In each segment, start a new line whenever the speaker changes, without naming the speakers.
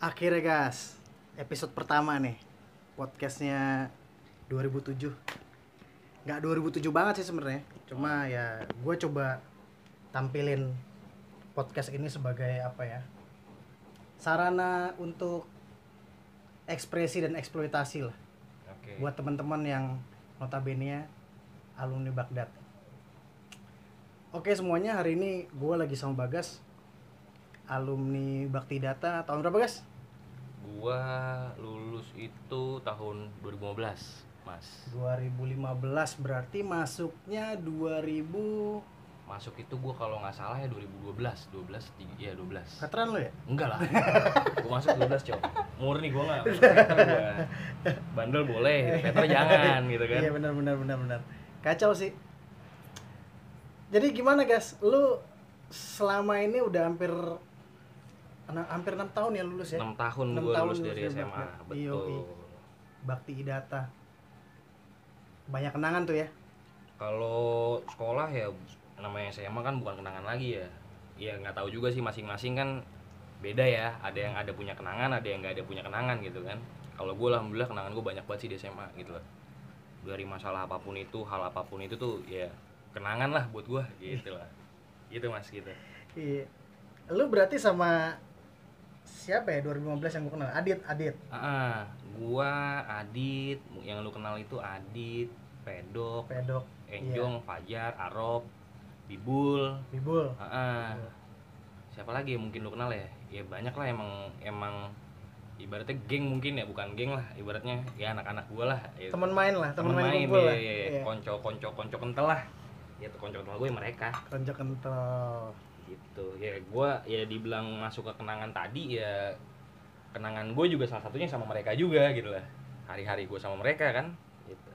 Akhirnya guys, episode pertama nih podcastnya 2007. Nggak 2007 banget sih sebenarnya, cuma ya gue coba tampilin podcast ini sebagai apa ya sarana untuk ekspresi dan eksploitasi lah
Oke.
buat teman-teman yang notabene alumni Baghdad. Oke semuanya hari ini gue lagi sama Bagas alumni Bakti Data tahun berapa Gas?
Gua lulus itu tahun 2015, Mas.
2015 berarti masuknya 2000
Masuk itu gua kalau nggak salah ya 2012, 12, tiga, iya 12.
veteran lo ya?
Enggak lah. gua masuk 12, Cok. Murni gua nggak. Bandel boleh, veter jangan gitu kan.
Iya benar benar benar benar. Kacau sih. Jadi gimana guys? Lu selama ini udah hampir ana- hampir enam tahun ya lulus ya?
6 tahun
Enam
gua
tahun
lulus dari SMA,
Baghdad.
betul.
Yoi. Bakti Data. Banyak kenangan tuh ya.
Kalau sekolah ya namanya SMA kan bukan kenangan lagi ya. Ya nggak tahu juga sih masing-masing kan beda ya. Ada yang ada punya kenangan, ada yang nggak ada punya kenangan gitu kan. Kalau gue alhamdulillah kenangan gue banyak banget sih di SMA gitu loh. Dari masalah apa pun itu, hal apa pun itu tuh ya kenangan lah buat gue gitu lah. Gitu mas gitu.
Iya. Lu berarti sama siapa ya 2015 yang gue kenal? Adit, Adit.
Ah, gua Adit, yang lu kenal itu Adit, Pedok,
Pedok,
Enjong, Fajar, Arop, Bibul,
Bibul.
Ah, siapa lagi yang mungkin lu kenal ya? Ya banyak lah emang emang ibaratnya geng mungkin ya bukan geng lah ibaratnya ya anak-anak gua lah ya.
Teman main lah, teman
Temen
main, kumpul
iya,
lah.
iya, iya.
Iya.
konco konco konco kental lah ya tuh konco kental gue ya mereka
Konco kental.
Gitu. Ya gua ya dibilang masuk ke kenangan tadi ya kenangan gue juga salah satunya sama mereka juga gitu lah. Hari-hari gue sama mereka kan gitu.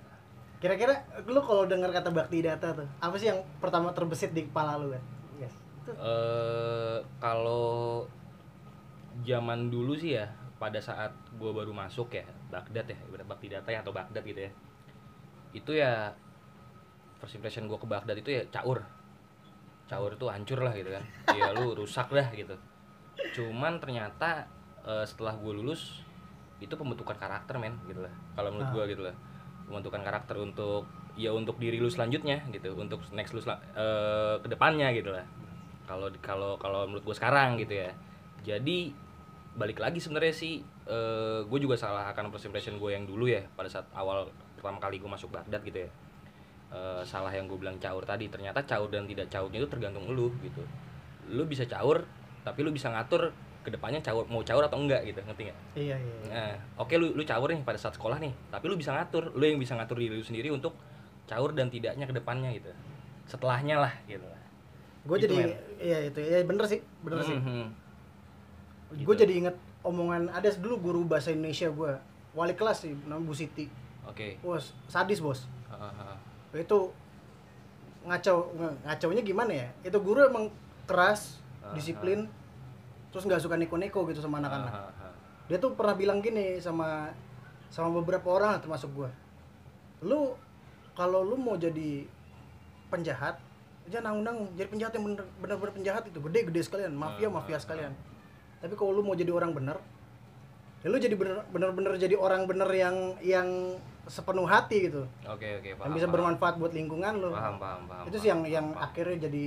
Kira-kira lu kalau dengar kata Bakti Data tuh, apa sih yang pertama terbesit di kepala lu kan? Yes.
Eh kalau zaman dulu sih ya pada saat gue baru masuk ya Baghdad ya Bakti Data ya atau Baghdad gitu ya. Itu ya first impression gue ke Baghdad itu ya caur caur itu hancur lah gitu kan. Ya lu rusak dah gitu. Cuman ternyata eh, setelah gue lulus itu pembentukan karakter men gitu lah. Kalau menurut
Ah.
gue gitu lah. Pembentukan karakter untuk ya untuk diri lu selanjutnya gitu untuk next lu sel- eh, ke depannya gitu lah. Kalau kalau kalau menurut gue sekarang gitu ya. Jadi balik lagi sebenarnya sih gue juga salah akan first impression gue yang dulu ya pada saat awal pertama kali gue masuk Baghdad gitu ya Eh, salah yang gue bilang caur tadi ternyata caur dan tidak caurnya itu tergantung lu gitu lu bisa caur tapi lu bisa ngatur ke depannya caur mau caur atau enggak gitu ngerti nggak
Iya, iya. iya.
Nah, oke lu lu caur nih pada saat sekolah nih, tapi lu bisa ngatur, lu yang bisa ngatur diri lu sendiri untuk caur dan tidaknya ke depannya gitu. Setelahnya lah gitu.
Gue
Itu,
jadi
men.
iya itu. Iya bener sih, bener sih.
Mhm.
Gue
Gitu.
jadi inget omongan ada dulu guru bahasa Indonesia gue wali kelas sih namanya Bu Siti.
Oke.
Wah, sadis bos.
Ah, ah.
Itu ngacaunya gimana ya? Itu guru emang keras,
Ah,
disiplin, terus nggak suka neko-neko gitu sama anak-anak.
Ah, ah.
Dia tuh pernah bilang gini sama sama beberapa orang termasuk gue. Lu kalau lu mau jadi penjahat, jangan nanggung jadi penjahat yang bener bener penjahat itu gede-gede sekalian, mafia mafia sekalian. Tapi kalau lu mau jadi orang bener, ya lu jadi bener bener-bener jadi orang bener yang yang sepenuh hati gitu,
Oke, oke,
yang
paham.
bisa
paham.
bermanfaat buat lingkungan lu.
Paham, paham, paham.
itu sih yang
paham,
yang
paham.
akhirnya jadi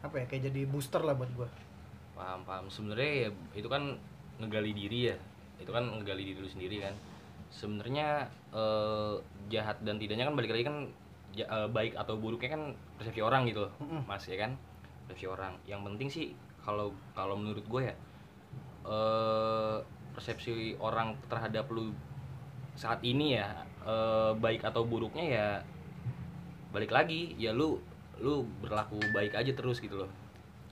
apa ya kayak jadi booster lah buat gua.
paham, paham. Sebenarnya ya itu kan ngegali diri ya. Itu kan ngegali diri lu sendiri kan. Sebenarnya eh, jahat dan tidaknya kan balik lagi kan ja- eh, baik atau buruknya kan persepsi orang gitu loh.
Mm-mm.
Mas ya kan persepsi orang yang penting sih kalau kalau menurut gue ya eh persepsi orang terhadap lu saat ini ya eh, baik atau buruknya ya balik lagi ya lu lu berlaku baik aja terus gitu loh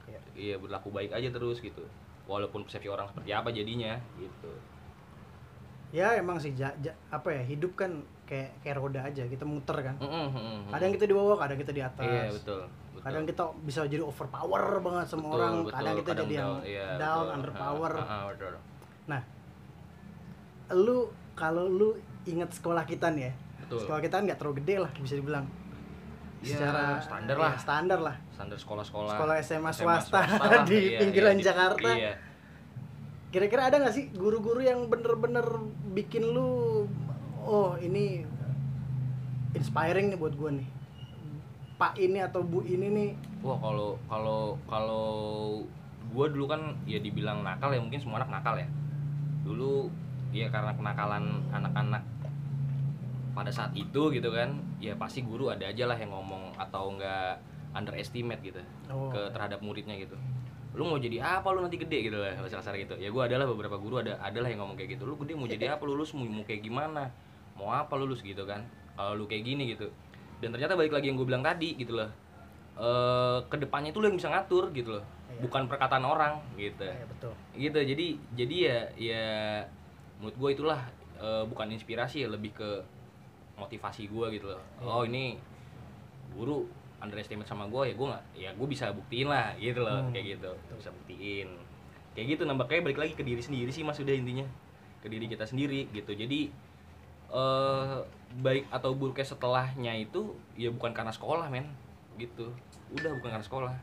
Iya.
iya berlaku baik aja terus gitu walaupun persepsi orang seperti apa jadinya gitu
Ya emang sih ja- ja- apa ya hidup kan kayak kayak roda aja kita muter kan.
Mm, mm, mm, mm.
Kadang kita di bawah, kadang kita di atas.
iya betul betul
Kadang kita bisa jadi overpower banget sama
Betul,
orang,
betul.
kadang kita jadi yang
iya,
down,
betul.
underpower.
Ah, betul.
Nah, lu kalau lu inget sekolah kita nih ya,
betul
sekolah kita nggak terlalu gede lah bisa dibilang.
Ya,
Secara
standar
ya,
lah.
standar lah.
standar sekolah-sekolah
Sekolah SMA
SMA
swasta
lah,
di
iya,
pinggiran
iya,
Jakarta.
iya.
kira-kira ada nggak sih guru-guru yang bener-bener bikin lu oh ini inspiring nih buat gue nih pak ini atau bu ini nih
Wah kalau kalau kalau gue dulu kan ya dibilang nakal ya mungkin semua anak nakal ya. Dulu ya karena kenakalan anak-anak pada saat itu gitu kan, ya pasti guru ada aja lah yang ngomong atau enggak underestimate gitu
Oh.
ke terhadap muridnya gitu. Lu mau jadi apa lu nanti gede gitu lah bahasa kasar gitu. Ya gue adalah beberapa guru ada adalah yang ngomong kayak gitu. Lu gede mau jadi apa lulus mau, mau kayak gimana? Mau apa lulus gitu kan? Kalau lu kayak gini gitu. Dan ternyata balik lagi yang gue bilang tadi gitu loh eh ke depannya itu lo yang bisa ngatur gitu loh
Iya.
bukan perkataan orang gitu
ya betul
gitu jadi jadi ya ya menurut gue itulah eh, bukan inspirasi ya lebih ke motivasi gue gitu loh.
Iya.
oh ini guru underestimate sama gue ya gue nggak ya gue bisa buktiin lah gitu loh
Hmm.
kayak gitu. Bisa buktiin. Kayak gitu nambah kayak balik lagi ke diri sendiri sih mas udah intinya. Ke diri kita sendiri gitu. Jadi eh baik atau buruknya setelahnya itu ya bukan karena sekolah men. Gitu. Udah bukan karena sekolah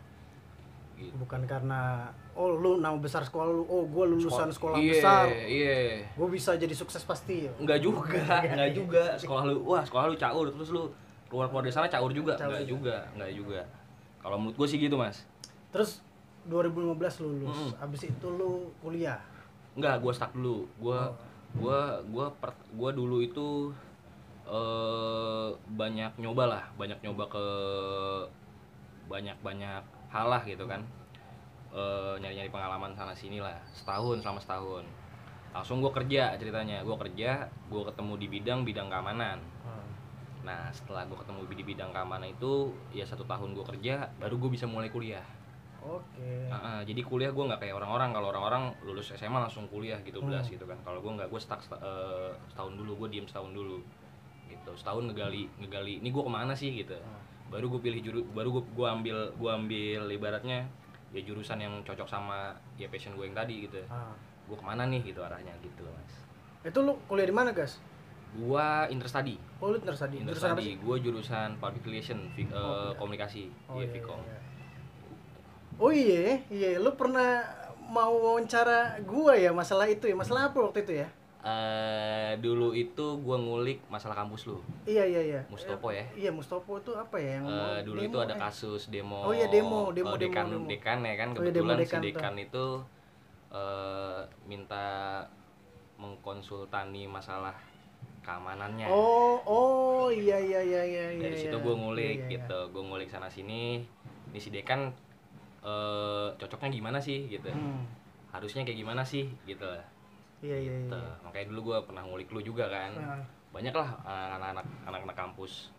gitu.
bukan karena oh lu nama besar sekolah lu oh gue lulusan sekolah
Iya,
besar
iya
gue bisa jadi sukses pasti
Enggak juga,
Enggak.
enggak juga. Sekolah lu, wah sekolah lu caur, terus lu keluar keluar dari sana caur juga,
Caur
enggak
juga.
juga, enggak juga. Kalau menurut gue sih gitu mas.
terus 2015 lulus
Mm-mm.
abis itu lu kuliah
Enggak, gue stuck dulu. Gue,
Oh.
gue, gue, per- gue dulu itu eh banyak nyoba lah, banyak nyoba ke banyak banyak hal lah gitu kan. Eh, nyari-nyari pengalaman sana sini lah, setahun selama setahun. Langsung gue kerja ceritanya, gue kerja, gue ketemu di bidang bidang keamanan. Nah setelah gue ketemu di bidang keamanan itu ya satu tahun gue kerja baru gue bisa mulai kuliah.
oke
Heeh, jadi kuliah gue nggak kayak orang-orang kalau orang-orang lulus SMA langsung kuliah gitu belas
Hmm.
gitu kan. Kalau gue nggak gue stuck eh, setahun dulu gue diem setahun dulu gitu. Setahun ngegali ngegali ini gue ke mana sih gitu.
Hmm.
Baru gue pilih juru baru gue gua ambil gue ambil ibaratnya ya jurusan yang cocok sama ya passion gue yang tadi gitu.
Ah.
Gue ke mana nih gitu arahnya gitu mas.
itu lu kuliah di mana gas
Gua interstudy.
oh lu interstudy jurusan apa
Interstudy,
sih
gue jurusan public relation, eh,
Oh, iya.
komunikasi,
Oh
iya
iya,
Vkom.
iya. Oh iya, iya. Lu pernah mau wawancara gua ya masalah itu ya? Masalah apa waktu itu ya?
Eh, dulu itu gue ngulik masalah kampus lu,
Iya iya iya.
Mustopo ya.
Iya Mustopo itu apa ya yang
Eh,
mau
dulu
demo,
itu ada
eh?
kasus demo.
Oh iya, demo, demo, demo,
dekan,
demo.
dekan ya kan
Oh iya, demo
kebetulan
dekan
si dekan itu eh, minta mengkonsultani masalah keamanannya.
Oh oh iya iya iya iya. iya,
Dari situ
iya.
gue ngulik
Iya, iya,
gitu, gue ngulik sana sini. Ini si dekan eh, cocoknya gimana sih gitu.
iya. Hmm.
Harusnya kayak gimana sih gitu lah.
Iya iya iya.
Gitu. Makanya dulu gue pernah ngulik lu juga kan.
Nah,
Banyak lah eh, anak-anak anak-anak kampus.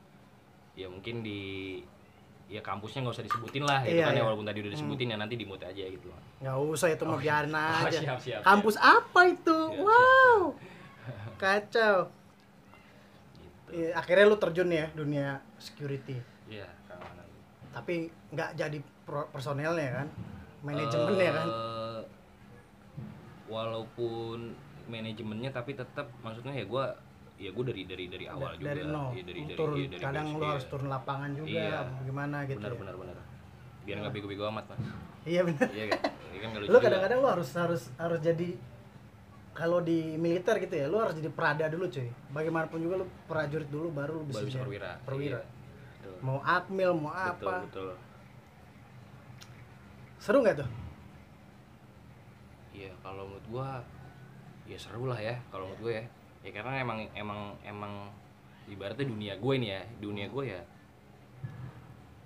Ya mungkin di ya kampusnya nggak usah disebutin lah gitu
Iya,
kan ya
iya.
walaupun tadi udah disebutin ya nanti di mute aja gitu.
nggak usah itu mah biarin
Oh,
aja.
siap, siap,
Kampus apa itu?
Siap,
wow. Kacau.
Gitu.
Iya, akhirnya lu terjun ya dunia security.
Iya, keamanan.
Tapi nggak jadi personelnya kan? Manajemennya kan?
Walaupun manajemennya tapi tetap maksudnya ya gua ya gua dari dari dari awal juga.
dari nol
Iya, dari dari
turun
iya, dari
kadang lu
iya.
harus turun lapangan juga
Iya.
gimana gitu
benar
ya.
benar benar. Biar nggak bego-bego amat, Mas.
iya benar
Iya kan? Iya kan
lu kadang-kadang lu harus harus harus jadi kalau di militer gitu ya lu harus jadi perada dulu cuy bagaimanapun juga lu prajurit dulu baru lu bisa,
baru bisa
jadi
perwira.
perwira
Iya. Betul.
mau akmil mau
Betul,
apa
betul.
seru nggak tuh
Iya, kalau menurut gua ya seru lah ya kalau menurut gue ya. Ya karena emang emang emang ibaratnya dunia gue ini ya, dunia gue ya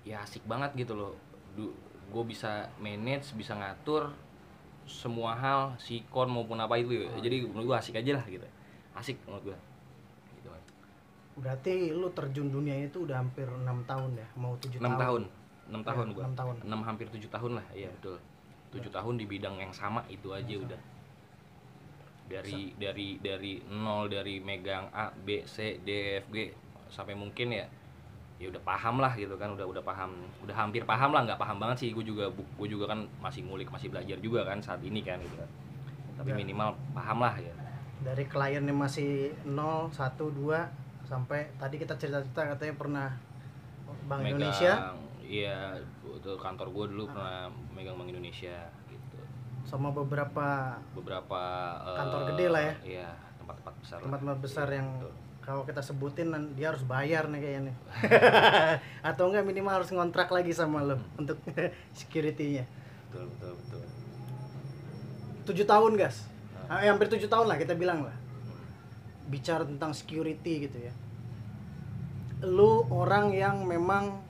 ya asik banget gitu loh. Du, gue bisa manage, bisa ngatur semua hal, sikon maupun apa itu ya. Jadi menurut gue asik aja lah gitu. Asik menurut gue. Gitu.
Berarti lu terjun dunia itu udah hampir enam tahun ya mau tujuh
6 tahun. 6 tahun
Ya,
gua.
enam tahun.
6 hampir 7 tahun lah, iya betul. 7 tahun di bidang yang sama itu aja udah. Dari dari dari nol dari megang A, B, C, D, F, G sampai mungkin ya ya udah paham lah gitu kan udah udah paham udah hampir paham lah nggak paham banget sih gue juga gue juga kan masih ngulik masih belajar juga kan saat ini kan gitu kan tapi
Ya.
minimal paham lah ya
dari klien yang masih 0, 1, 2 sampai tadi kita cerita-cerita katanya pernah Bank
Megang-
Indonesia
iya itu kantor gue dulu pernah megang Bank Indonesia gitu
sama beberapa
beberapa eh,
Kantor gede lah ya.
iya tempat-tempat besar
tempat-tempat besar
Iya,
yang kalau kita sebutin dia harus bayar nih kayaknya nih. atau enggak minimal harus ngontrak lagi sama lo
Hmm.
untuk security-nya
betul betul betul
tujuh tahun gas
Nah.
Ah, hampir tujuh tahun lah kita bilang lah
Hmm.
bicara tentang security gitu ya lu orang yang memang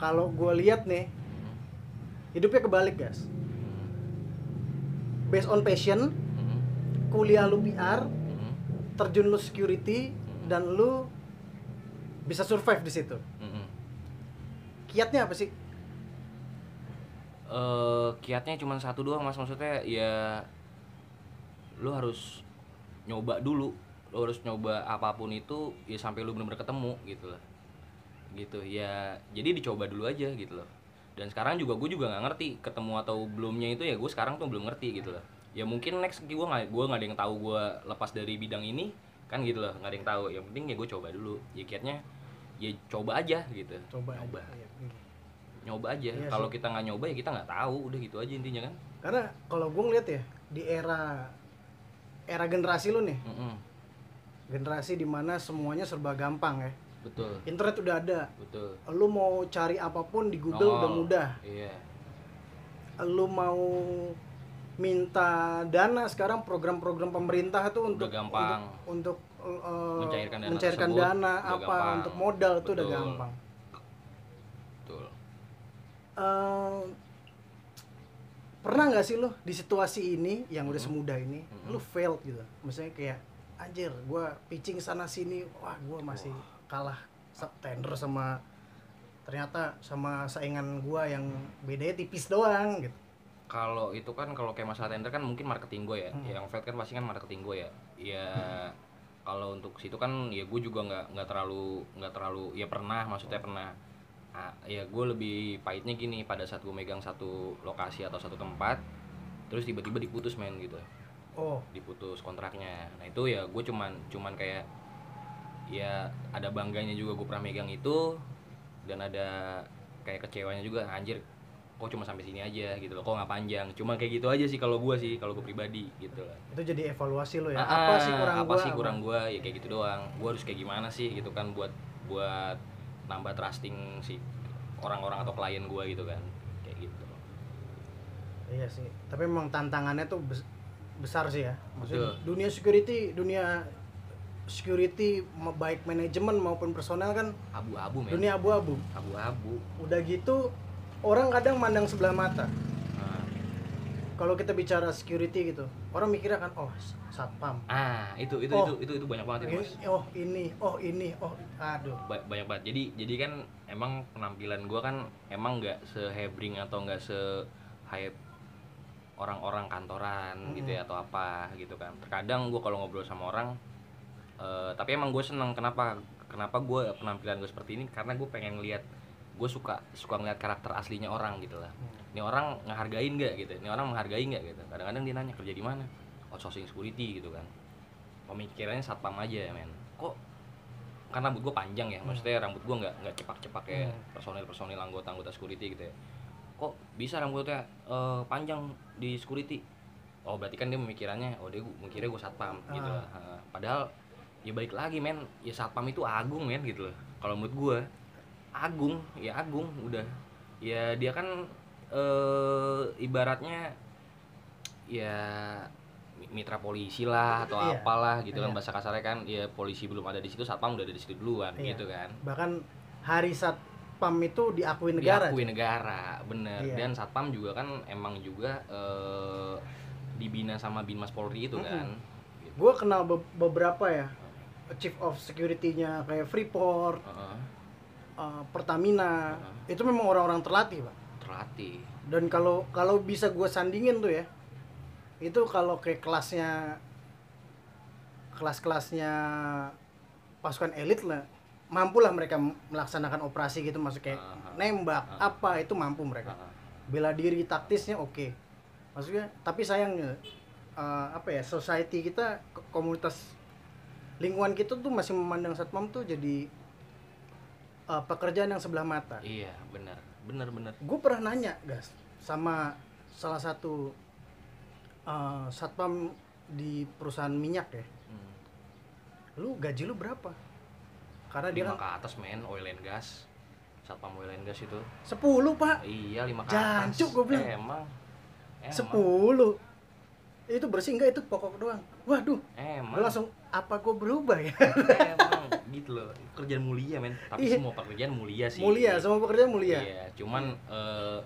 kalau gue lihat nih hidupnya kebalik
Hmm.
based on passion kuliah lu PR terjun lu security dan lu bisa survive di situ. Kiatnya apa sih?
Eh kiatnya cuma satu doang mas. Maksudnya ya lu harus nyoba dulu. Lu harus nyoba apa pun itu ya sampai lu bener-bener ketemu gitu loh gitu. Ya jadi dicoba dulu aja gitu loh. Dan sekarang juga gue juga nggak ngerti ketemu atau belumnya itu ya gue sekarang tuh belum ngerti gitu loh. Ya mungkin next gue nggak gue nggak ada yang tahu gue lepas dari bidang ini kan gitu loh nggak ada yang tahu. Yang penting ya gue coba dulu. Ya kiatnya ya coba aja gitu.
Coba
nyoba.
Iya.
nyoba aja.
Iya
kalau kita nggak nyoba ya kita nggak tahu. Udah gitu aja intinya kan.
Karena kalau gue ngeliat ya di era era generasi lu nih
Mm-mm.
generasi di mana semuanya serba gampang ya
betul
internet udah ada
betul
lu mau cari apa pun di Google
Nongol.
udah mudah
iya
lu mau minta dana sekarang program-program pemerintah tuh untuk
Udah gampang.
untuk, untuk uh,
Mencairkan dana
mencairkan
tersebut
dana apa
gampang.
untuk modal tuh udah gampang
betul
Eh, pernah nggak sih lu di situasi ini yang udah
Mhm.
semudah ini
Mhm.
lu failed gitu misalnya kayak anjir gua pitching sana sini wah gua masih kalah tender sama ternyata sama saingan gua yang bedanya tipis doang gitu.
Kalau itu kan kalau kayak masalah tender kan mungkin marketing gue ya.
Hmm.
yang failed kan pasti kan marketing gue ya. Ya kalau untuk situ kan ya gue juga nggak nggak terlalu nggak terlalu ya pernah maksudnya pernah. Ah, ya gue lebih pahitnya gini pada saat gue megang satu lokasi atau satu tempat terus tiba-tiba diputus men gitu.
Oh.
Diputus kontraknya. Nah itu ya gue cuman cuman kayak ya ada bangganya juga gue pernah megang itu dan ada kayak kecewanya juga anjir kok cuma sampai sini aja gitu loh kok nggak panjang? Cuma kayak gitu aja sih kalau gue sih kalau gue pribadi gitu lah.
Itu jadi evaluasi lo ya?
Ah,
apa sih kurang
apa
gua?
sih kurang gue ya kayak gitu doang. Gue harus kayak gimana sih gitu kan buat buat nambah trusting si orang-orang atau klien gue gitu kan kayak gitu.
Iya sih tapi memang tantangannya tuh bes- besar sih ya. Maksudnya
Betul.
dunia security dunia security baik manajemen maupun personel kan
abu-abu men.
dunia abu-abu.
Abu-abu.
Udah gitu orang kadang mandang sebelah mata.
Nah,
kalau kita bicara security gitu orang mikirnya kan oh satpam.
Ah itu itu
Oh.
itu itu itu banyak banget itu
Ini- oh ini oh ini oh aduh.
Ba- banyak banget. Jadi jadi kan emang penampilan gua kan emang nggak sehebring atau nggak se hype orang-orang kantoran gitu ya atau apa gitu kan. Terkadang gua kalau ngobrol sama orang eh, tapi emang gue seneng. Kenapa? Kenapa gue penampilan gue seperti ini? Karena gue pengen lihat gue suka suka ngeliat karakter aslinya orang gitu lah. Ini orang ngehargain nggak gitu? Ini orang menghargai nggak gitu? Kadang-kadang dia nanya kerja di mana? Outsourcing security gitu kan. Pemikirannya satpam aja men. Kok karena rambut gue panjang ya maksudnya rambut gue nggak nggak cepak-cepak kayak
Hmm.
personil personil anggota anggota security gitu ya. Kok bisa rambutnya eh, panjang di security? Oh berarti kan dia pemikirannya oh dia mikirnya gue satpam gitu
Ah.
lah. Ha, padahal ya balik lagi men ya satpam itu agung men gitu loh kalau menurut gue agung ya agung udah ya dia kan eh ibaratnya ya mi- mitra polisi lah atau
Iya,
apalah gitu kan
iya.
bahasa kasarnya kan ya polisi belum ada di situ satpam udah ada di situ duluan
Iya.
gitu kan
bahkan hari satpam itu diakui negara
diakui negara bener
Iya.
dan satpam juga kan emang juga eh, dibina sama binmas polri itu
Mm-mm.
kan gitu.
gue kenal be- beberapa ya chief of security-nya kayak Freeport
Heeh,
uh, Pertamina
Heeh.
itu memang orang-orang terlatih pak
terlatih
dan kalau kalau bisa gue sandingin tuh ya itu kalau kayak kelasnya kelas-kelasnya pasukan elit lah mampulah mereka melaksanakan operasi gitu masuk kayak
ah.
nembak
Ah.
apa itu mampu mereka
Heeh.
bela diri taktisnya oke maksudnya tapi sayangnya uh, apa ya society kita ko- komunitas lingkungan kita tuh masih memandang satpam tuh jadi uh, pekerjaan yang sebelah mata.
Iya bener bener
gue pernah nanya gas sama salah satu eh, satpam di perusahaan minyak ya.
Hmm.
lu gaji lu berapa? Karena dia kan
ke atas men oil and gas. Satpam oil and gas itu.
10 pak.
Iya lima ke atas.
Jancuk, gua bilang.
emang. Emang.
10 itu bersih enggak itu pokok doang. Waduh.
Emang.
Gue langsung apa gue berubah ya?
Emang gitu loh. Kerjaan mulia men. Tapi
Iya.
semua pekerjaan mulia sih.
Mulia semua pekerjaan mulia?
Iya cuman eh,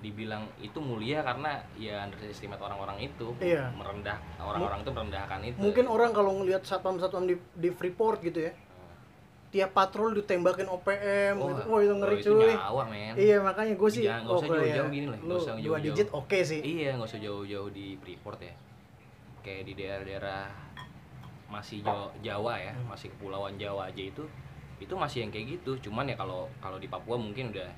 dibilang itu mulia karena ya underestimate orang-orang itu.
Iya.
merendah orang-orang itu merendahkan itu.
mungkin orang kalau ngelihat satpam-satpam di, di Freeport gitu ya tiap patrol ditembakin OPM
Oh,
gitu. Wah itu ngeri
itu
cuy.
nyawa men.
Iya makanya gue sih
Jangan- nggak usah jauh-jauh
ya.
gini lah,
lu
usah
dua
jauh-jauh.
digit oke sih.
Iya nggak usah jauh-jauh di Freeport ya. Kayak di daerah-daerah masih Jawa, Jawa ya
Hmm.
masih kepulauan Jawa aja itu itu masih yang kayak gitu cuman ya kalau kalau di Papua mungkin udah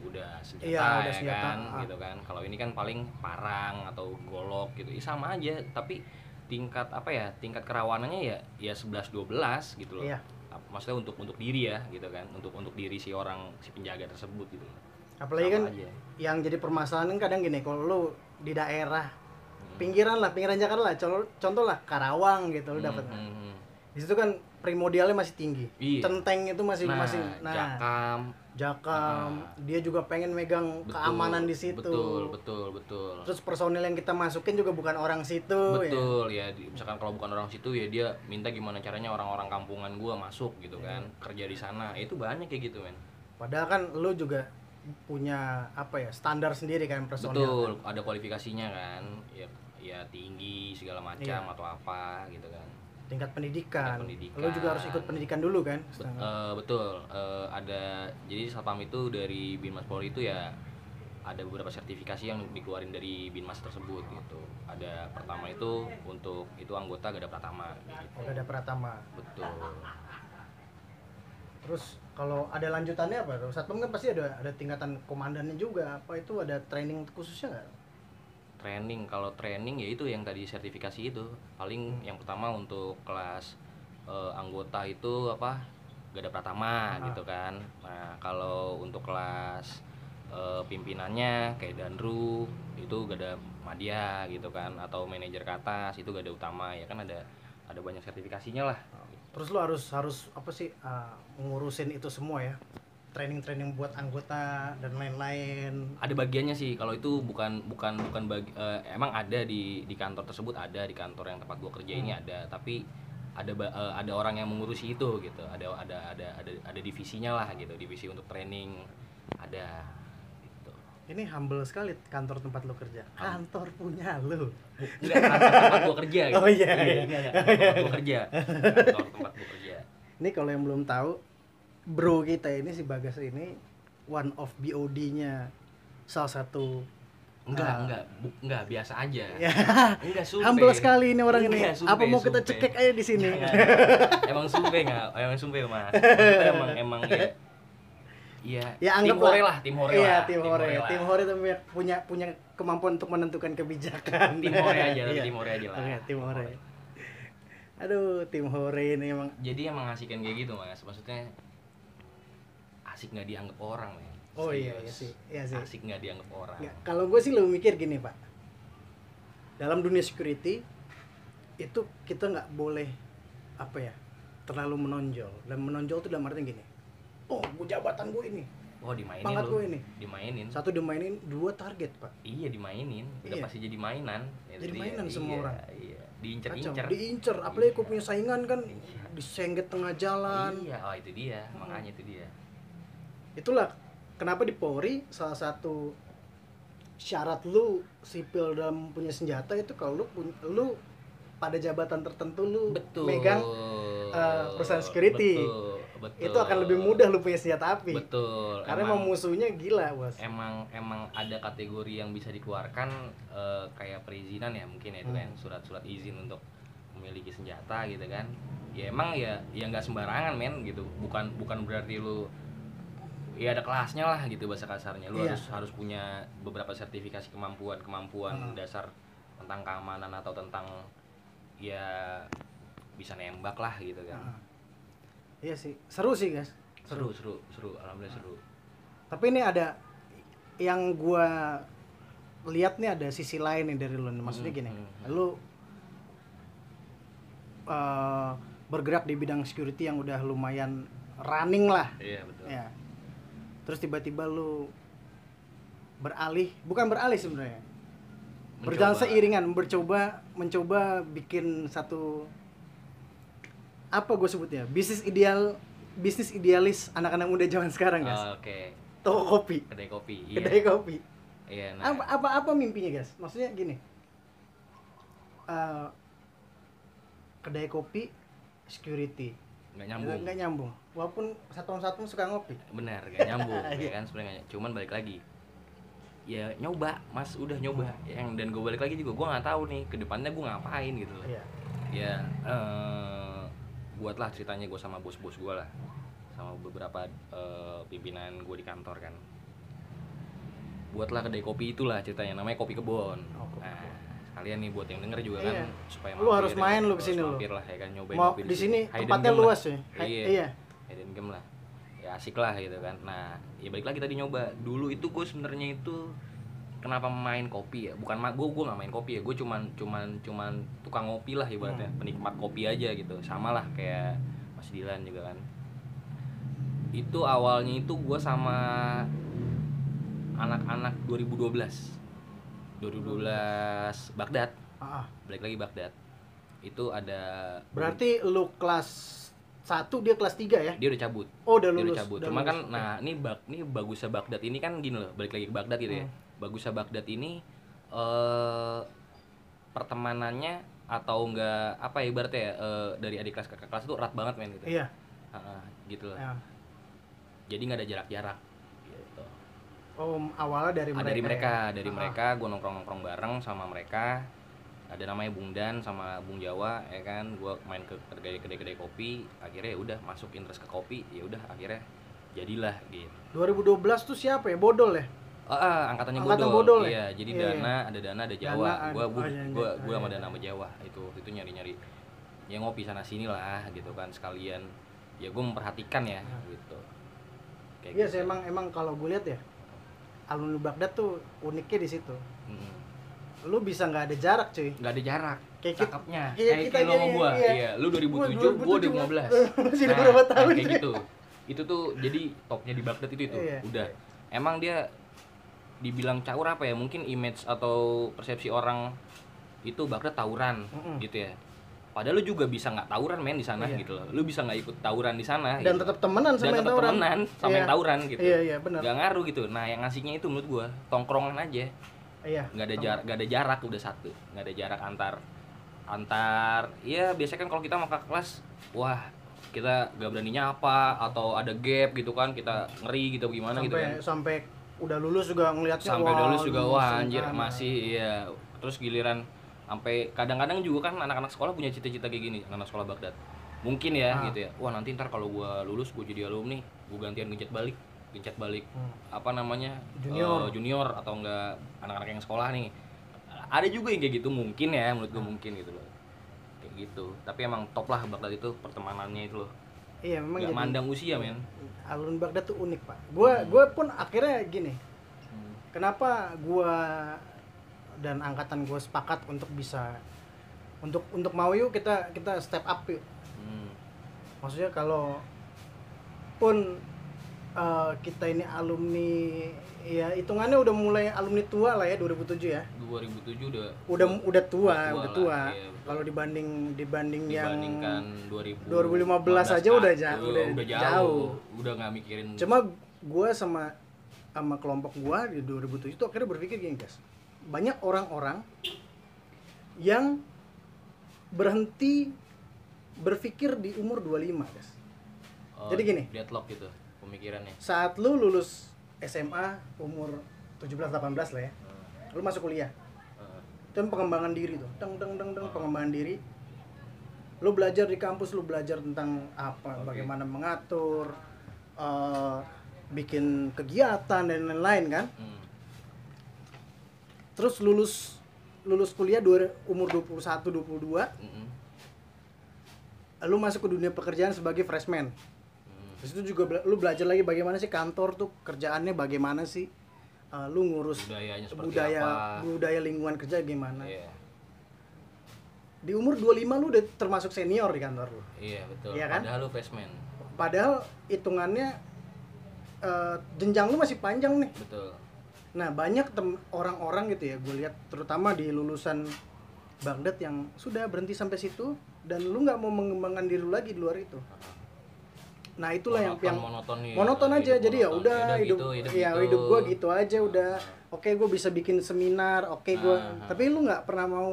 udah senjata
Iya, udah
ya
senjata,
kan
ah.
gitu kan kalau ini kan paling parang atau golok gitu ya sama aja tapi tingkat apa ya tingkat kerawanannya ya ya 11 12 gitu loh
Iya.
Maksudnya untuk untuk diri ya gitu kan untuk untuk diri si orang si penjaga tersebut gitu loh.
apalagi
Sama
kan
aja.
yang jadi permasalahan kan kadang gini kalau lu di daerah. Pinggiran lah pinggiran Jakarta lah. Contoh, contoh lah Karawang gitu lu dapat
Hmm, hmm, hmm.
di situ kan primordialnya masih tinggi.
Iya.
centeng itu masih
nah,
masih nah.
Jakam.
Jakam.
Nah.
dia juga pengen megang
betul,
keamanan di situ.
betul betul betul.
Terus personil yang kita masukin juga bukan orang situ ya.
betul ya, di- misalkan kalau bukan orang situ ya dia minta gimana caranya orang-orang kampungan gua masuk gitu kan
Iya.
kerja di sana. Itu banyak kayak gitu men.
Padahal kan lu juga punya apa ya standar sendiri kan personil
betul ada kualifikasinya kan ya ya tinggi segala macam
Iya.
atau apa gitu kan
tingkat pendidikan.
Tingkat pendidikan.
lu juga harus ikut pendidikan dulu kan
Bet-
Setengah.
eh, betul Eh, ada jadi satpam itu dari binmas polri itu ya ada beberapa sertifikasi yang dikeluarin dari binmas tersebut gitu ada pertama itu untuk itu anggota gada pratama gitu.
Oke, ada Pratama
betul
terus kalau ada lanjutannya apa satpam kan pasti ada ada tingkatan komandannya juga apa itu ada training khususnya nggak
training. Kalau training ya itu yang tadi sertifikasi itu. Paling
Hmm.
yang pertama untuk kelas eh, anggota itu apa gada pratama
Ah.
gitu kan. Nah kalau untuk kelas eh, pimpinannya kayak danru itu gada madya gitu kan. Atau manajer ke atas itu gada utama. Ya kan ada ada banyak sertifikasinya lah.
Terus lu harus harus apa sih uh, ngurusin itu semua ya training training buat anggota dan lain-lain.
Ada bagiannya sih kalau itu bukan bukan bukan bagi eh, emang ada di di kantor tersebut ada di kantor yang tempat gua kerja ini
Hmm.
ada tapi ada eh, ada orang yang mengurusi itu gitu ada ada ada ada ada divisinya lah gitu divisi untuk training ada gitu.
Ini humble sekali kantor tempat lu kerja. Kantor punya lu.
Enggak kantor tempat gua kerja gitu.
Oh, iya, iya.
enggak, enggak, tempat gua kerja. Kantor tempat gua kerja.
Ini kalau yang belum tahu bro kita ini si Bagas ini one of BOD-nya salah satu
enggak
Ah.
enggak bu- enggak biasa aja
ya
enggak sumpah
humble sekali ini orang ini
Enggak,
apa mau kita
sumpah.
cekek aja di sini
Jangan. emang sumpah nggak emang sumpah Maksudnya emang emang ya Iya,
Ya,
tim hore
lah.
lah, tim hore
iya
lah.
tim hore
lah.
tim hore itu punya- punya kemampuan untuk menentukan kebijakan
Tim hore aja,
Iya.
tim hore aja lah.
Oke, tim hore. aduh tim hore ini emang
Jadi emang ngasihkan kayak gitu mas, maksudnya asik nggak dianggap orang men.
oh iya iya sih iya sih
Asik nggak dianggap orang.
Nggak, kalau gue sih lebih mikir gini pak dalam dunia security itu kita nggak boleh apa ya terlalu menonjol dan menonjol itu dalam artian gini oh gue jabatan gue ini
Oh dimainin
pangkat
lu.
gue ini
Dimainin.
satu dimainin dua target pak
Iya dimainin, udah
Iya.
pasti jadi mainan. Itu
Jadi
dia.
mainan semua
Iya,
orang.
Iya, diincer-incer.
diincer apalagi gue
Iya.
punya saingan kan
Iya.
disengget tengah jalan
Iya, oh itu dia,
Hmm.
makanya itu dia.
Itulah kenapa di Polri salah satu syarat lu sipil dalam punya senjata itu kalau lu lu pada jabatan tertentu lu
Betul.
megang eh, perusahaan security.
Betul, betul.
itu akan lebih mudah lu punya senjata api
Betul.
karena emang musuhnya gila bos
emang emang ada kategori yang bisa dikeluarkan eh, kayak perizinan ya mungkin ya itu
Hmm.
kan surat-surat izin untuk memiliki senjata gitu kan ya emang ya ya nggak sembarangan men gitu bukan bukan berarti lu ya ada kelasnya lah gitu bahasa kasarnya. Lu
Iya.
harus harus punya beberapa sertifikasi kemampuan kemampuan
Hmm.
dasar tentang keamanan atau tentang ya bisa nembak lah gitu kan.
Nah, iya sih. Seru sih guys.
Seru seru seru. Alhamdulillah seru.
Tapi ini ada yang gua lihat nih ada sisi lain nih dari lu maksudnya
Hmm,
gini
hmm,
lu eh, bergerak di bidang security yang udah lumayan running lah.
Iya betul.
Ya terus tiba-tiba lu beralih bukan beralih sebenarnya. Berjalan seiringan mencoba mencoba bikin satu apa gue sebutnya? Bisnis ideal bisnis idealis anak-anak muda zaman sekarang guys.
Oh, oke.
Toko kopi.
Kedai kopi iya.
Kedai kopi.
Iya nah.
Apa apa apa mimpinya guys? Maksudnya gini. Eh, kedai kopi security
nggak nyambung.
Nggak nyambung. Walaupun satuan satu suka ngopi.
Benar gak nyambung
Iya.
ya kan sebenarnya. Cuman balik lagi ya nyoba mas udah nyoba. Yang dan gue balik lagi juga gue nggak tahu nih ke depannya gue ngapain gitu loh.
Iya.
Ya eh buatlah ceritanya gue sama bos-bos gue lah. Sama beberapa eh, pimpinan gue di kantor kan. Buatlah kedai kopi itulah ceritanya namanya kopi kebon.
Oh, Kopi
nah sekalian nih buat yang denger juga kan
Iya.
supaya
Lu harus
mampir,
main lu
harus
ke sini lu.
mampir lah ya kan nyobain
mau
kopi
di sini. tempatnya
lah.
luas ya? Hai-
iya.
iya.
Hidden game lah. Ya asik lah gitu kan. Nah ya balik lagi tadi nyoba. Dulu itu gue sebenarnya itu kenapa main kopi ya? Bukan gue gue nggak main kopi ya. Gue cuman cuman cuman tukang ngopi lah ibaratnya.
Hmm.
penikmat kopi aja gitu. Sama lah kayak Mas Dilan juga kan. Itu awalnya itu gue sama anak-anak 2012 2012 Baghdad
Ah,
balik lagi Baghdad itu ada
berarti lu kelas satu dia kelas 3 ya
dia udah cabut
oh udah
dia
lulus
udah cabut.
udah
Cuma
lulus.
kan, nah ini bag, ini bagusnya Baghdad ini kan gini loh, balik lagi ke Baghdad gitu ya.
Hmm.
Bagusnya Baghdad ini eh pertemanannya atau enggak apa ya ibaratnya ya eh, dari adik kelas ke kakak kelas itu erat banget men gitu.
iya
Heeh, gitu loh.
ya.
Jadi nggak ada jarak-jarak. Gitu.
oh awalnya dari
Ah,
mereka
dari mereka,
ya?
dari
Ah,
mereka gue nongkrong-nongkrong bareng sama mereka. Ada namanya Bung Dan sama Bung Jawa ya kan. Gue main ke kedai-kedai kopi, akhirnya ya udah masuk interest ke kopi, ya udah akhirnya jadilah gitu.
2012 tuh siapa ya bodol ya
Ah, ah, angkatannya
Angkatan
bodol.
bodol ya?
Iya, jadi
Iya,
dana, ada dana, ada Jawa.
Dana,
gua gua
oh, iya,
gua,
iya.
gua
Oh,
sama
iya.
dana sama Jawa. Itu itu nyari-nyari ya ngopi sana sini lah gitu kan sekalian. Ya gua memperhatikan ya gitu. Kayak
iya
gitu.
sih emang emang kalau gue lihat ya alumni Baghdad tuh uniknya di situ
Mm.
lu bisa nggak ada jarak cuy
nggak ada jarak.
Kayak
Cakepnya.
kayak
Kayak,
kita
kayak lo sama gua.
iya.
Iya, lu 2007,
Gua
gua
2007,
2015.
masih ada berapa tahun,
kayak
cuy.
gitu. Itu tuh jadi topnya di Baghdad itu itu.
Iya.
Udah. Emang dia dibilang caur apa ya? Mungkin image atau persepsi orang itu Baghdad tawuran
Mm-mm.
gitu ya. Padahal lu juga bisa nggak tawuran men di sana
Iya.
gitu loh. Lu bisa nggak ikut tawuran di sana
dan
gitu.
tetap temenan sama
dan
yang
tetap
tawuran
temenan sama
Iya.
yang tawuran gitu.
iya iya benar
Gak ngaruh gitu. Nah, yang ngasihnya itu menurut gua tongkrongan aja
iya
nggak ada jarak nggak ada jarak udah satu nggak ada jarak antar antar ya biasanya kan kalau kita mau ke kelas wah kita gak berani nyapa atau ada gap gitu kan kita ngeri gitu gimana
sampai
gitu kan
sampai udah lulus juga ngelihatnya
sampai
wah,
lulus juga wah anjir
kan.
masih iya terus giliran sampai kadang-kadang juga kan anak-anak sekolah punya cita-cita kayak gini anak sekolah Baghdad. Mungkin ya
Ah.
gitu ya. Wah nanti ntar kalau gua lulus gua jadi alumni gua gantian gencet balik gencet balik
Hmm.
apa namanya
Junior.
eh, junior atau enggak anak-anak yang sekolah nih. Ada juga yang kayak gitu mungkin ya menurut gue mungkin gitu loh. Kayak gitu. Tapi emang top lah Baghdad itu pertemanannya itu loh.
Iya memang jadi
mandang usia men.
alun Baghdad tuh unik pak. Gua gua pun akhirnya gini.
Hmm.
kenapa gua dan angkatan gua sepakat untuk bisa. Untuk untuk mau yuk kita kita step up yuk.
Hmm.
maksudnya kalau pun eh, kita ini alumni ya hitungannya udah mulai alumni tua lah ya 2007 ya.
2007 udah
udah udah tua
Udah tua
tua.
iya,
kalau dibanding dibanding yang
dibandingkan 2000
2015 aja udah ja-
udah,
udah
jauh.
jauh.
udah nggak mikirin
cuma gua sama sama kelompok gua di 2007 itu akhirnya berpikir gini guys banyak orang-orang yang berhenti berpikir di umur 25 guys
Oh,
jadi gini.
deadlock gitu pemikirannya
saat lu lulus SMA umur 17-18 lah ya lu masuk kuliah
Heeh.
dan pengembangan diri tuh deng deng deng deng pengembangan diri lu belajar di kampus lu belajar tentang apa
Oke.
bagaimana mengatur eh, bikin kegiatan dan lain-lain kan
Hmm.
Terus lulus lulus kuliah dua, umur 21 22
Mm-mm.
lu masuk ke dunia pekerjaan sebagai freshman
Hmm.
Terus itu juga bela- lu belajar lagi bagaimana sih kantor tuh kerjaannya bagaimana sih eh, lu ngurus
budayanya
budaya
apa
budaya lingkungan kerja gimana.
iya
Di umur 25 lu udah termasuk senior di kantor lu.
iya betul
Iya kan?
padahal lu freshman
Padahal hitungannya eh, jenjang lu masih panjang nih.
betul
Nah, banyak orang-orang gitu ya, gue lihat terutama di lulusan Baghdad yang sudah berhenti sampai situ dan lu nggak mau mengembangkan diri lu lagi di luar itu. Nah, itulah yang
Monoton-
yang
monoton nih,
monoton aja.
hidup
Jadi ya udah hidup
gitu, hidup
ya
gitu.
hidup gua gitu aja udah. Oke, gue bisa bikin seminar, oke gua
Ah.
tapi lu nggak pernah mau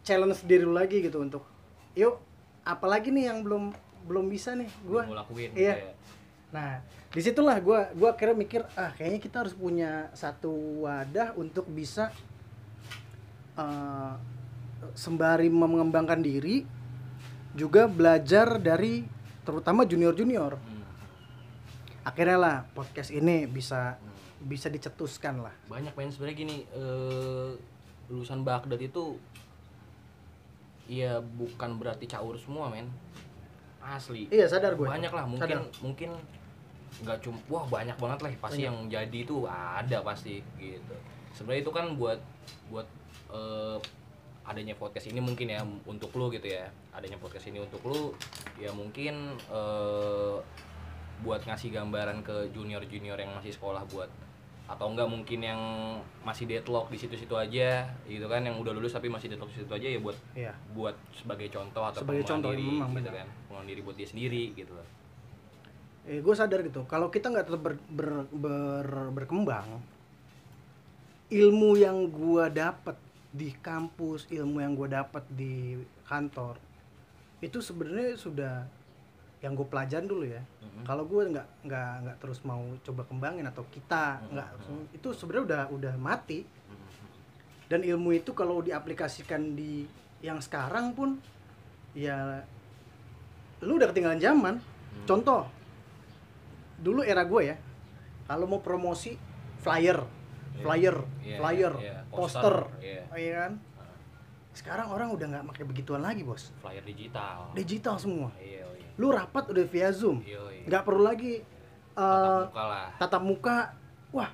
challenge diri lu lagi gitu untuk yuk apalagi nih yang belum belum bisa nih gua.
Belum ngelakuin
Iya.
gitu ya.
Nah, di situlah gue gua akhirnya mikir ah kayaknya kita harus punya satu wadah untuk bisa eh, sembari mengembangkan diri juga belajar dari terutama junior-junior.
Hmm.
Akhirnya lah podcast ini bisa bisa dicetuskan lah.
banyak main sebenarnya gini eh, lulusan Baghdad itu Iya bukan berarti caur semua men asli
Iya sadar gue.
banyak lah mungkin
Sadar.
mungkin nggak cuma wah banyak banget lah pasti
Banyak.
yang jadi itu ada pasti gitu sebenarnya itu kan buat buat eh, adanya podcast ini mungkin ya untuk lu gitu ya adanya podcast ini untuk lu ya mungkin eh, buat ngasih gambaran ke junior junior yang masih sekolah buat atau enggak mungkin yang masih deadlock di situ-situ aja gitu kan yang udah lulus tapi masih deadlock di situ aja ya buat
Iya.
buat sebagai contoh atau
Sebagai contoh,
diri
memang
gitu
benar.
kan pengembangan diri buat dia sendiri gitu loh
Eh, gue sadar gitu. Kalau kita nggak tetap ber, ber- ber- berkembang, ilmu yang gue dapat di kampus, ilmu yang gue dapat di kantor, itu sebenarnya sudah yang gue pelajarin dulu ya.
Mhm.
Kalau gue nggak nggak nggak terus mau coba kembangin atau kita
Mhm.
nggak, itu sebenarnya udah udah mati. Dan ilmu itu kalau diaplikasikan di yang sekarang pun, ya lu udah ketinggalan zaman.
Hmm.
Contoh, dulu era gue ya, kalau mau promosi flyer,
Iya.
flyer,
Iya,
flyer,
iya,
poster,
iya.
iya kan? Sekarang orang udah nggak pakai begituan lagi bos,
flyer digital
digital semua.
iya iya
Lu rapat udah via zoom,
iya iya.
nggak perlu lagi
Tatap
eh,
muka lah
tatap muka. Wah,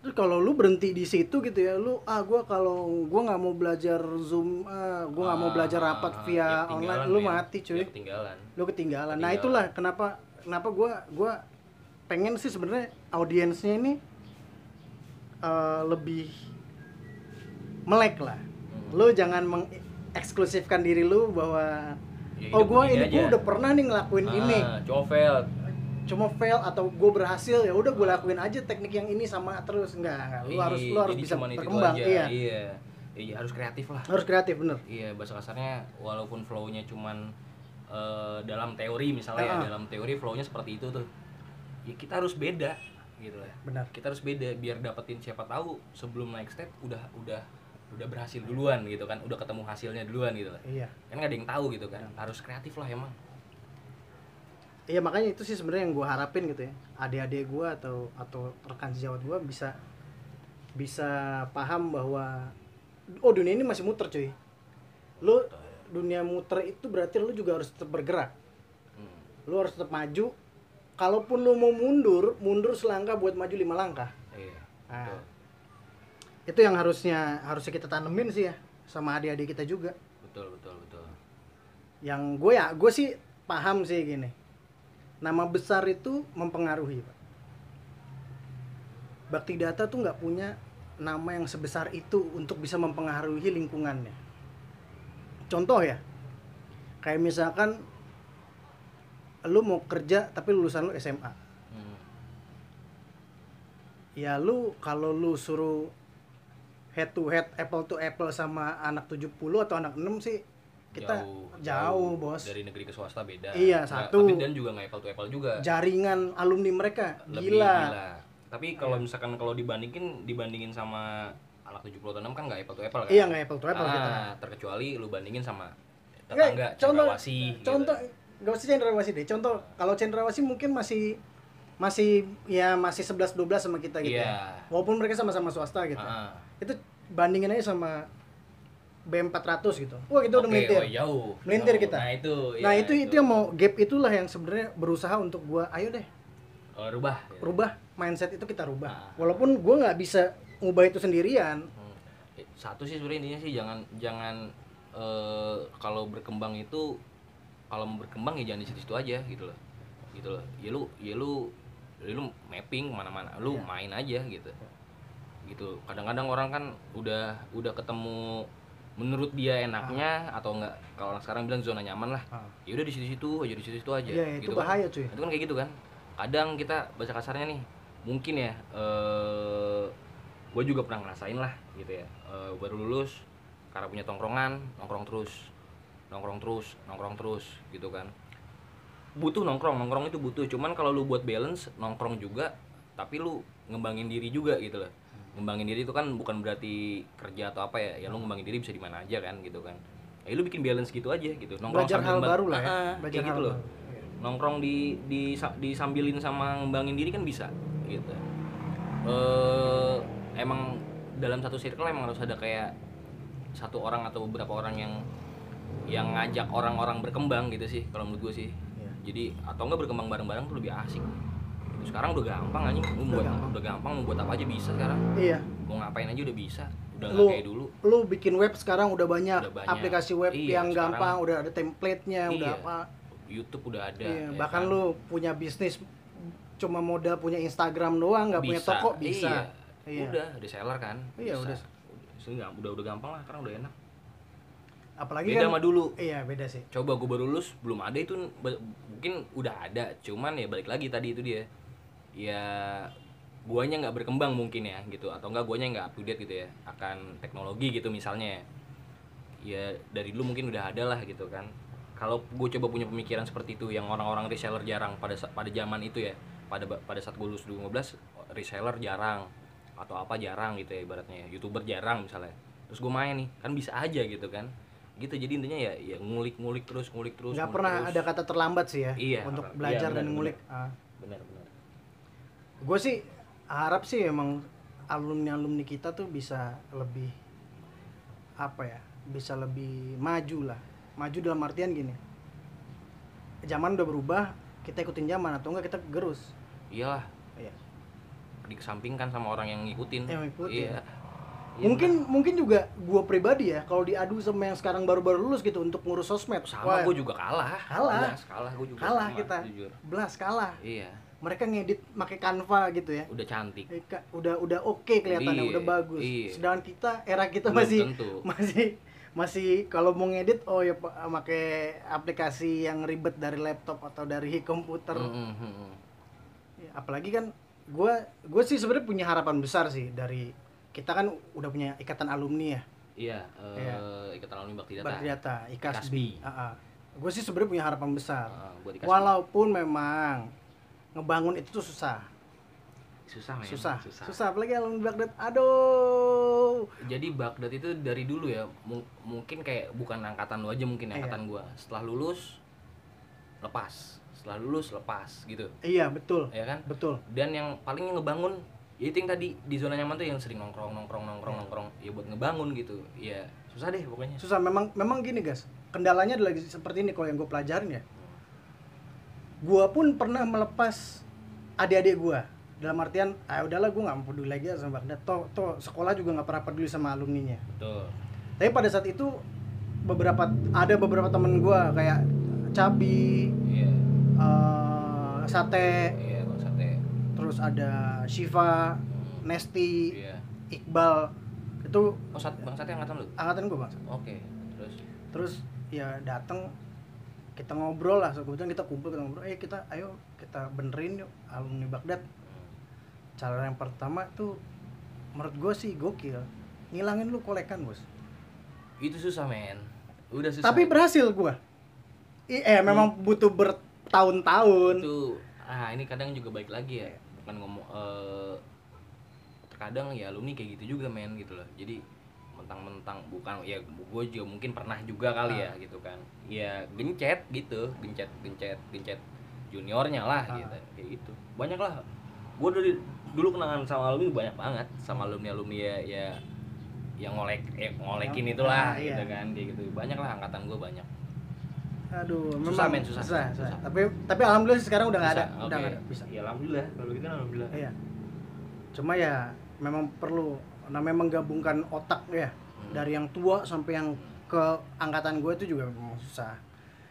terus kalau lu berhenti di situ gitu ya, lu ah gua kalau gua nggak mau belajar zoom, ah gua nggak mau
Ah,
belajar
ah,
rapat
ah,
via
ya
online, lu
men.
mati cuy.
Ya ketinggalan
lu ketinggalan. Nah
Ketinggalan.
itulah kenapa kenapa gua gua pengen sih sebenarnya audiensnya ini eh, lebih melek lah.
Hmm.
Lu jangan mengeksklusifkan diri lu bahwa
Ya,
oh
begini
ini
aja.
udah pernah nih ngelakuin ini.
ah, covel
Cuma fail atau gue berhasil ya udah gue lakuin aja teknik yang ini sama terus enggak, enggak. Lu harus lu harus bisa berkembang.
aja.
Iya.
iya iya harus kreatif lah
Harus kreatif bener.
iya bahasa kasarnya walaupun flow-nya cuman eh, dalam teori misalnya
ah.
ya dalam teori flow-nya seperti itu tuh. Ya kita harus beda gitu lah.
Benar.
kita harus beda biar dapetin siapa tahu sebelum naik step udah udah udah berhasil duluan gitu kan udah ketemu hasilnya duluan gitu lah.
Iya.
kan nggak ada yang tahu gitu kan harus kreatif lah emang.
Iya makanya itu sih sebenarnya yang gue harapin gitu ya. Adik-adik gue atau atau rekan sejawat gue bisa bisa paham bahwa oh dunia ini masih muter cuy. Lu dunia muter itu berarti lu juga harus tetap bergerak.
Hmm,
lu harus tetap maju. Kalaupun lu mau mundur mundur selangkah buat maju lima langkah.
Iya
Nah, itu yang harusnya harusnya kita tanemin sih ya sama adik-adik kita juga.
Betul betul betul.
Yang gue ya gue sih paham sih gini. Nama besar itu mempengaruhi pak. Bakti data tuh nggak punya nama yang sebesar itu untuk bisa mempengaruhi lingkungannya contoh ya. Kayak misalkan lu mau kerja tapi lulusan lu SMA
Hmm,
ya lu kalau lu suruh head to head apple to apple sama anak 70 atau anak 6 sih kita jauh, bos.
Dari negeri ke swasta beda.
Iya,
Nggak-
satu.
tapi dan juga nggak apple to apple juga.
Jaringan alumni mereka
lebih
gila,
gila. Tapi kalau misalkan kalau dibandingin dibandingin sama anak 70 enam kan nggak apple to apple kan?
iya nggak apple to apple
ah,
kita
terkecuali lu bandingin sama tetangga
contoh
Cendrawasih gitu.
contoh nggak usah cendrawasih deh contoh kalau cendrawasih mungkin masih masih ya masih 11 12 sama kita gitu
Iya.
ya. walaupun mereka sama-sama swasta gitu
Ah,
itu bandingin aja sama BM 400 gitu wah kita udah
oke,
melintir
oh, jauh.
Melintir
Jauh.
kita.
Nah, itu.
nah
ya,
itu itu yang mau gap itulah yang sebenarnya berusaha untuk gua ayo deh
Oh, rubah. ya.
rubah mindset itu kita rubah
Ah.
walaupun gue nggak bisa ngubah itu sendirian
Hmm. Eh, Satu sih sebenarnya intinya sih jangan jangan eh, kalau berkembang itu kalau mau berkembang ya jangan di situ-situ aja gitu loh. Gitu loh. Ya lu ya lu ya lu mapping ke mana-mana, lu
Iya.
main aja gitu. Gitu. Kadang-kadang orang kan udah udah ketemu menurut dia enaknya atau enggak kalau orang sekarang bilang zona nyaman lah.
Ah.
Ya udah di situ-situ aja, di situ-situ aja.
Itu
gitu kan.
bahaya, cuy.
Itu kan kayak gitu kan. Kadang kita baca kasarnya nih, mungkin ya eh gue juga pernah ngerasain lah gitu ya. Eh, baru lulus karena punya tongkrongan, nongkrong terus. Nongkrong terus, nongkrong terus gitu kan. Butuh nongkrong, nongkrong itu butuh. Cuman kalau lu buat balance, nongkrong juga tapi lu ngembangin diri juga gitu loh. Ngembangin diri itu kan bukan berarti kerja atau apa ya. Ya lu ngembangin diri bisa di mana aja kan gitu kan. Ya lu bikin balance gitu aja gitu.
belajar
sambil
hal baru lah ya belajar
kayak gitu loh.
Iya.
nongkrong di di disambilin sama ngembangin diri kan bisa gitu eh emang dalam satu circle emang harus ada kayak satu orang atau beberapa orang yang yang ngajak orang-orang berkembang gitu sih kalau menurut gue sih
Iya.
jadi atau enggak berkembang bareng-bareng tuh lebih asik Gitu. sekarang udah gampang anjing lu
Udah
buat
gampang.
udah gampang mau buat apa aja bisa sekarang
iya
mau ngapain aja udah bisa udah
Lu-
kayak dulu
lu bikin web sekarang udah banyak,
Udah banyak.
aplikasi web
Iya,
yang
sekarang-
gampang udah ada template-nya udah
Iya.
apa
YouTube udah ada
Iya,
ya
bahkan
kan?
lu punya bisnis cuma modal punya Instagram doang nggak punya toko bisa
iya.
Iya.
udah reseller kan?
Iya,
Bisa.
udah.
Udah, udah udah gampang lah karena udah enak.
Apalagi
beda
kan
sama dulu.
Iya beda sih.
Coba gue baru lulus belum ada itu mungkin udah ada cuman ya balik lagi tadi itu dia. Ya guanya nggak berkembang mungkin ya gitu. Atau enggak guanya nggak up to date gitu ya akan teknologi gitu misalnya. Ya dari dulu mungkin udah ada lah gitu kan. Kalau gue coba punya pemikiran seperti itu yang orang-orang reseller jarang pada pada zaman itu ya pada pada saat gue lulus 2015 reseller jarang atau apa jarang gitu ya ibaratnya youtuber jarang misalnya terus gue main nih kan bisa aja gitu kan gitu jadi intinya ya ya ngulik-ngulik terus ngulik terus
nggak
ngulik
pernah
terus.
ada kata terlambat sih ya
Iya,
untuk
iya,
belajar
benar,
dan
benar.
ngulik Ah.
benar benar
gue sih harap sih emang alumni alumni kita tuh bisa lebih apa ya bisa lebih maju lah maju dalam artian gini zaman udah berubah kita ikutin zaman atau enggak kita gerus
iyalah
Iya.
Dikesampingkan sama orang yang ngikutin.
Yang ngikutin.
iya. Iya,
mungkin mungkin juga gue pribadi ya kalau diadu sama yang sekarang baru-baru lulus gitu untuk ngurus sosmed.
Sama gue juga kalah.
Kalah.
Belas, kalah gue juga
kalah
sama,
kita.
jujur.
Belas kalah.
Iya.
Mereka ngedit pakai Canva gitu ya.
Udah cantik.
Eh, udah udah oke kelihatannya
Iya,
udah bagus.
iya.
sedangkan kita era kita
Belum
masih
tentu.
masih masih kalau mau ngedit oh ya pa- pakai aplikasi yang ribet dari laptop atau dari komputer.
Mm, mm, mm, mm.
Ya, apalagi kan gue gue sih sebenarnya punya harapan besar sih dari kita kan udah punya ikatan alumni ya?
Iya eh,
Iya.
ikatan alumni bakti data.
Bakti Data
Ikasbi.
IKASBI. Gue sih sebenarnya punya harapan besar.
Buat dikasih
walaupun memang ngebangun itu tuh susah.
Susah men
susah. Susah, apalagi alumni Baghdad. Aduh.
Jadi Baghdad itu dari dulu ya mu- mungkin kayak bukan angkatan lu aja mungkin
Iya.
angkatan gua. Setelah lulus lepas setelah lulus lepas gitu.
Iya betul.
Ya kan?
Betul.
Dan yang paling ngebangun ya itu yang tadi di zona nyaman tuh yang sering nongkrong nongkrong nongkrong nongkrong. Ya buat ngebangun gitu. Ya susah deh pokoknya.
Susah. Memang memang gini guys kendalanya adalah seperti ini kalau yang gue pelajarin ya. Gue pun pernah melepas adik-adik gue dalam artian ah udahlah gue nggak peduli lagi sama Baghdad toh toh sekolah juga nggak pernah peduli sama alumninya.
Betul.
Tapi pada saat itu beberapa ada beberapa temen gue kayak Cabi
iya
eh, Sate.
Iya kalau sate.
Terus ada Shiva Nesti
iya.
Iqbal. Itu
oh sat bang sate angkatan lu?
Angkatan gue bang.
Oke terus?
Terus ya datang kita ngobrol lah kebetulan kita kumpul kita ngobrol eh kita ayo kita benerin yuk alumni Baghdad. Cara yang pertama tuh menurut gue sih gokil. Ngilangin lu kolekan bos.
Itu susah men. Udah susah.
Tapi berhasil gue eh memang butuh bertahun-tahun.
Itu ah ini kadang juga baik lagi ya. Bukan ngomong eh, terkadang ya alumni kayak gitu juga men gitu loh. Jadi mentang-mentang bukan ya gue juga mungkin pernah juga kali ya gitu kan. Ya gencet gitu gencet gencet gencet juniornya lah
Ah.
gitu. Kayak gitu. Banyak lah. Gue dari dulu kenangan sama alumni banyak banget. Sama alumni alumni ya ya yang ngolek eh, ngolekin itulah
ah, iya.
gitu kan kayak gitu. Banyak lah angkatan gue banyak
aduh
Susah,
memang
men, susah.
susah,
Susah.
tapi tapi alhamdulillah sekarang udah nggak ada
Bisa,
udah nggak ada bisa
ya alhamdulillah kalau gitu alhamdulillah
iya cuma ya memang perlu namanya menggabungkan otak ya
Hmm.
dari yang tua sampai yang ke angkatan gue itu juga memang susah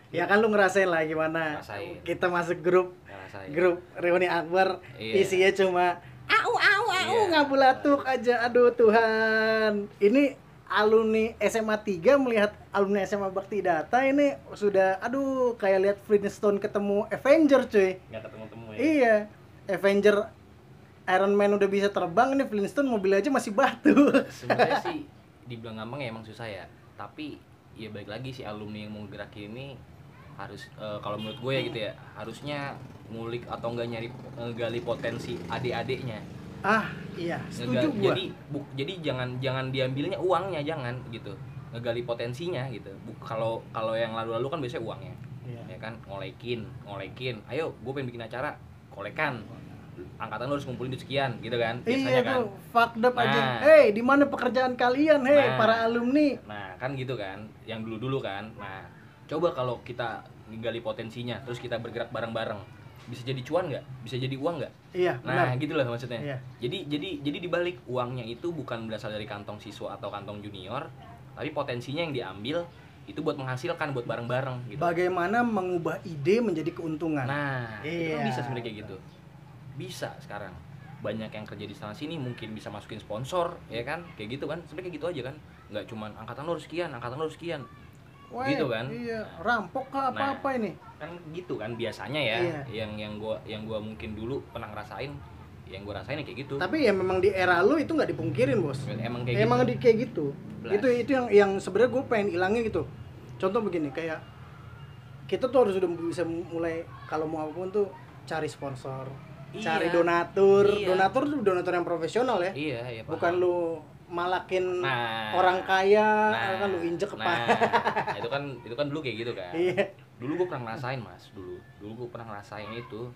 ya kan lu ngerasain lah gimana
Ngerasain.
kita masuk grup
Ngerasain.
grup reuni akbar
Iya.
isinya cuma au au au
Iya.
ngabulatuk aja aduh Tuhan ini alumni SMA 3 melihat alumni SMA Bakti Data ini sudah aduh kayak lihat Flintstone ketemu Avenger cuy.
Nggak ketemu temu ya?
Iya. Avenger Iron Man udah bisa terbang ini Flintstone mobil aja masih batu.
Sebenarnya sih dibilang gampang ya emang susah ya. Tapi ya balik lagi si alumni yang mau gerakin ini harus eh, kalau menurut gue ya gitu ya harusnya ngulik atau enggak nyari ngegali potensi adik-adiknya
ah iya setuju
Ngega-
gua
jadi bu- jadi jangan jangan diambilnya uangnya jangan gitu ngegali potensinya gitu Bu- kalau kalau yang lalu-lalu kan biasanya uangnya
Iya.
ya kan ngolekin ngolekin ayo gue pengen bikin acara kolekan angkatan lu harus ngumpulin duit sekian gitu kan biasanya
Iya
kan
tuh, fucked up aja.
Nah.
Hei, di mana pekerjaan kalian? Hei,
Nah.
para alumni.
Nah, kan gitu kan, yang dulu-dulu kan. Nah, coba kalau kita gali potensinya, terus kita bergerak bareng-bareng, bisa jadi cuan nggak? Bisa jadi uang nggak?
Iya,
Nah,
benar.
gitu loh maksudnya.
Iya.
Jadi jadi jadi dibalik uangnya itu bukan berasal dari kantong siswa atau kantong junior, tapi potensinya yang diambil itu buat menghasilkan buat bareng-bareng gitu.
Bagaimana mengubah ide menjadi keuntungan?
Nah, itu kan
Iya.
bisa sebenarnya kayak gitu. Bisa sekarang. Banyak yang kerja di sana sini mungkin bisa masukin sponsor, ya kan? Kayak gitu kan. Sebenarnya kayak gitu aja kan. Nggak cuman angkatan harus sekian, angkatan harus sekian.
Wah,
gitu kan.
Iya, rampok kah apa-apa ini?
Kan gitu kan biasanya ya.
Iya.
Yang yang gua yang gua mungkin dulu pernah ngerasain, yang gua rasain ya kayak gitu.
Tapi ya memang di era lu itu nggak dipungkirin, Bos.
emang kayak
Emang
gitu.
di kayak gitu. Itu itu yang yang sebenarnya gue pengen ilangin gitu. Contoh begini, kayak kita tuh harus udah bisa mulai kalau mau apa pun tuh cari sponsor, cari
Iya.
donatur.
Iya.
Donatur tuh donatur yang profesional ya.
Iya, iya. paham.
bukan lu malakin
Nah.
orang kaya
Nah,
kan lu injek ke
nah, itu kan itu kan dulu kayak gitu kan.
iya.
Dulu gue pernah ngerasain mas dulu. Dulu gue pernah ngerasain itu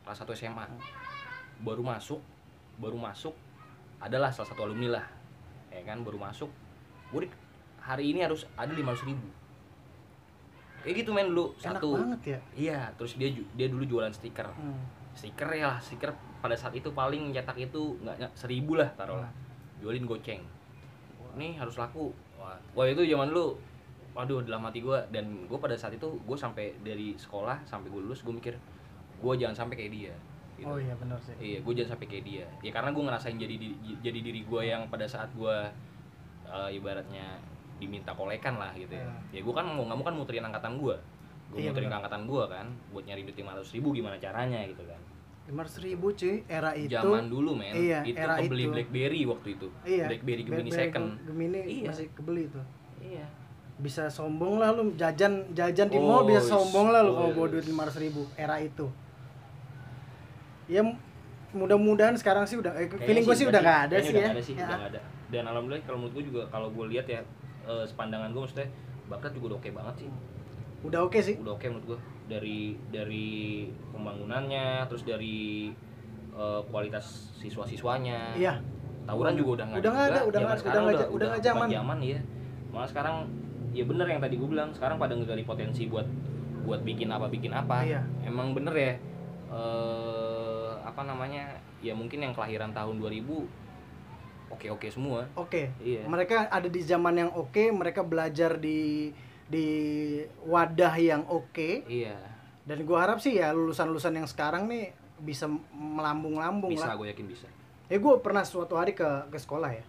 kelas 1 SMA baru masuk baru masuk adalah salah satu alumni lah ya kan? Baru masuk gue hari ini harus ada lima ribu. Kayak gitu men dulu
enak
satu.
banget ya?
Iya terus dia dia dulu jualan stiker.
Hmm.
stiker ya lah stiker pada saat itu paling cetak itu nggak seribu lah taruh lah jualin goceng. Nih harus laku. Wah, wah itu zaman dulu waduh dalam hati gue dan gue pada saat itu gue sampai dari sekolah sampai gue lulus gue mikir gue jangan sampai kayak dia. Gitu.
oh iya benar sih.
Iya gue jangan sampai kayak dia. Ya karena gue ngerasain jadi di- jadi diri gue yang pada saat gue eh, ibaratnya diminta kolekan lah gitu ya. Ya gue kan mau nggak mau kan muterin angkatan gue gue
Iya,
muterin angkatan gue kan buat nyari duit lima ribu gimana caranya gitu kan
lima ribu cuy. Era itu
zaman dulu men.
Iya,
itu
era
kebeli
itu.
Blackberry waktu itu.
Iya
Blackberry Gemini
Blackberry
second.
Gemini
Iya.
masih kebeli tuh
iya.
Bisa sombong lah lu. Jajan jajan di
Oh,
mall bisa
is-
sombong lah lu kalau
oh,
bawa
is.
duit lima ribu era itu. Ya mudah-mudahan sekarang sih udah eh,
Kayaknya
feeling gue sih udah nggak ada sih
udah
ya,
ada sih
Ya.
udah ada. Dan alhamdulillah kalau menurut gue juga kalau gue lihat ya eh, sepandangan gue maksudnya bakat juga udah oke banget sih.
Udah oke sih.
Udah oke menurut gue dari dari pembangunannya terus dari eh, kualitas siswa-siswanya
iya
tawuran juga udah nggak
Udah nggak ada, udah nggak-
sekarang
udah nggak- udah nggak zaman.
zaman ya malah sekarang ya bener yang tadi gue bilang sekarang pada ngegali potensi buat buat bikin apa bikin apa
Iya.
emang bener ya eh apa namanya ya mungkin yang kelahiran tahun 2000 oke oke semua
oke
Iya.
mereka ada di zaman yang oke mereka belajar di di wadah yang oke.
Iya.
Dan gua harap sih ya lulusan-lulusan yang sekarang nih bisa melambung-lambung
bisa
lah.
gue yakin bisa.
Ya gue pernah suatu hari ke ke sekolah ya.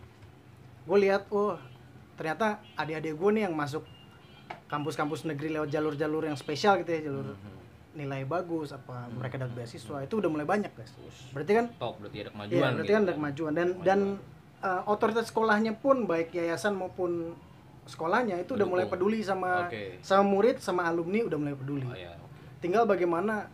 Gue lihat oh ternyata adik-adik gue nih yang masuk kampus-kampus negeri lewat jalur-jalur yang spesial gitu ya jalur
Mhm.
nilai bagus apa
Hmm.
mereka dapat beasiswa itu udah mulai banyak guys. Berarti kan
top berarti ada kemajuan
Iya, berarti
gitu.
kan ada kemajuan. Dan dan uh, otoritas sekolahnya pun baik yayasan maupun sekolahnya itu udah mulai peduli sama
Oke.
sama murid sama alumni udah mulai peduli.
oh, ya oke.
Tinggal bagaimana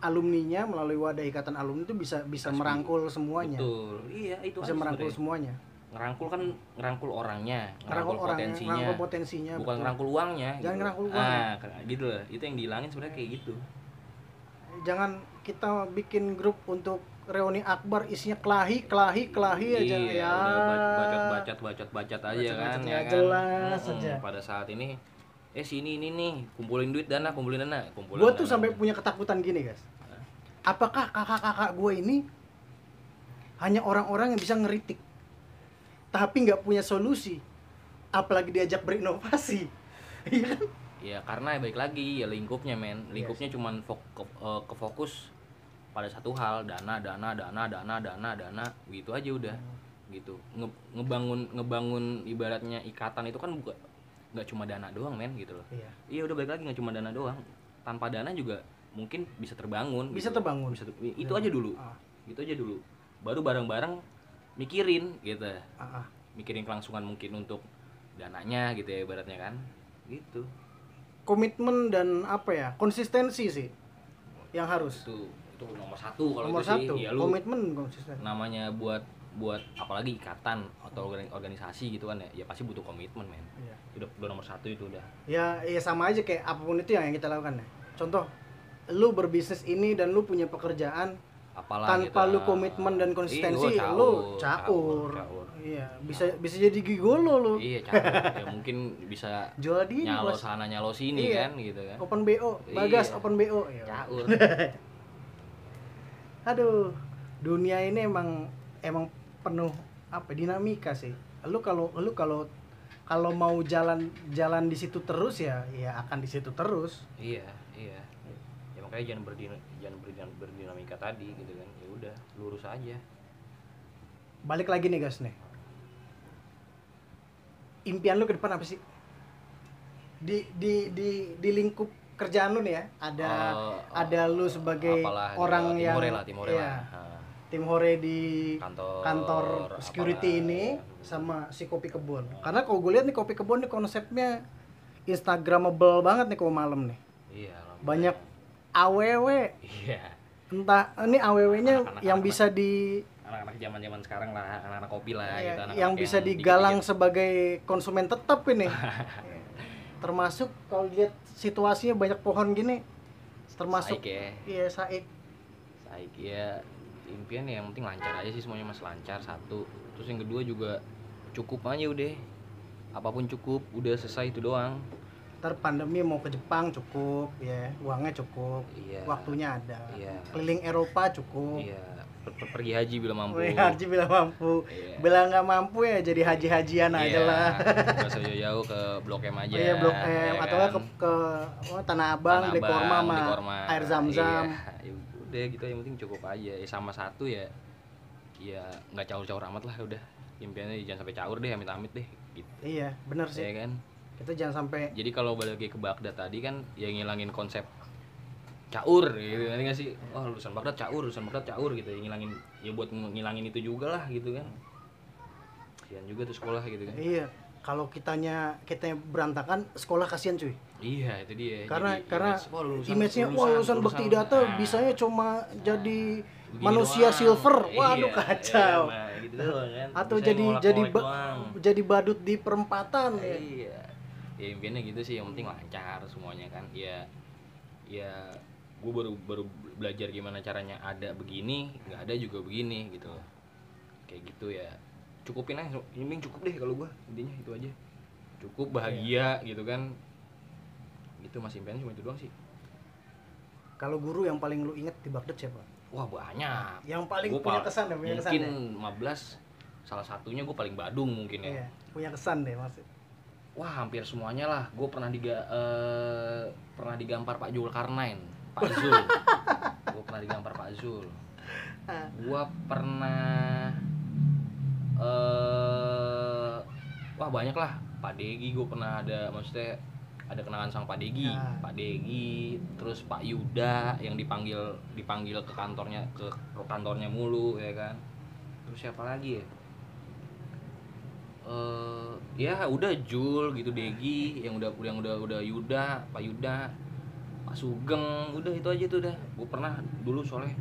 alumninya melalui wadah ikatan alumni itu bisa bisa
Kasih.
merangkul semuanya.
betul iya itu
Bisa merangkul
sebenarnya.
semuanya.
ngerangkul kan ngerangkul orangnya
Ngerangkul
ngerangkul
orangnya,
potensinya
ngerangkul potensinya.
bukan
betul.
ngerangkul uangnya
Jangan ngerangkul
ah
uangnya.
kayak gitu loh itu yang dihilangin sebenarnya kayak gitu
Jangan kita bikin grup untuk reuni akbar isinya kelahi, kelahi, kelahi aja
iya,
ya.
udah ba- bacot bacot bacot bacot aja
Bacot-bacot
kan ya kan
jelas
Mm-mm,
aja.
pada saat ini eh sini ini nih kumpulin duit dana kumpulin dana kumpulin
gue tuh sampai punya ketakutan gini guys apakah kakak-kakak gue ini hanya orang-orang yang bisa ngeritik tapi nggak punya solusi apalagi diajak berinovasi Iya kan?
ya karena baik lagi ya lingkupnya men
Iya
lingkupnya cuman fok ke, eh, ke fokus pada satu hal dana dana dana dana dana dana gitu aja udah gitu. Nge- ngebangun ngebangun ibaratnya ikatan itu kan bukan nggak cuma dana doang men gitu loh.
Iya.
Iya udah balik lagi nggak cuma dana doang. Tanpa dana juga mungkin bisa terbangun
Bisa
gitu.
terbangun.
bisa ter- itu aja dulu.
Ah,
gitu aja dulu. Baru bareng-bareng mikirin gitu.
Ah, ah.
mikirin kelangsungan mungkin untuk dananya gitu ya ibaratnya kan. Gitu.
Komitmen dan apa ya konsistensi sih yang harus.
Itu itu nomor satu kalau
nomor
itu sih.
satu
ya lu
komitmen konsisten.
namanya buat buat apalagi ikatan atau organi- organisasi gitu kan ya ya pasti butuh komitmen men.
Iya.
udah udah nomor satu itu udah.
Ya ya sama aja kayak apa pun itu yang kita lakukan ya. Contoh lu berbisnis ini dan lu punya pekerjaan
apalah
tanpa
gitu.
lu komitmen dan konsistensi
Iya,
lu
caur,
caur,
caur.
iya bisa bisa jadi gigolo lu
iya caur. Ya mungkin bisa
jual diri
nyalo sana nyalo sini
Iya.
kan gitu kan.
Open bo bagas
Iya.
open bo ya.
caur
aduh dunia ini emang emang penuh apa dinamika sih. Lu kalau lu kalau kalau mau jalan jalan di situ terus ya ya akan di situ terus.
Iya iya. Ya makanya jangan berdina jangan berdina- berdinamika tadi gitu kan. Ya udah lurus aja.
Balik lagi nih guys nih. Impian lu ke depan apa sih? Di di di di lingkup kerjaan lu nih ya. Ada
Oh,
ada lu sebagai
apalah,
orang yang
lah timore
iya,
lah Ha,
tim hore di
kantor
kantor security
apalah,
ini
ya.
sama si kopi kebun karena kalau gue lihat nih kopi kebun nih konsepnya instagramable banget nih kalau malam nih.
Iya
banyak aww
iya.
Entah ini aww-nya yang
anak-anak.
bisa di
anak-anak zaman zaman sekarang lah anak-anak kopi lah
ya,
gitu anak-anak
yang bisa digalang sebagai konsumen tetap ini termasuk kalau lihat situasinya banyak pohon gini termasuk
Saik ya.
iya saik.
Saik ya impian ya yang penting lancar aja sih semuanya mas. Lancar satu. Terus yang kedua juga cukup aja udah. Apa pun cukup udah selesai itu doang.
Ntar pandemi mau ke Jepang cukup ya. Uangnya cukup
iya.
waktunya ada.
Iya.
keliling Eropa cukup.
Iya pergi haji bila mampu.
Wih, Haji bila mampu.
Iya.
bila nggak mampu ya jadi haji-hajian aja
Iya,
lah.
nggak usah jauh-jauh ke blok M aja
iya blok M
ya
atau
kan?
ke, ke oh, Tanah Abang beli korma sama air zam-zam.
Iya, ya udah gitu yang penting cukup aja. Ya sama satu ya ya nggak caur-caur amat lah udah. Impiannya jangan sampai caur deh amit-amit deh gitu.
Iya bener sih.
Ya kan?
Kita jangan sampai
jadi kalau balik lagi ke Baghdad tadi kan ya ngilangin konsep caur gitu. Nanti nggak sih? Wah lulusan Baghdad caur lulusan Baghdad caur gitu. Ya ngilangin ya buat ngilangin itu juga lah gitu kan. Kasihan juga tuh sekolah gitu kan.
Iya. Kalau kitanya kita berantakan sekolah kasihan cuy.
Iya itu dia.
Karena
Jadi
karena
image, wah, lulusan-
image-nya wah lulusan bakti data
nah,
bisanya cuma jadi manusia
doang.
silver. Waduh
Iya,
kacau.
iya, gitu doang kan.
atau
Bisanya
jadi jadi ba-
doang.
jadi badut di perempatan ya.
iya. Ya impiannya gitu sih yang penting lancar semuanya kan. Ya ya gue baru baru belajar gimana caranya ada begini nggak ada juga begini gitu. Kayak gitu ya. Cukupin aja penting cukup deh kalau gue intinya itu aja. Cukup bahagia gitu kan. Itu masih impiannya cuma itu doang sih.
Kalau guru yang paling lu inget di Baghdad siapa?
Wah banyak.
Yang paling
Gua
punya kesan ya punya kesan
mungkin
ya?
15 salah satunya gue paling badung mungkin ya.
Iya punya kesan deh maksud
Wah hampir semuanya lah. Gue pernah diga eh, pernah digampar Pak Zulkarnain, Pak Zul. gue pernah digampar Pak Zul.
Ah.
Gue pernah eh wah banyak lah. Pak Degi gue pernah ada maksudnya ada kenangan sama Pak Degi,
Ah.
Pak Degi, terus Pak Yuda yang dipanggil dipanggil ke kantornya ke, ke kantornya mulu ya kan. Terus siapa lagi ya? eh ya udah Jul gitu Degi yang udah yang udah udah Yuda Pak Yuda Sugeng udah itu aja tuh udah gue pernah dulu soalnya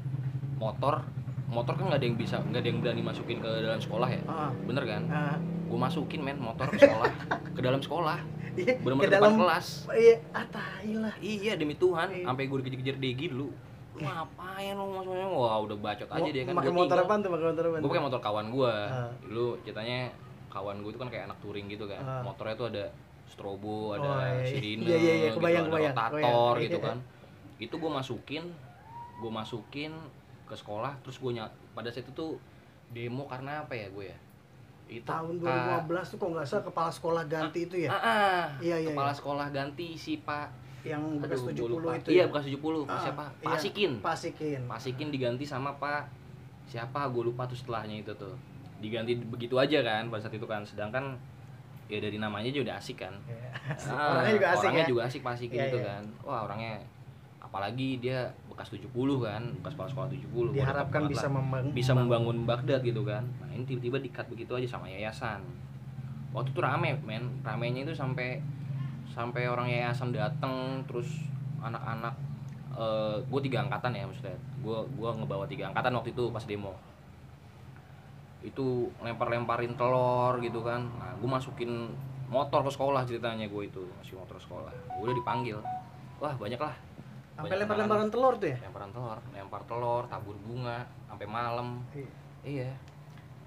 motor motor kan nggak ada yang bisa nggak ada yang berani masukin ke dalam sekolah ya?
Ah,
bener kan?
Ah,
gue masukin men motor ke sekolah. Ke dalam sekolah.
Iya,
bener-bener
ke
depan
dalam
kelas.
iya ah tai lah.
Iya demi Tuhan.
Iya.
sampai gue dikejar-kejar Degi dulu. Lu ngapain lu maksudnya wah udah bacot aja dia kan.
pakai motor apa tuh? Pakai motor apa
gue pakai motor kawan gue
Ah.
dulu ceritanya kawan gue itu kan kayak anak touring gitu kan.
Ah.
motornya tuh ada strobo ada
Oh, iya, iya.
sirine
Iya, iya, iya,
gitu,
kebayang,
ada
kebayang,
rotator
kebayang.
gitu
Iya.
kan itu gue masukin gue masukin ke sekolah terus gue nyat pada saat itu tuh demo karena apa ya gue ya itu
tahun
Kak-
2015 tuh kok nggak salah kepala sekolah ganti itu ya
Ah, ah.
Iya, iya,
kepala
iya.
sekolah ganti si Pak
yang bekas
aduh,
70
gua lupa.
itu
iya
ya?
bekas 70
Ah,
siapa
iya.
Pak Asikin
Pasikin
Pak Asikin diganti sama Pak siapa gue lupa tuh setelahnya itu tuh diganti begitu aja kan pada saat itu kan sedangkan ya dari namanya aja udah asik kan.
Iya.
Ah,
orangnya juga asik
orangnya
ya?
juga asik Pak Asikin
Iya,
itu
iya.
kan. Wah orangnya apalagi dia bekas 70 kan bekas kepala sekolah 70 Gua udah
diharapkan bisa membangun
bisa membangun Baghdad gitu kan. Nah ini tiba-tiba dikat begitu aja sama yayasan. Waktu itu rame men. Ramenya itu sampai sampai orang yayasan datang terus anak-anak gue tiga angkatan ya maksudnya. Gue gua ngebawa tiga angkatan waktu itu pas demo itu lempar-lemparin telur gitu kan. Nah gue masukin motor ke sekolah ceritanya gue itu masih motor sekolah. Gue udah dipanggil. Wah banyak lah
sampai lempar-lemparan telur tuh ya?
Lemparan telur lempar telur tabur bunga sampai malam.
Iya.
iya.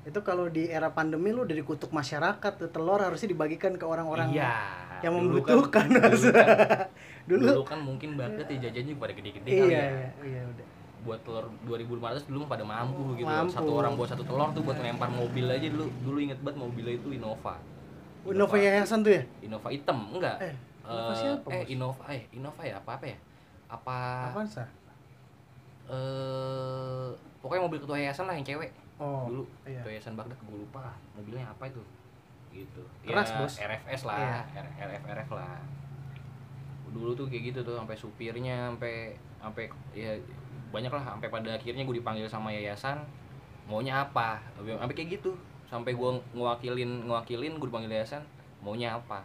Itu kalau di era pandemi lu udah dikutuk masyarakat tuh telur harusnya dibagikan ke orang-orang
iya.
yang
Dulu
membutuhkan,
kan, dulu, kan,
dulu
dulu kan mungkin Baghdad ya jajannya pada gede-gede
iya
kali ya.
iya iya udah
buat telur 2500 dulu pada mampu gitu.
Mampu.
satu orang buat satu telur tuh buat lempar mobil aja. Dulu dulu inget banget mobilnya itu Innova.
Innova Yayasan tuh ya?
Innova hitam enggak?
Eh, Innova
Eh,
siapa,
eh? Innova eh Innova ya? Apa apa ya? Apa
Avanza
eh pokoknya mobil ketua yayasan lah yang cewek.
Oh
dulu
iya.
ketua yayasan Baghdad gue lupa mobilnya apa itu. Gitu.
Keras,
ya,
Bos.
RFS lah
Iya.
R- RF RF lah. Dulu tuh kayak gitu tuh sampai supirnya sampai sampai ya banyak lah sampai pada akhirnya gue dipanggil sama yayasan maunya apa? Sampai kayak gitu. Sampai gue ngewakilin ngewakilin gue dipanggil yayasan maunya apa?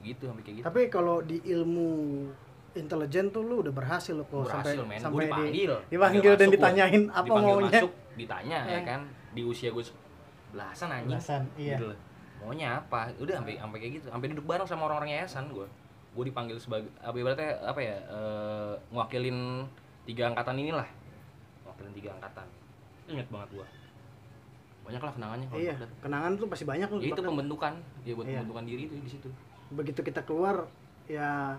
Gitu sampai kayak gitu.
Tapi kalau di ilmu intelijen tuh lu udah berhasil lo kok sampai
berhasil men. Gue
sampai di,
dipanggil.
dipanggil
Udah
dan
masuk gua.
ditanyain apa
Dipanggil
maunya.
masuk ditanya ya
Eh.
kan? Di usia gue belasan anjing.
Belasan iya.
Gitu maunya apa? Udah sampai sampai kayak gitu. Sampai duduk bareng sama orang-orang yayasan gue gue dipanggil sebagai apa ibaratnya apa ya eh, ngewakilin tiga angkatan inilah. Ngewakilin tiga angkatan. Ingat banget gue banyak lah kenangannya kalau
iya
Baghdad.
kenangan tuh pasti banyak lu
ya itu pembentukan. Ya buat
Iya.
pembentukan diri itu di situ.
Begitu kita keluar ya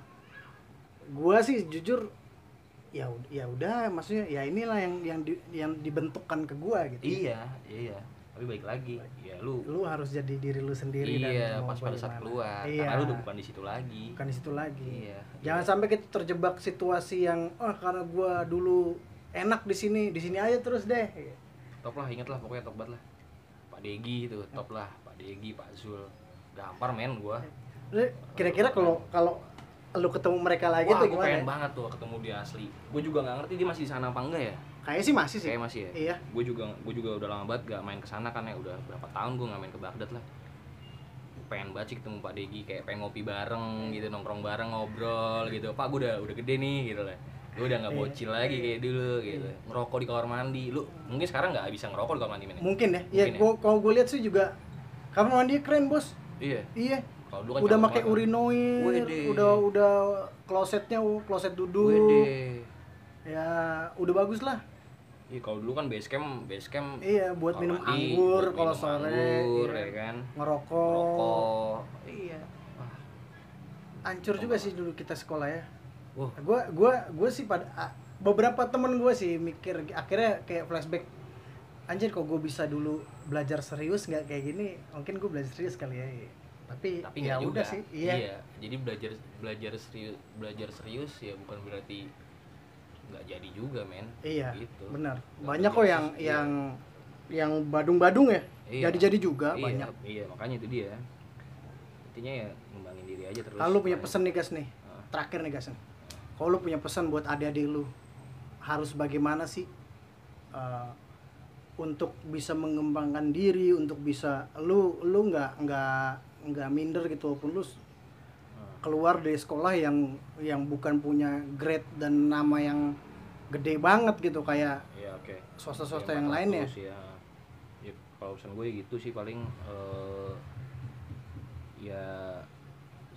gua sih jujur ya ya udah maksudnya ya inilah yang yang di, yang dibentukkan ke gua gitu.
Iya iya tapi baik lagi. Ya lu
lu harus jadi diri lu sendiri
iya
dan mau
pas pada saat keluar.
Iya.
Karena lu udah bukan di situ lagi.
Bukan di situ lagi.
Iya
jangan sampai kita terjebak situasi yang oh karena gua dulu enak di sini di sini aja terus deh.
Top lah inget lah pokoknya top banget lah. Pak Degi itu top lah. Pak Degi Pak Zul. Gampar men gua.
Kira-kira kalau kalau lu ketemu mereka lagi
Wah,
tuh gimana
pengen
ya?
banget tuh ketemu dia asli. Gue juga nggak ngerti dia masih di sana apa enggak ya
kayaknya sih masih sih.
Kayak masih ya.
Iya.
Gue juga gue juga udah lama banget gak main ke sana kan ya. Udah berapa tahun gue nggak main ke Baghdad lah. Pengen banget sih ketemu Pak Degi kayak pengen ngopi bareng gitu nongkrong bareng ngobrol gitu. Pak gue udah udah gede nih gitu lah. Gue udah nggak
Iya.
bocil lagi kayak dulu gitu. Ngerokok di kamar mandi. Lu mungkin sekarang nggak bisa ngerokok di kamar mandi men ya?
mungkin ya. Iya
ya.
kalau gue lihat sih juga kamar mandi keren bos.
Iya.
Iya.
Kalau dulu kan
udah pakai urinoir
Wede.
udah udah klosetnya kloset duduk.
Wede.
ya udah bagus lah
Iya kalau dulu kan base camp, base camp
iya buat minum
mandi,
anggur
buat
kalau
minum
sore
anggur,
iya.
ya kan.
ngerokok.
Rokok.
iya.
Wah,
hancur juga sih dulu kita sekolah ya.
Wah,
gua gua gua sih pada beberapa temen gue sih mikir akhirnya kayak flashback anjir kok gue bisa dulu belajar serius nggak kayak gini? Mungkin gue belajar serius kali ya. Tapi,
tapi
ya
nggak
udah sih iya,
Jadi belajar belajar serius belajar serius ya bukan berarti nggak jadi juga, men.
Iya,
Gitu.
benar banyak kok yang
iya.
yang yang badung-badung ya
Iya.
jadi-jadi juga
Iya,
banyak
Iya, makanya itu dia. Intinya ya ngembangin diri aja terus.
kalau lu punya pesan nih guys nih
Ah.
terakhir nih guys kalau lu punya pesan buat adik-adik lu harus bagaimana sih uh, untuk bisa mengembangkan diri untuk bisa lu lu nggak nggak nggak minder gitu walaupun lu. Keluar dari sekolah yang yang bukan punya grade dan nama yang gede banget gitu kayak
Iya, oke.
swasta-swasta
Ya,
yang
empat
lain ya
ya. Ya, kalau pesan gue gitu sih paling eh, ya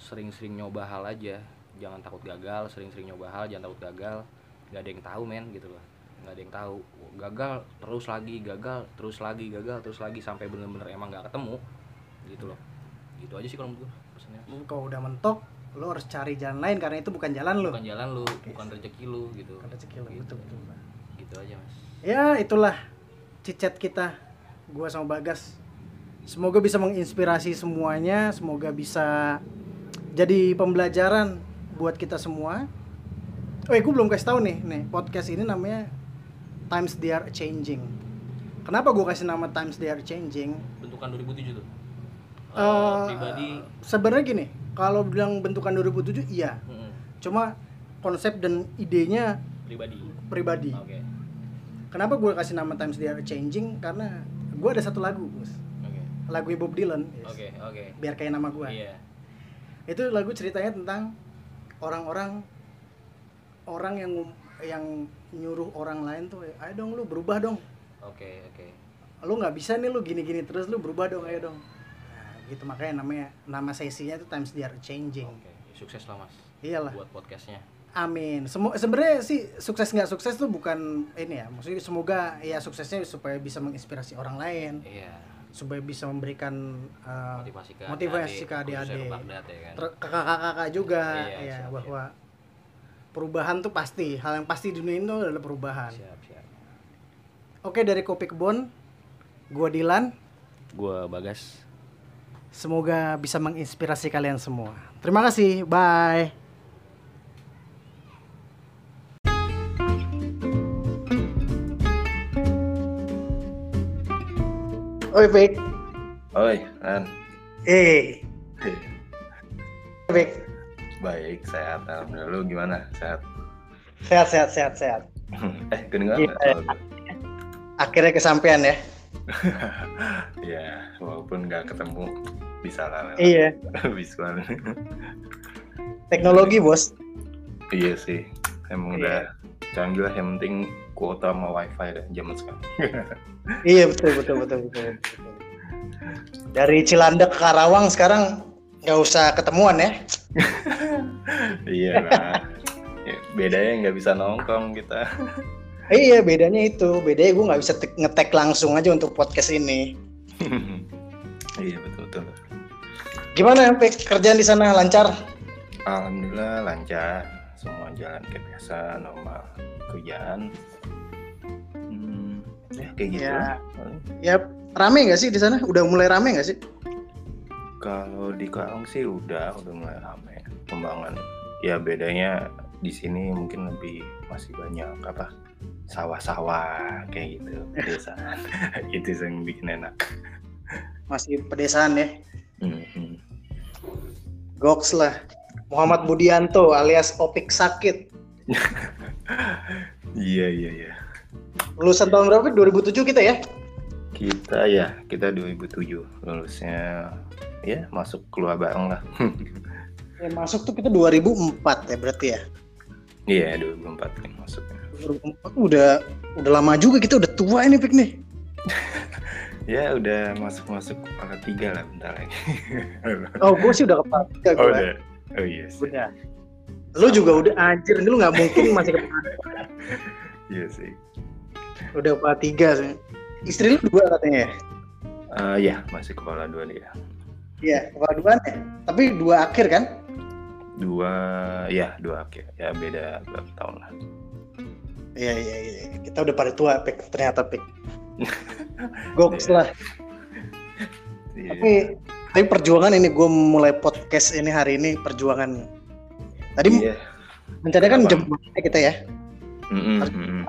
sering-sering nyoba hal aja. Jangan takut gagal sering-sering nyoba hal jangan takut gagal. Nggak ada yang tahu men gitu loh. Nggak ada yang tahu. Gagal terus lagi gagal terus lagi gagal terus lagi sampai bener-bener emang nggak ketemu gitu loh. Gitu aja sih kalau menurut gue pesannya.
Kalau udah mentok lo harus cari jalan lain karena itu bukan jalan lo.
Bukan jalan lu bukan rezeki lu gitu.
Bukan rezeki lo
Gitu.
betul betul
gitu aja mas.
Ya itulah cicet kita gua sama Bagas semoga bisa menginspirasi semuanya semoga bisa jadi pembelajaran buat kita semua. Oh gue belum kasih tahu nih nih podcast ini namanya Times They Are Changing. Kenapa gua kasih nama Times They Are Changing?
Bentukan 2007 tuh.
Eh,
Eh, pribadi.
sebenarnya gini kalau bilang bentukan 2007 iya.
Mm-mm,
cuma konsep dan idenya
pribadi.
Pribadi.
Oke.
Kenapa gue kasih nama Times They Are Changing? Karena gue ada satu lagu Gus.
oke.
Lagu Bob Dylan
oke oke.
Biar kayak nama gue
iya.
Itu lagu ceritanya tentang orang-orang orang yang yang nyuruh orang lain tuh ayo dong lu berubah dong.
Oke oke.
Lu nggak bisa nih lu gini-gini terus lu berubah dong ayo dong gitu makanya namanya nama sesinya itu Times They Are Changing
oke sukses lah mas
iyalah
buat podcastnya
Amin. Semu sebenarnya sih sukses nggak sukses tuh bukan ini ya. Maksudnya semoga ya suksesnya supaya bisa menginspirasi orang lain,
iya
supaya bisa memberikan uh,
motivasi ke
motivasi ke
khususnya
adik-adik.
ya kan
ke kakak-kakak juga
Iya,
ya
siap,
bahwa perubahan tuh pasti. Hal yang pasti di dunia ini tuh adalah perubahan.
siap siap
Oke dari Kopi Kebon, gua Dilan.
gua bagas
Semoga bisa menginspirasi kalian semua. Terima kasih. Bye. Oi, Pik.
Oi, An.
Eh, Pik.
Baik, sehat. Alhamdulillah. Lu gimana? Sehat?
Sehat, sehat, sehat, sehat.
eh, nggak? suara gua?
Akhirnya kesampaian ya.
Iya, walaupun nggak ketemu, bisa lah. lewat
Iya.
Visual.
Teknologi, Bos.
iya sih. Emang
Iya.
udah canggih lah. Yang penting kuota sama wifi dah zaman sekarang.
Iya, betul, betul, betul, betul. betul. Dari Cilandak ke Karawang sekarang nggak usah ketemuan ya.
iya. Ya, bedanya nggak bisa nongkrong kita.
Iya, bedanya itu. Bedanya gue nggak bisa tek- ngetek langsung aja untuk podcast ini. Gimana Pik? kerjaan di sana lancar?
Alhamdulillah lancar. Semua jalan kayak biasa, normal kerjaan. Hmm, ya kayak gitu.
Ya.
lah.
Ya rame nggak sih di sana? Udah mulai rame nggak sih?
Kalau di Karawang sih udah udah mulai rame kembangan. Ya bedanya di sini mungkin lebih masih banyak apa sawah-sawah kayak gitu pedesaan. itu yang bikin enak.
Masih pedesaan ya.
Mhm.
Goks lah. Muhammad Budianto alias Opik Sakit.
Iya iya iya.
Lulusan tahun berapa? 2007 kita ya?
Kita ya kita 2007 lulusnya ya masuk keluar bareng lah.
Yang masuk tuh kita 2004 ya berarti ya.
Iya 2004 kan masuknya.
2004 udah udah lama juga kita udah tua ini Pik nih.
Ya udah masuk masuk kepala tiga lah bentar lagi.
Oh, gue sih udah kepala tiga
oh
gue.
udah. Oh iya sih.
Udah. Lu juga udah anjir, lu nggak mungkin masih kepala
Iya sih.
udah kepala tiga sih. Istri lu dua katanya ya?
Eh ya masih kepala dua dia.
Iya, kepala dua ya. Tapi dua akhir kan?
Dua ya dua akhir ya beda berapa tahun lah.
Iya, iya, iya. Kita udah pada tua, Pik. Ternyata, Pik. Goks
Iya.
lah.
Iya.
Tapi, tapi perjuangan ini gue mulai podcast ini hari ini perjuangan. Tadi
Iya.
rencananya kan jam 4 kita ya.
Mm-mm, mm-mm.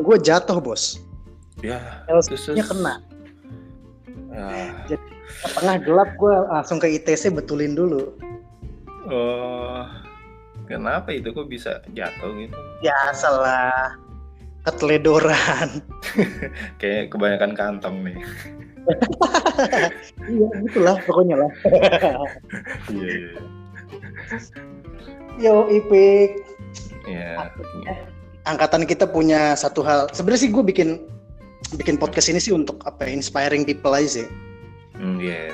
Gue jatuh, Bos.
Ya.
LC-nya
terus-
kena.
Ya.
Tengah gelap gue langsung ke ITC betulin dulu.
Oh. Kenapa itu kok bisa jatuh gitu?
Ya salah. Keteledoran.
Kayak kebanyakan kantong nih.
iya, gitulah pokoknya lah.
Iya iya.
Yo, Ipik.
Iya.
angkatan kita punya satu hal. Sebenarnya sih gue bikin bikin podcast ini sih untuk apa? Inspiring people aja sih.
Hmm, iya.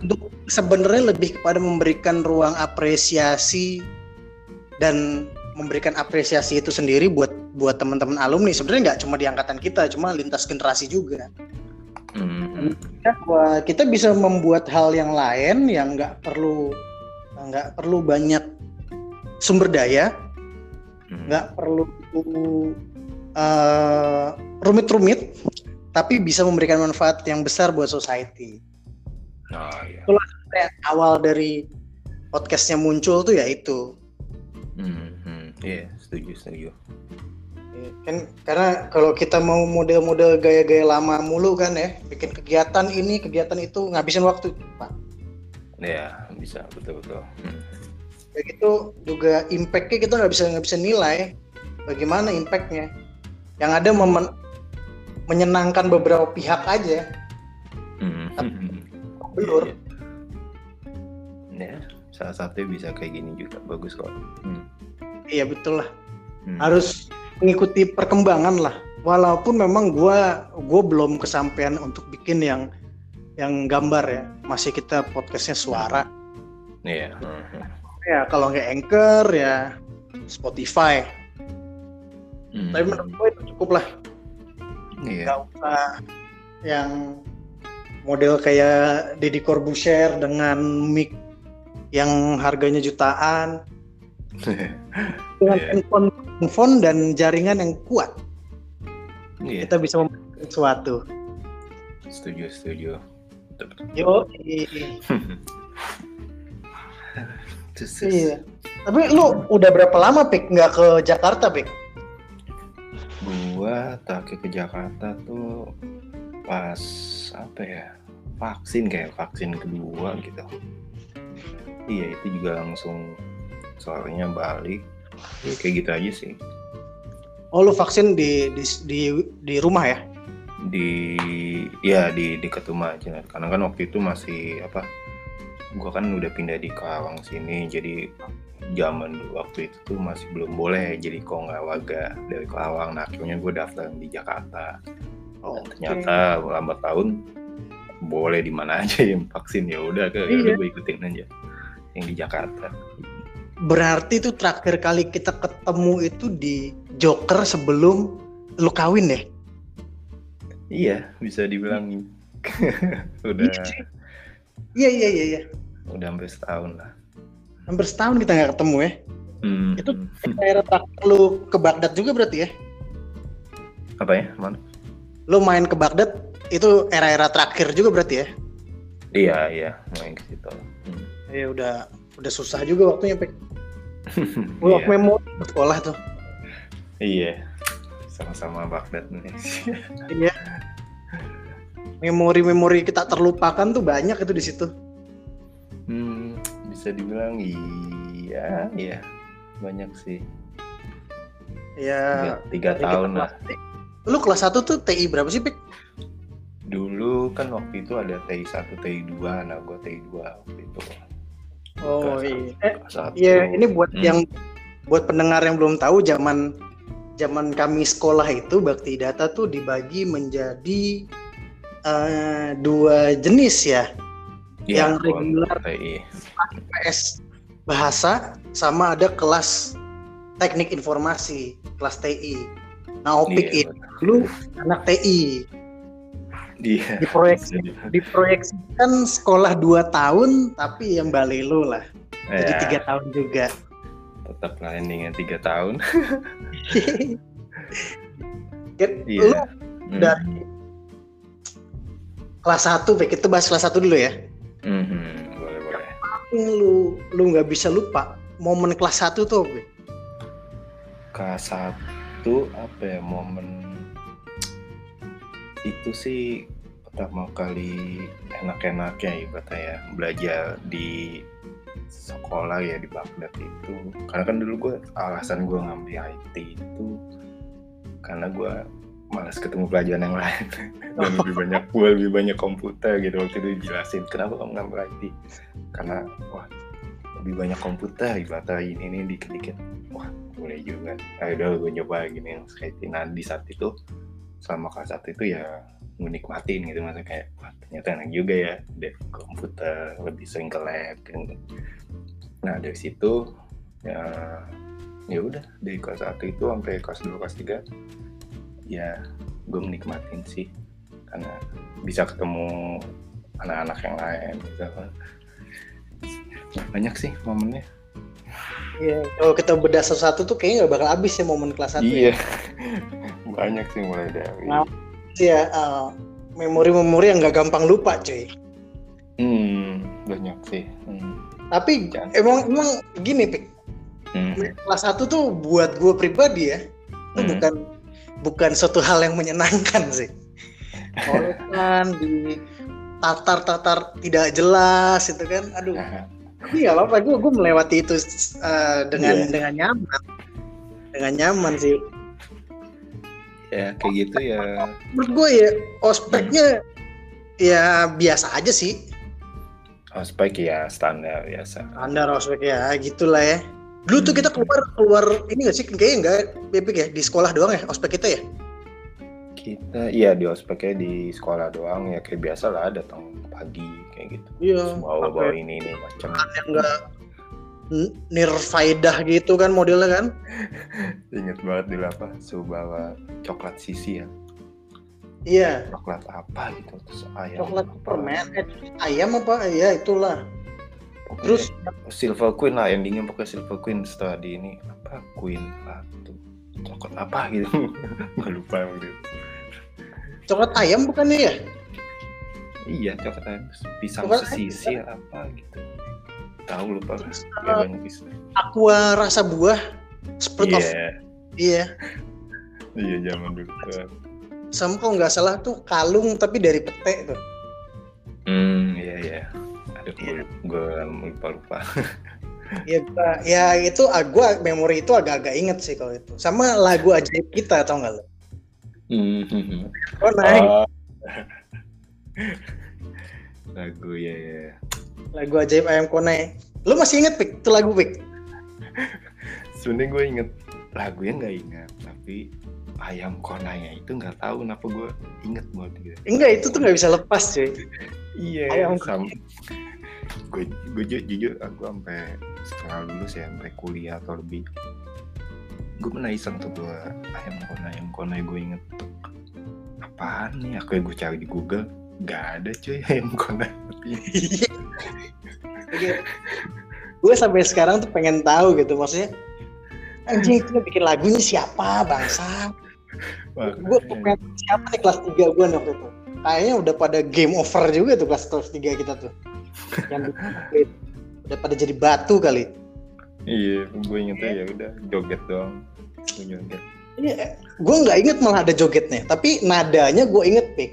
Untuk sebenarnya lebih kepada memberikan ruang apresiasi dan memberikan apresiasi itu sendiri buat buat teman-teman alumni. Sebenarnya nggak cuma di angkatan kita, cuma lintas generasi juga.
Hmm, hmm,
bahwa kita bisa membuat hal yang lain yang nggak perlu nggak perlu banyak sumber daya,
Hmm.
nggak perlu eh, rumit-rumit, tapi bisa memberikan manfaat yang besar buat society.
Oh iya.
Kayak awal dari podcastnya muncul tuh ya itu.
Hmm, Iya, setuju, setuju.
Ya, kan karena kalau kita mau model-model gaya-gaya lama mulu kan ya bikin kegiatan ini kegiatan itu ngabisin waktu pak
Iya, bisa betul betul. Hmm.
kayak gitu juga impactnya kita nggak bisa nggak bisa nilai bagaimana impactnya yang ada memen- menyenangkan beberapa pihak aja
Hmm.
Belur.
Ya, salah satu bisa kayak gini juga bagus kok. Hmm.
Iya betul lah
Hmm.
harus mengikuti perkembangan lah walaupun memang gua gua belum kesampaian untuk bikin yang yang gambar ya masih kita podcastnya suara
Iya. Hmm.
ya kalau nggak anchor ya Spotify
Hmm.
tapi menurut gue itu cukup lah
Iya.
nggak usah yang model kayak Deddy Corbuzier dengan mic yang harganya jutaan dengan
Iya.
handphone, handphone dan jaringan yang kuat
Iya.
kita bisa membuat sesuatu
Setuju, setuju.
Yo iya tapi lu udah berapa lama pik nggak ke Jakarta pik
Gua terakhir ke Jakarta tuh pas apa ya? Vaksin kayak vaksin kedua gitu. Iya, itu juga langsung sorenya balik. Ya, kayak gitu aja sih.
oh lu vaksin di di di, di rumah ya
Di ya di di rumah aja. Karena kan waktu itu masih apa? Gua kan udah pindah di Karawang sini, jadi zaman waktu itu tuh masih belum boleh jadi kok nggak warga dari Karawang. Nah, akhirnya gue daftar di Jakarta.
oh
Dan ternyata lambat tahun boleh di mana aja yang vaksin ya udah ke
Iya.
gue ikutin aja yang di Jakarta
berarti itu terakhir kali kita ketemu itu di Joker sebelum lu kawin ya?
Iya bisa dibilang udah.
Iya iya iya iya iya.
Udah hampir setahun lah.
Hampir setahun kita nggak ketemu ya?
Hmm,
Itu daerah terakhir lu ke Baghdad juga berarti ya?
Apa ya mana
lu main ke Baghdad itu era-era terakhir juga berarti ya?
Iya iya. Main ke situ. Hmm.
ya udah udah susah juga waktunya Pek. Gua
iya.
memori ke sekolah tuh.
Iya. Sama-sama Baghdad nih.
Iya. Memori-memori kita terlupakan tuh banyak itu di situ.
Hmm, bisa dibilang iya iya. Banyak sih.
Ya
tiga, tiga tahun lah.
Lu kelas 1 tuh TI berapa sih Pek?
Dulu kan waktu itu ada TI 1, TI 2, nah gue TI 2 waktu itu.
Oh iya eh. Iya, ini buat
Hmm.
yang buat pendengar yang belum tahu zaman zaman kami sekolah itu bakti data tuh dibagi menjadi eh, dua jenis ya,
Iya,
yang regular.
untuk TI.
PS bahasa sama ada kelas teknik informasi, kelas TI. Nah, Opik
Iya,
itu dulu anak TI.
Iya.
Diproyeksi diproyeksikan sekolah 2 tahun tapi yang balelo lah. Jadi
Ya,
tiga tahun juga.
tetap lah endingnya tiga tahun.
Kan
Iya.
Lu
Hmm.
dari kelas 1 Pik, itu bahas kelas 1 dulu ya.
Mhm, boleh boleh.
Lu lu nggak bisa lupa momen kelas 1 tuh Pik.
Kelas satu apa ya momen itu sih pertama kali enak-enaknya ibaratnya ya belajar di sekolah ya di Baghdad itu. Karena kan dulu gue alasan gue ngambil IT itu karena gue malas ketemu pelajaran yang lain. Dan lebih banyak gue lebih banyak komputer gitu waktu itu dijelasin kenapa kamu ngambil IT karena wah lebih banyak komputer ibaratnya ini ini dikit-dikit. Wah boleh juga. Udah gue nyoba gini yang nah di saat itu selama kelas satu itu ya menikmatin gitu maksudnya kayak wah ternyata enak juga ya dev komputer lebih sering ke lab gitu. nah dari situ ya ya udah dari kelas satu itu sampai kelas dua kelas tiga ya gue menikmatin sih karena bisa ketemu anak-anak yang lain gitu kan. banyak sih momennya
Iya, kalau kita bedah satu-satu tuh kayaknya nggak bakal habis ya momen kelas 1
iya banyak sih mulai dari
Nah. Ya eh, memori-memori yang nggak gampang lupa cuy
hmm, banyak sih hmm.
tapi
Jangan.
emang emang gini pik
Hmm.
kelas 1 tuh buat gue pribadi ya itu
Hmm.
bukan bukan suatu hal yang menyenangkan sih kalau kan di tatar-tatar tidak jelas itu kan aduh tapi nggak apa-apa gue gue melewati itu eh, dengan
Iya.
dengan nyaman dengan nyaman sih
ya kayak gitu ya.
Menurut gue ya ospeknya ya biasa aja sih.
Ospek ya standar biasa.
Standar ospek ya gitulah ya. Dulu tuh kita keluar keluar ini gak sih? Kayaknya enggak Bebek ya? Di sekolah doang ya ospek kita ya?
Kita iya di ospeknya di sekolah doang ya. Kayak biasa lah datang pagi kayak gitu.
Iya.
Bawa bawa ini ini macam.
yang enggak nirfaidah gitu kan modelnya kan?
Inget banget dulu apa? Suruh bawa coklat sisi ya.
Iya.
Coklat apa gitu terus ayam.
Coklat
apa.
permen eh, ayam apa? Ya itulah.
Pokoknya
terus?
Silver queen lah endingnya pokoknya silver queen setelah di ini. Apa? Queen satu. Coklat apa gitu. Nggak lupa gitu
coklat ayam bukannya ya?
Iya coklat ayam. Pisang
Coklat
sisi apa gitu tahu lupa
Terus, uh, aqua rasa buah sprout of
iya.
Iya.
Iya zaman dulu.
Sama kalau nggak salah tuh kalung tapi dari pete tuh.
Hmm iya iya. Aduh gue gue lupa lupa
ya gua- ya itu ah, gua memori itu agak-agak inget sih kalau itu. Sama lagu ajaib kita tau nggak lo
Hmm.
oh naik.
Oh. lagu ya ya
lagu ajaib ayam konai lu masih inget pik itu lagu pik?
Sebenarnya gue inget lagunya nggak ingat tapi ayam konanya itu nggak tahu kenapa gue inget banget gitu
enggak itu tuh nggak bisa lepas cuy.
Iya
Ayam
sama gue gue ju- jujur aku sampai setelah lulus ya sampai kuliah atau lebih. Gue pernah iseng tuh gue ayam kona ayam kona gue inget apaan nih? Aku gue cari di Google nggak ada cuy. Ayam kona
gue sampai sekarang tuh pengen tahu gitu maksudnya anjing itu bikin lagunya siapa bangsa? Gue pengen siapa nih kelas 3 gue waktu itu. Kayaknya udah pada game over juga tuh kelas kelas 3 kita tuh. Yang udah pada jadi batu kali.
Iya gue ingetnya ya udah joget doang. Gue joget.
Iya, gue nggak inget malah ada jogetnya, tapi nadanya gue inget pik.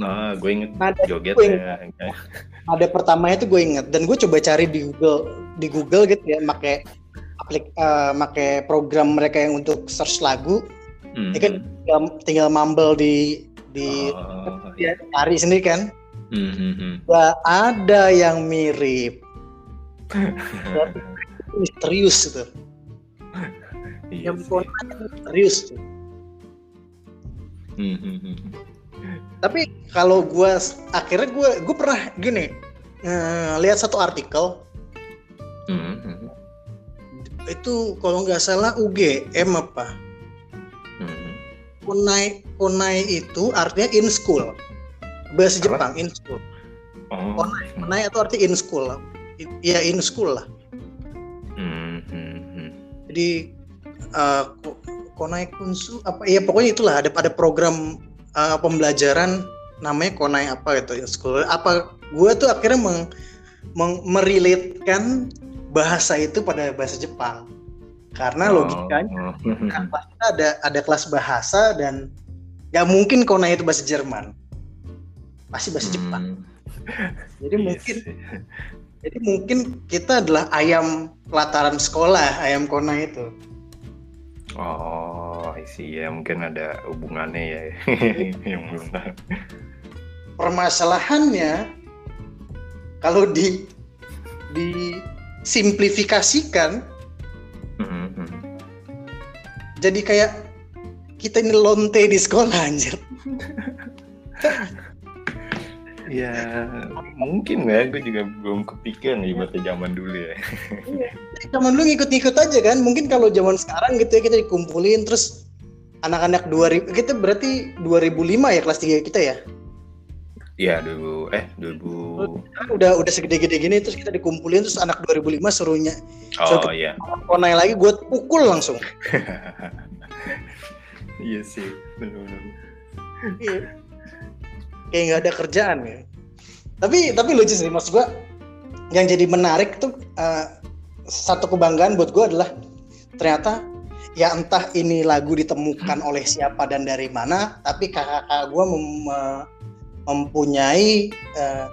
Nah gue inget
Nada
jogetnya
Nada pertamanya itu gue inget dan gue coba cari di Google di Google gitu ya, pakai aplik, pakai program mereka yang untuk search lagu,
Hmm.
ya kan tinggal, tinggal mumble di di
Oh,
ya, cari sendiri kan.
Hmm, hmm, hmm.
Gak ada yang mirip, misterius gitu.
Iya
Yang konten misterius. tuh.
Hmm, hmm, hmm.
Tapi kalau gue akhirnya gue gue pernah gini eh, lihat satu artikel
Hmm, hmm,
itu kalau nggak salah UGM apa
hmm.
Konai Konai itu artinya in school bahasa
Apa?
Jepang in school
Oh.
Konai itu artinya in school ya in school lah
Hmm, hmm, hmm.
jadi ko- Konai Kunsu apa ya pokoknya itulah ada pada program eh, pembelajaran namanya Konai apa gitu in school. Apa gue tuh akhirnya meng, meng- merelatekan bahasa itu pada bahasa Jepang. Karena logikanya
Oh,
kan kita ada ada kelas bahasa dan nggak mungkin Konai itu bahasa Jerman. Pasti bahasa Jepang.
Hmm.
jadi
Iya
mungkin jadi mungkin kita adalah ayam pelataran sekolah ayam Konai itu
Oh, I see ya mungkin ada hubungannya ya yang belum tahu.
permasalahannya kalau di di simplifikasikan
Hmm, hmm.
jadi kayak kita ini lonte di sekolah anjir
Ya mungkin ya, gue juga belum kepikiran nih buat zaman dulu ya.
zaman dulu ngikut-ngikut aja kan mungkin kalau zaman sekarang gitu ya kita dikumpulin terus anak-anak 2000 kita berarti 2005 ya kelas 3 kita ya
Iya, 2000 eh 2000
Kan udah udah segede-gede gini terus kita dikumpulin terus anak 2005 suruhnya
Oh iya.
konai lagi gue pukul langsung
Iya sih, benar-benar.
Iya. Kayak nggak ada kerjaan ya. Tapi tapi lucu sih maksud gua yang jadi menarik tuh eh, satu kebanggaan buat gua adalah ternyata ya entah ini lagu ditemukan oleh siapa dan dari mana tapi kakak-kakak gua mem- me- mempunyai eh,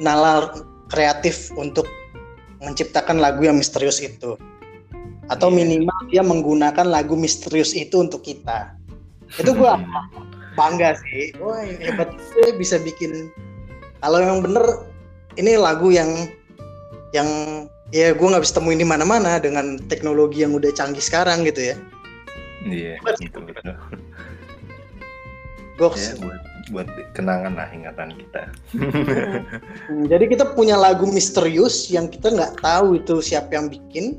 nalar kreatif untuk menciptakan lagu yang misterius itu. Atau
Iya.
minimal dia menggunakan lagu misterius itu untuk kita. Itu gua bangga sih wah hebat sih bisa bikin kalau yang bener ini lagu yang yang ya gue nggak bisa temuin di mana-mana dengan teknologi yang udah canggih sekarang gitu ya
Iya, betul betul.
Goks.
Ya, buat buat kenangan lah ingatan kita.
Hmm, jadi kita punya lagu misterius yang kita nggak tahu itu siapa yang bikin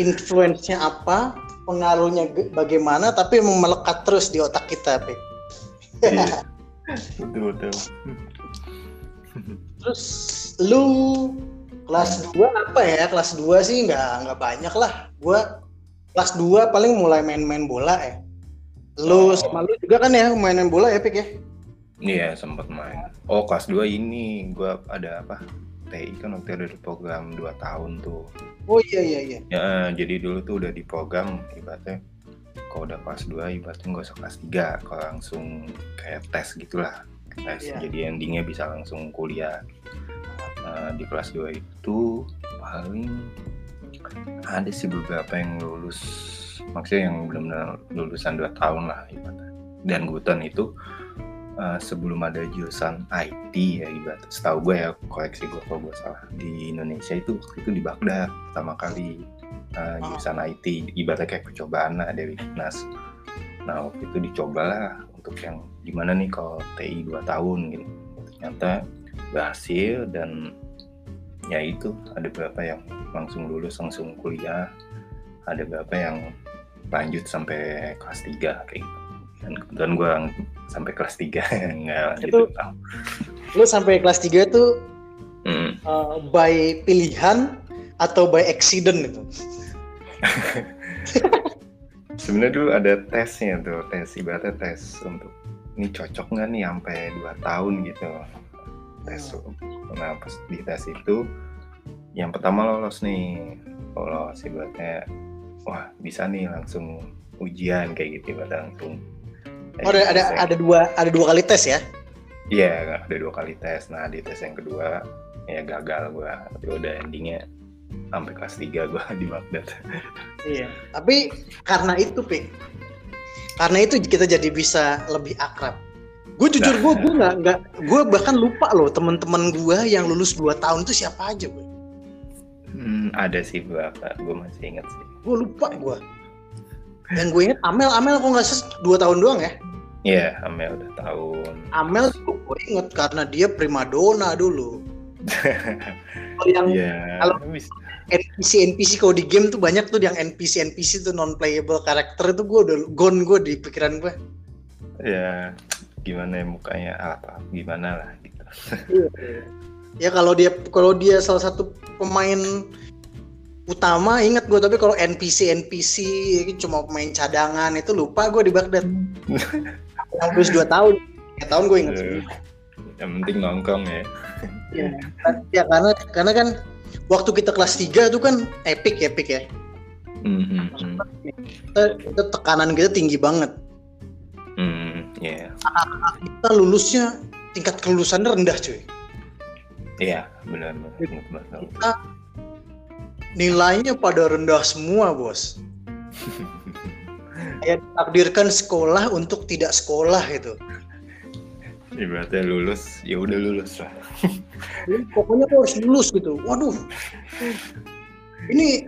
influence-nya apa pengaruhnya bagaimana tapi emang melekat terus di otak kita Pe.
Iya. betul betul.
Terus lu kelas 2 apa ya? Kelas 2 sih nggak nggak banyak lah. Gua kelas 2 paling mulai main-main bola ya. Lu
Oh.
sama lu juga kan ya main-main bola ya, Pik ya?
Iya, sempat main. Oh, kelas 2 ini gua ada apa? TI kan waktu itu ada di program 2 tahun tuh.
Oh iya iya iya.
Ya, jadi dulu tuh udah di program ibaratnya kalau udah kelas 2 ibaratnya nggak usah kelas 3 kalau langsung kayak tes gitulah tes
Iya.
jadi endingnya bisa langsung kuliah Nah, di kelas 2 itu paling ada sih beberapa yang lulus maksudnya yang benar-benar lulusan 2 tahun lah ibaratnya dan kebetulan itu uh, sebelum ada jurusan IT ya ibarat. Setahu gue ya koleksi gue kalau gue salah di Indonesia itu waktu itu di Baghdad pertama kali uh, jurusan IT ibaratnya kayak percobaan lah dari Nas nah waktu itu dicobalah untuk yang gimana nih kalau TI 2 tahun gitu. Ternyata berhasil dan ya itu ada beberapa yang langsung lulus langsung kuliah. Ada beberapa yang lanjut sampai kelas 3 kayak gitu dan kebetulan gue sampai kelas 3 nggak
Itu-
dua tahun.
Lu sampai kelas 3 tuh
Hmm.
uh, by pilihan atau by accident gitu.
sebenarnya dulu ada tesnya tuh tes ibaratnya tes untuk ini cocok nggak nih sampai 2 tahun gitu tes nah pas di tes itu yang pertama lolos nih lolos ibaratnya wah bisa nih langsung ujian kayak gitu ibaratnya langsung
Oh, ada ada ada dua ada dua kali tes ya?
Iya, ada dua kali tes. Nah, di tes yang kedua ya gagal gua. Tapi udah endingnya sampai kelas 3 gua di Baghdad.
Iya. Tapi karena itu, Pik. Karena itu kita jadi bisa lebih akrab. Gue jujur gue gue nggak nggak gue bahkan lupa loh teman-teman gue yang lulus 2 tahun itu siapa aja gue.
Hmm, ada sih beberapa, gua masih ingat sih.
Gue lupa gue. Yang gue inget Amel Amel kok nggak ses dua tahun doang ya?
Iya, Amel udah tahun.
Amel gue inget karena dia primadona dulu. Kalau yang
Iya.
kalau-. NPC NPC kalau di game tuh banyak tuh yang NPC NPC tuh non playable karakter itu gue udah gone gue di pikiran gue.
Ya, gimana ya mukanya apa? Gimana lah gitu.
Ya kalau dia kalau dia salah satu pemain utama ingat gue tapi kalau NPC NPC cuma pemain cadangan itu lupa gue di Baghdad. Yang plus 2 tahun. 3 tahun gue
Eh,
semua.
Yang penting nongkrong ya.
Ya, ya karena karena kan waktu kita kelas 3 itu kan epic epic ya.
Hmm, hmm.
Kita, kita tekanan kita tinggi banget.
Hmm, iya.
Kita lulusnya tingkat kelulusannya rendah cuy.
Iya, benar, benar.
Kita nilainya pada rendah semua bos. Kayak takdirkan sekolah untuk tidak sekolah gitu.
Ibaratnya lulus, ya udah lulus lah.
Jadi pokoknya lo harus lulus gitu. Waduh. Ini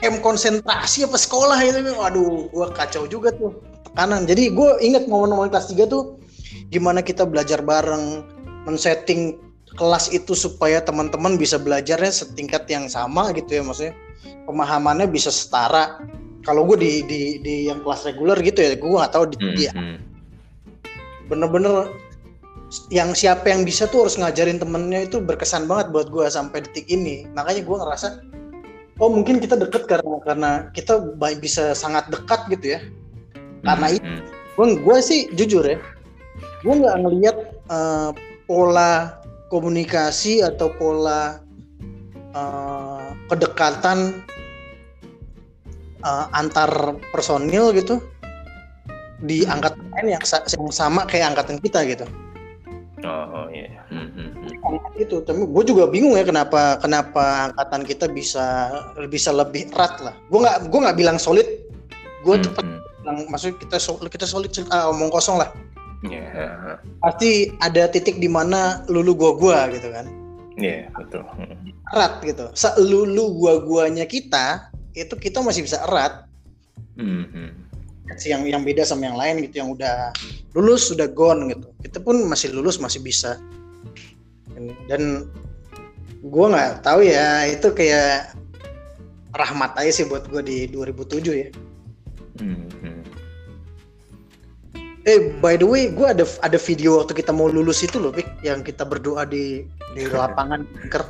M konsentrasi apa sekolah itu? Waduh, gua kacau juga tuh. Tekanan. Jadi gue inget momen-momen kelas 3 tuh gimana kita belajar bareng, men-setting kelas itu supaya teman-teman bisa belajarnya setingkat yang sama gitu ya maksudnya. Pemahamannya bisa setara. kalau gue di di di yang kelas reguler gitu ya gue nggak tahu di,
Hmm,
di
hmm.
bener-bener yang siapa yang bisa tuh harus ngajarin temennya itu berkesan banget buat gue sampai detik ini makanya gue ngerasa oh mungkin kita deket karena karena kita bisa sangat dekat gitu ya karena itu
Hmm,
gue gue sih jujur ya gue nggak ngelihat eh, pola komunikasi atau pola eh, kedekatan eh, antar personil gitu di angkatan lain yang, sa- yang sama kayak angkatan kita gitu
Oh iya. Hmm, hmm, hmm.
itu tapi gue juga bingung ya kenapa kenapa angkatan kita bisa bisa lebih erat lah gue nggak gue nggak bilang solid gue
Hmm,
tetap
hmm.
bilang maksudnya kita sol- kita solid ah, omong kosong lah
Iya,
pasti ada titik di mana lulu gua gua gitu kan
iya betul. Hmm.
erat gitu selulu gua guanya kita itu kita masih bisa erat
Hmm, hmm.
yang yang beda sama yang lain gitu yang udah lulus sudah gone gitu kita pun masih lulus masih bisa dan gua nggak tahu ya itu kayak rahmat aja sih buat gua di 2007 ya
Hmm, hmm.
Eh by the way gua ada ada video waktu kita mau lulus itu loh Pik yang kita berdoa di di lapangan ker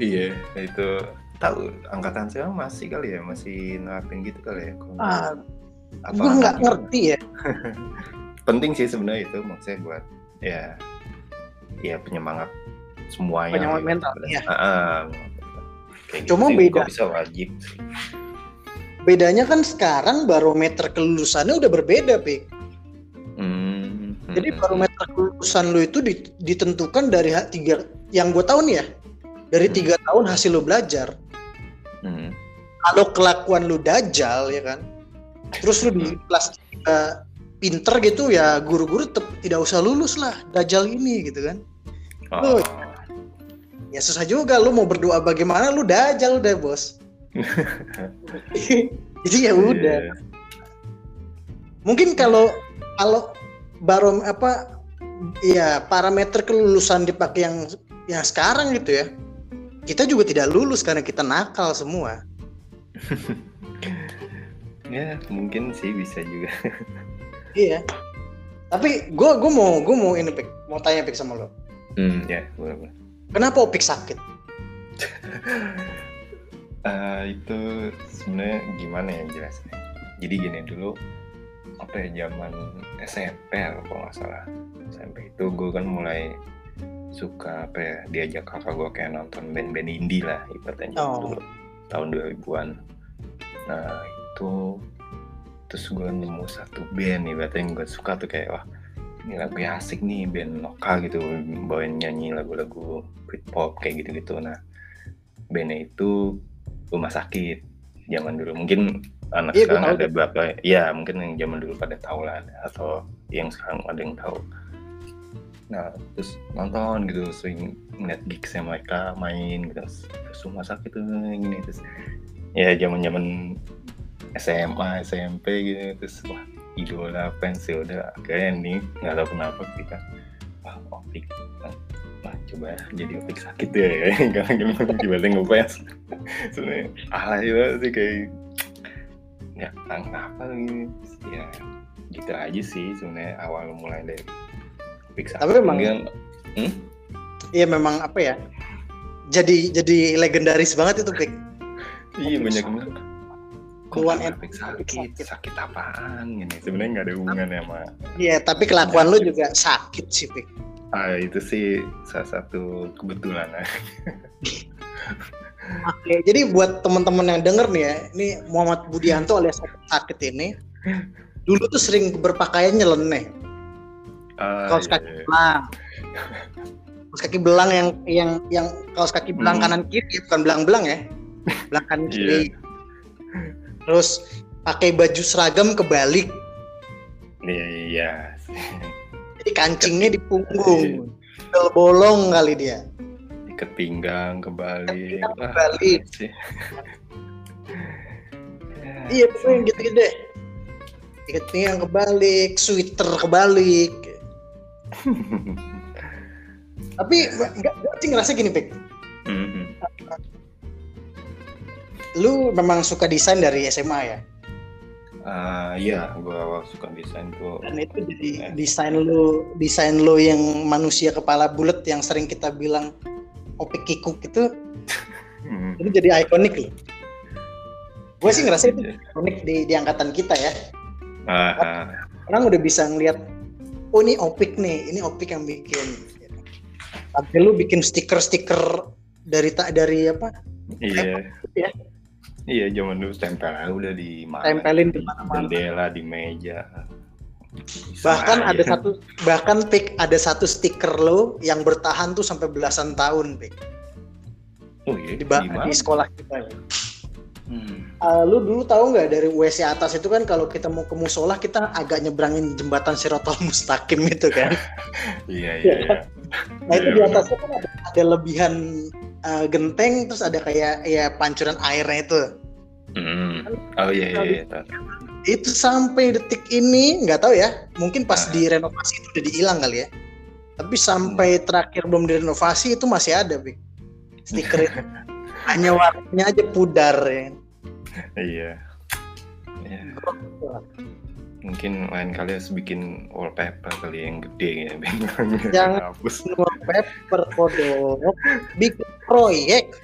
Iya, itu tahu angkatan saya masih kali ya, masih nerapin gitu kali ya.
Ah, gue nggak ngerti ya
Penting sih sebenarnya itu maksudnya buat ya ya penyemangat semuanya.
Penyemangat
gitu.
mental, iya.
Ah, ah. Kayak
Cuma
sih,
beda.
bisa wajib
bedanya kan sekarang barometer kelulusannya udah berbeda Pik
Hmm, hmm,
jadi
hmm,
barometer kelulusan lu itu di- ditentukan dari tiga yang gue tahu nih ya dari
Hmm.
tiga tahun hasil lu belajar.
Hmm.
kalau kelakuan lu dajal ya kan terus lu di kelas tiga pinter gitu ya guru-guru tetap tidak usah lulus lah dajal ini gitu kan.
Oh,
ya susah juga lu mau berdoa bagaimana lu dajal udah bos. Jadi ya udah.
Iya.
mungkin kalau kalau barom apa ya parameter kelulusan dipakai yang yang sekarang gitu ya kita juga tidak lulus karena kita nakal semua
Ya, mungkin sih bisa juga.
iya tapi gue gue mau gue mau ini pik mau tanya pik sama lo
Hmm, ya, boleh, boleh.
kenapa opik sakit
Eh, itu sebenarnya gimana ya jelasnya? Jadi gini dulu apa ya zaman SMP kalau nggak salah. SMP itu gue kan mulai suka apa ya diajak kakak gue kayak nonton band-band indie lah ibaratnya
Oh.
dulu tahun 2000-an nah itu terus gue nemu satu band ibaratnya yang gue suka tuh kayak wah ini lagu asik nih band lokal gitu bawain nyanyi lagu-lagu Britpop kayak gitu-gitu. Nah bandnya itu rumah sakit zaman dulu. Mungkin anak
Iya,
sekarang ada berapa ya mungkin yang zaman dulu pada tahu lah atau yang sekarang ada yang tahu. Nah terus nonton gitu sering ngeliat gigsnya mereka main gitu terus rumah sakit tuh gini terus ya zaman zaman SMA SMP gitu terus wah idola fans ya udah akhirnya nih nggak tahu kenapa ketika wah opik wah coba jadi opik sakit ya karena kan tiba-tiba ngefans. Sebenarnya ala juga sih kayak ya kenapa gini ya gitu aja sih sebenarnya awal mulai dari sakit
Tapi emang-
Mungkin- hmm?
iya memang apa ya jadi jadi legendaris banget itu pik
iya banyak kenapa
em-
opik sakit
sakit.
sakit apaan gini sebenarnya nggak ada hubungannya sama
iya tapi kelakuan lu juga sakit sih pik
ah itu sih salah satu kebetulan
Oke, jadi buat teman-teman yang denger nih ya, ini Muhammad Budianto alias sakit ini dulu tuh sering berpakaian nyeleneh,
Ah,
kaos
iya,
kaki
iya.
belang, kaos kaki belang yang yang yang kaos kaki belang
Hmm.
kanan kiri, bukan belang-belang ya, belang kanan
Iya.
kiri. Terus pakai baju seragam kebalik,
Iya, iya.
jadi kancingnya di punggung, bolong kali dia.
Ikat pinggang kebalik.
Ikat
Wah,
kebalik.
sih.
Iya, pokoknya gitu-gitu deh. Ikat pinggang kebalik, sweater kebalik. Tapi enggak enggak sih ngerasa gini, Pik.
Mhm.
Lu memang suka desain dari SMA ya?
Ah, iya, awal suka desain tuh.
Dan itu jadi desain lo, desain lo yang manusia kepala bulat yang sering kita bilang opik kikuk itu
Hmm.
itu jadi ikonik loh. Gue sih ngerasa itu
Iya.
ikonik di, di angkatan kita ya.
Ah, ah.
Orang udah bisa ngeliat, oh ini opik nih, ini opik yang bikin. Tapi lu bikin stiker-stiker dari tak dari apa?
Iya.
Ya.
Iya, zaman dulu tempel udah di mana?
Tempelin di mana-mana.
Jendela, di meja.
Bahkan ada satu bahkan pik ada satu stiker lo yang bertahan tuh sampai belasan tahun pik
Oh iya,
di, ba-
di
sekolah kita. Pik.
Hmm.
Eh, lu dulu tahu nggak dari WC atas itu kan kalau kita mau ke musola kita agak nyebrangin jembatan Sirotol Mustaqim itu kan.
Iya, iya,
Iya.
iya.
Nah itu
Iya,
di
benar.
atasnya kan ada, ada lebihan eh, genteng terus ada kayak ya pancuran airnya itu.
Hmm. Oh iya, iya, iya.
Itu sampai detik ini nggak tahu ya. Mungkin pas
Ah.
direnovasi itu udah dihilang kali ya. Tapi sampai terakhir belum direnovasi itu masih ada, Bik. Stiker. Hanya warnanya aja pudar ya.
Iya. Iya. Mungkin lain kali harus bikin wallpaper kali yang gede ya,
Yang-
hapus.
Wallpaper kodok bikin proyek.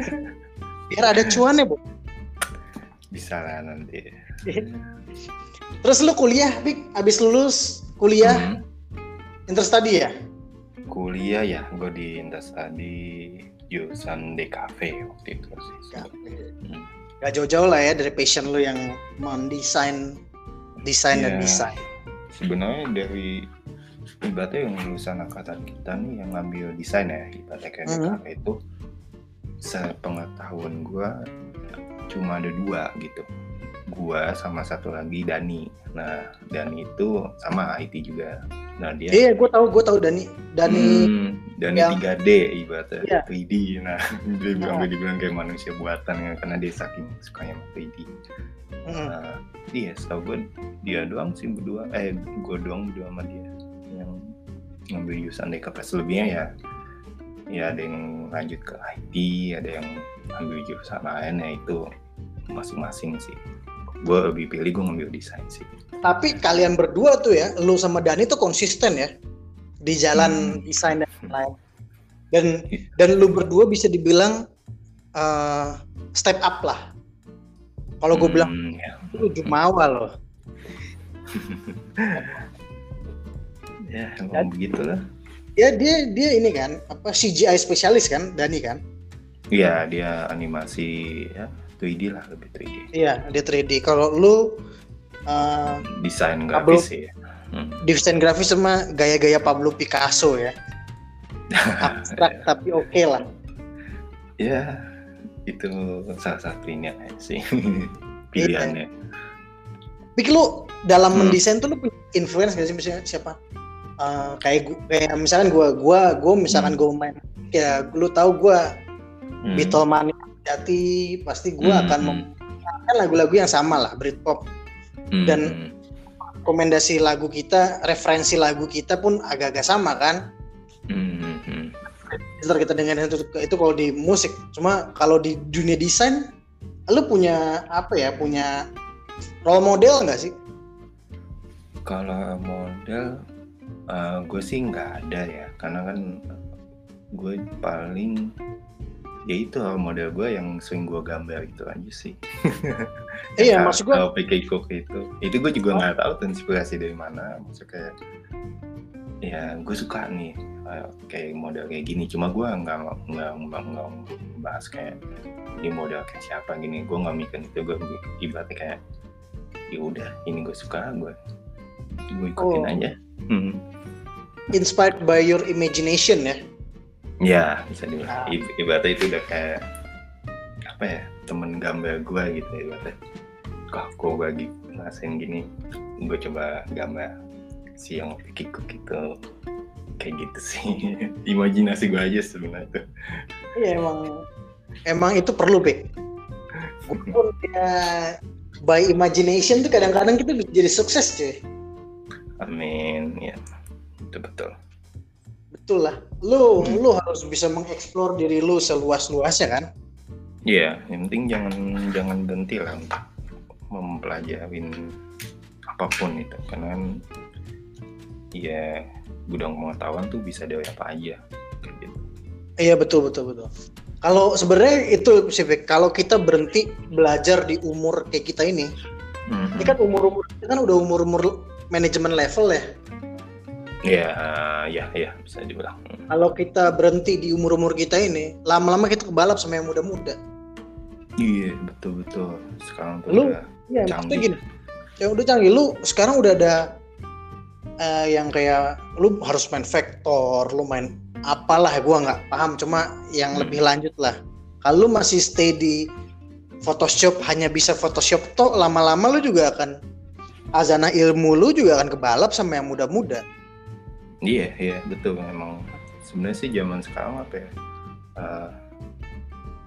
Biar ada cuannya, Bu.
Bisa lah nanti.
Terus lu kuliah, Bik, abis lulus kuliah
Hmm.
interstudy ya?
Kuliah ya, gue di Interstudy jurusan DKV waktu itu sih. Hmm.
Gak jauh-jauh lah ya dari passion lu yang mendesain desain dan
Iya.
desain.
Sebenarnya dari ibaratnya yang lulusan angkatan kita nih yang ngambil desain ya, ibaratnya kayak
Mhm.
DKV itu sepengetahuan gue cuma ada dua gitu. Gua sama satu lagi Dani. Nah, Dani itu sama IT juga. Nah, dia
Iya, gue tahu, gue tahu Dani. Dani
Hmm, Dani
yang-
3D ibaratnya
Iya.
3D. Nah, dia bilang dia dibilang kayak manusia buatan ya, karena dia saking sukanya sama 3D.
Mm.
Nah, iya, setahu gue dia doang sih berdua. Eh, gue doang berdua sama dia yang ngambil jurusan DKP. Selebihnya ya, ya ada yang lanjut ke IT, ada yang ambil jurusan lain ya itu masing-masing sih. Gue lebih pilih gue ngambil desain sih.
Tapi kalian berdua tuh ya, lu sama Dani tuh konsisten ya di jalan
Hmm.
desain dan lain. Dan dan lu berdua bisa dibilang eh, step up lah. Kalau gue bilang
Hmm, ya.
lu jumawa loh.
ya emang begitu lah.
Ya dia dia ini kan apa CGI spesialis kan Dani kan?
Iya, dia animasi ya 3D lah lebih 3D.
Iya dia 3D. Kalau lu eh,
Desain
Pablo-
grafis sih. ya. Hmm.
desain grafis sama gaya-gaya Pablo Picasso ya. Abstrak tapi oke lah.
Ya, itu salah satunya sih pilihannya.
Pikir lu dalam
Hmm.
mendesain tuh lu punya influence gak sih misalnya siapa? Eh, kayak gua, kayak misalkan gua gua gua misalkan
Hmm.
gua main ya lu tahu gua
Hmm.
Beatlemania jati pasti gua
Hmm,
akan
hmm.
memainkan lagu-lagu yang sama lah Britpop
Hmm.
dan- rekomendasi lagu kita referensi lagu kita pun agak-agak sama kan
Hmm, hmm, hmm.
ntar kita dengerin itu itu kalau di musik cuma kalau di dunia desain lu punya apa ya punya role model nggak sih
Kalau model, gue sih nggak ada ya, karena kan gue paling ya itu model gue yang sering gue gambar gitu aja sih.
iya maksud gua
kalau pakai cook itu, itu gue juga nggak tahu tuh inspirasi dari mana. Maksudnya kayak ya gue suka nih eh, kayak model kayak gini. Cuma gue nggak nggak nggak nggak bahas kayak ini model kayak siapa gini. Gue nggak mikir itu. Gue ibaratnya kayak ya udah ini gue suka gue gue ikutin
Oh.
aja. Hmm.
inspired by your imagination ya
Ya bisa dibilang.
Ah.
I- Ibaratnya itu udah kayak apa ya temen gambar gue gitu ya ibaratnya. Kok gue lagi ngerasain gini, gue coba gambar si yang kikuk gitu kayak gitu sih. Imajinasi gue aja sebenarnya tuh.
iya emang emang itu perlu Bek Gua pun ya by imagination tuh kadang-kadang kita bisa jadi sukses cuy
Amin ya itu betul.
Betul lah lu
Hmm.
lu harus bisa mengeksplor diri lu seluas-luasnya kan
Iya, yang penting jangan jangan berhenti lah untuk mempelajarin apa pun itu karena ya gudang pengetahuan tuh bisa dari apa aja gitu.
Iya betul betul betul. Kalau sebenarnya itu sih Vic, kalau kita berhenti belajar di umur kayak kita ini,
Mhm.
ini kan umur-umur kita kan udah umur-umur manajemen level ya.
Ya ya ya bisa dibilang
Kalau kita berhenti di umur-umur kita ini, lama-lama kita kebalap sama yang muda-muda.
iya betul betul sekarang tuh
Lu-
udah
Iya,
Canggih.
gini. Ya udah canggih lu sekarang udah ada eh, yang kayak lu harus main vektor, lu main apalah ya gua nggak paham cuma yang
Hmm.
lebih lanjut lah. Kalau lu masih stay di Photoshop hanya bisa Photoshop toh lama-lama lu juga akan azana ilmu lu juga akan kebalap sama yang muda-muda.
Iya, iya betul memang. Sebenarnya sih zaman sekarang apa ya? eh,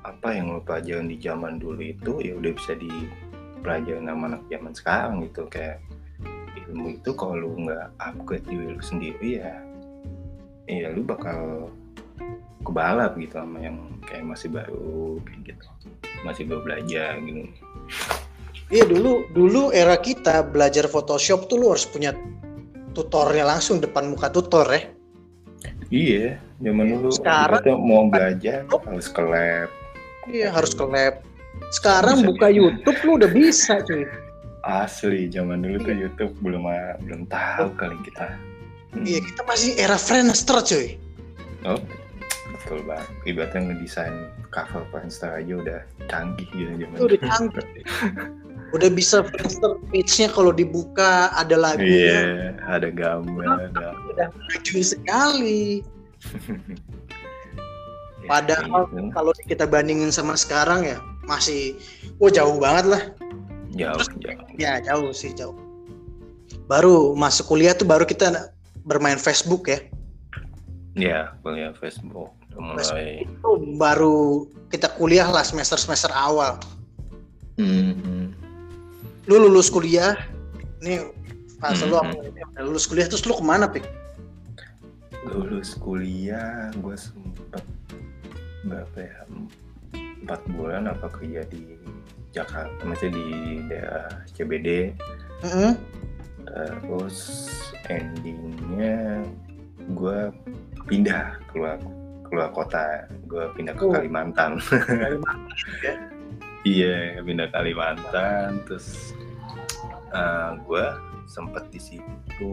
apa yang lo pelajarin di zaman dulu itu ya udah bisa dipelajarin sama anak zaman sekarang gitu kayak ilmu itu kalau lu nggak upgrade diri lu sendiri ya ya lu bakal kebalap gitu sama yang kayak masih baru kayak gitu masih baru belajar gitu
Iya dulu dulu era kita belajar Photoshop tuh lu harus punya tutornya langsung depan muka tutor ya.
iya zaman dulu
Sekarang-
kita mau belajar harus ke lab
Iya harus ke lab. Sekarang
Bisa
buka
bisa.
YouTube lu udah bisa cuy.
Asli zaman dulu tuh YouTube belum belum tahu kali kita. Hmm.
Iya kita masih era Friendster cuy.
Oh, betul banget. Ibaratnya ngedesain cover Friendster aja udah canggih gitu zaman.
Udah canggih. Udah bisa Friendster page-nya kalau dibuka ada
Iya,
lagunya.
ada gambar, ada.
Udah maju sekali.
Ya,
Padahal
gitu.
kalau kita bandingin sama sekarang ya masih, wah jauh banget lah.
jauh, jauh.
Ya jauh sih jauh. Baru masuk kuliah tuh baru kita bermain Facebook ya.
Ya, kuliah Facebook mulai.
Itu baru kita kuliah lah semester semester awal.
Hmm, hmm.
Lu lulus kuliah, nih fase lu
Hmm.
apa- lulus kuliah terus lu ke mana pik?
Lulus kuliah, gue sempet berapa ya? Empat bulan apa kerja di Jakarta, maksudnya di daerah CBD.
Heeh.
terus endingnya gue pindah keluar keluar kota gue pindah ke
Oh.
Kalimantan
ya?
iya pindah Kalimantan terus gue sempet di situ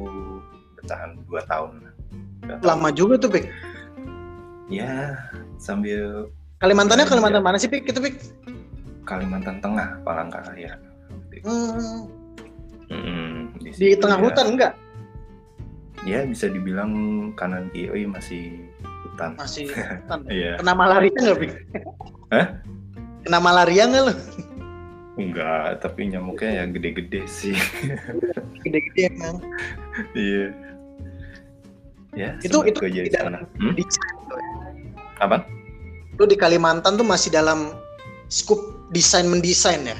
bertahan dua tahun Dua tahun.
Lama juga tuh pik.
ya sambil
Kalimantannya
Iya.
Kalimantan mana sih pik? Itu pik?
Kalimantan Tengah Palangkaraya
Hmm,
Mm-mm,
di
situ
tengah
ya.
hutan enggak?
ya bisa dibilang kanan kiri masih hutan
Masih hutan.
iya
Kena malaria nggak pik?
Hah?
Kena malaria nggak lu?
Enggak, tapi nyamuknya ya gede-gede sih.
Gede-gede emang.
Iya. Ya,
Itu- itu
kerja di
tidak-
sana. Hmm?
Tuh ya.
Apa?
Lu di Kalimantan tuh masih dalam skup desain mendesain ya?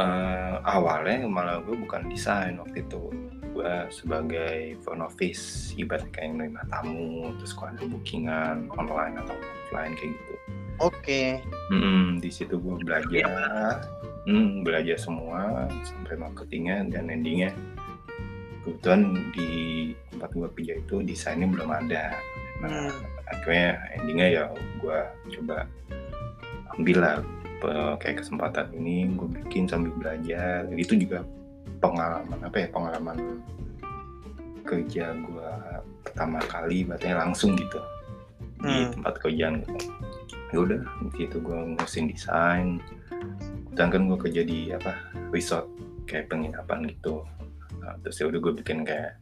Eh, awalnya malah gue bukan desain waktu itu. Gue sebagai front office, ibarat kayak nerima tamu, terus kalau ada bookingan online atau offline kayak gitu.
Oke.
Mm, di situ gue belajar, mm, belajar semua sampai marketingnya dan endingnya. Kebetulan di tempat gue kerja itu desainnya belum ada. Nah,
Hmm.
akhirnya endingnya ya gue coba ambil lah kayak kesempatan ini gue bikin sambil belajar. Itu juga pengalaman apa ya pengalaman kerja gue pertama kali, berarti langsung gitu di
Hmm.
tempat kerjaan gitu ya udah di situ gue ngurusin desain. Dan kan gue kerja di apa resort kayak penginapan gitu. Nah, terus ya udah gue bikin kayak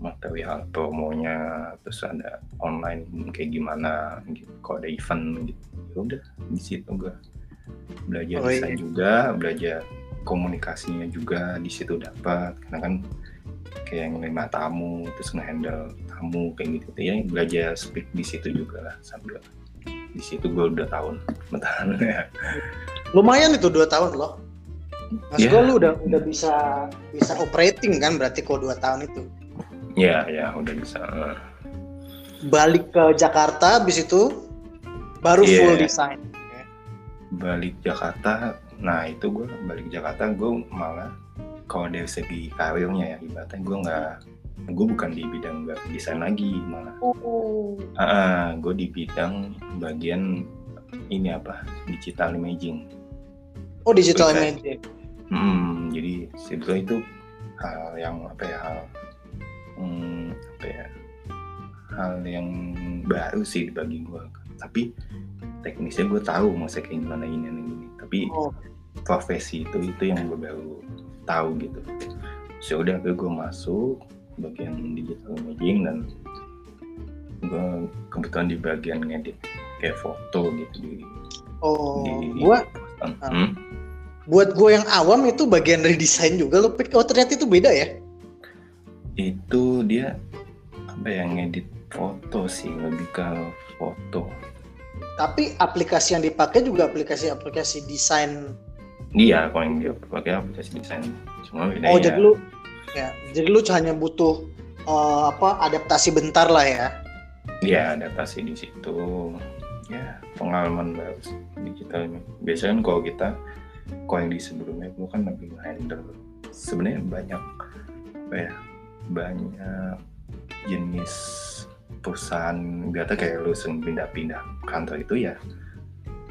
material promonya terus ada online kayak gimana gitu. Kalau ada event gitu. Ya udah di situ gue belajar
Oh,
desain
iya.
juga belajar komunikasinya juga di situ dapat. Karena kan kayak nerima tamu terus ngehandle tamu kayak gitu. Ya belajar speak di situ juga lah sambil di situ gue udah tahun bertahan
Lumayan itu dua tahun loh. Mas
Ya.
gua lu udah udah bisa bisa operating kan berarti kok dua tahun itu.
ya ya udah bisa
Balik ke Jakarta habis itu baru
Iya.
full design.
balik Jakarta nah itu gue balik Jakarta gue malah kalau dari segi karirnya ya ibaratnya gue nggak gue bukan di bidang graphic design lagi malah
Oh.
ah gue di bidang bagian ini apa digital imaging
Oh digital
Oke.
imaging.
Hmm, jadi sebetulnya itu hal yang apa ya hal hmm, apa ya hal yang baru sih bagi gue. Tapi teknisnya gue tahu masa kayak gimana ini dan ini. Tapi
Oh.
profesi itu itu yang gue baru tahu gitu. Sudah gue gue masuk bagian digital imaging dan gue kebetulan di bagian ngedit kayak foto gitu di,
Oh.
di
Gua
Hmm?
buat gue yang awam itu bagian redesign juga lo oh ternyata itu beda ya?
Itu dia apa ya ngedit foto sih lebih ke foto.
Tapi aplikasi yang dipakai juga aplikasi-aplikasi desain.
Dia kalau yang dia pakai aplikasi desain. Cuma bedanya
oh jadi lu ya. Jadi lu hanya butuh eh, apa adaptasi bentar lah ya.
Dia adaptasi di situ. Ya pengalaman baru digital ini biasanya kan kalau kita kalau yang di sebelumnya gue kan lebih handle. Sebenarnya banyak apa ya banyak jenis perusahaan. Biasa kayak lu pindah-pindah kantor itu ya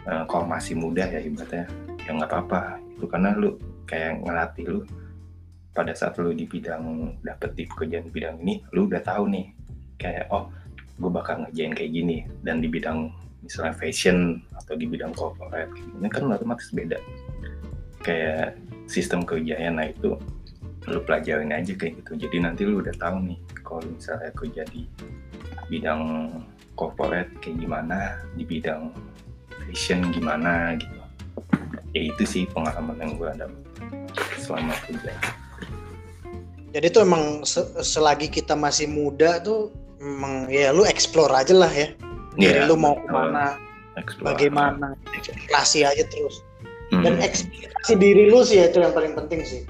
eh, kalau masih muda ya ibaratnya ya nggak apa-apa. Itu karena lu kayak ngelatih lu pada saat lu di bidang dapet di pekerjaan bidang ini lu udah tahu nih kayak oh gue bakal ngerjain kayak gini. Dan di bidang misalnya fashion atau di bidang corporate gini kan otomatis beda. Kayak sistem kerjanya nah itu lu pelajarin aja kayak gitu. Jadi nanti lu udah tahu nih kalau misalnya kerja di bidang corporate kayak gimana di bidang fashion gimana gitu. Ya itu sih pengalaman yang gue ada selama kerja
jadi tuh emang se- selagi kita masih muda tuh emang ya lu explore aja lah ya.
Iya,
jadi lu mau
ke
mana
Explore.
bagaimana eksplorasi aja terus.
Hmm.
dan eksplorasi diri lu sih ya, itu yang paling penting sih.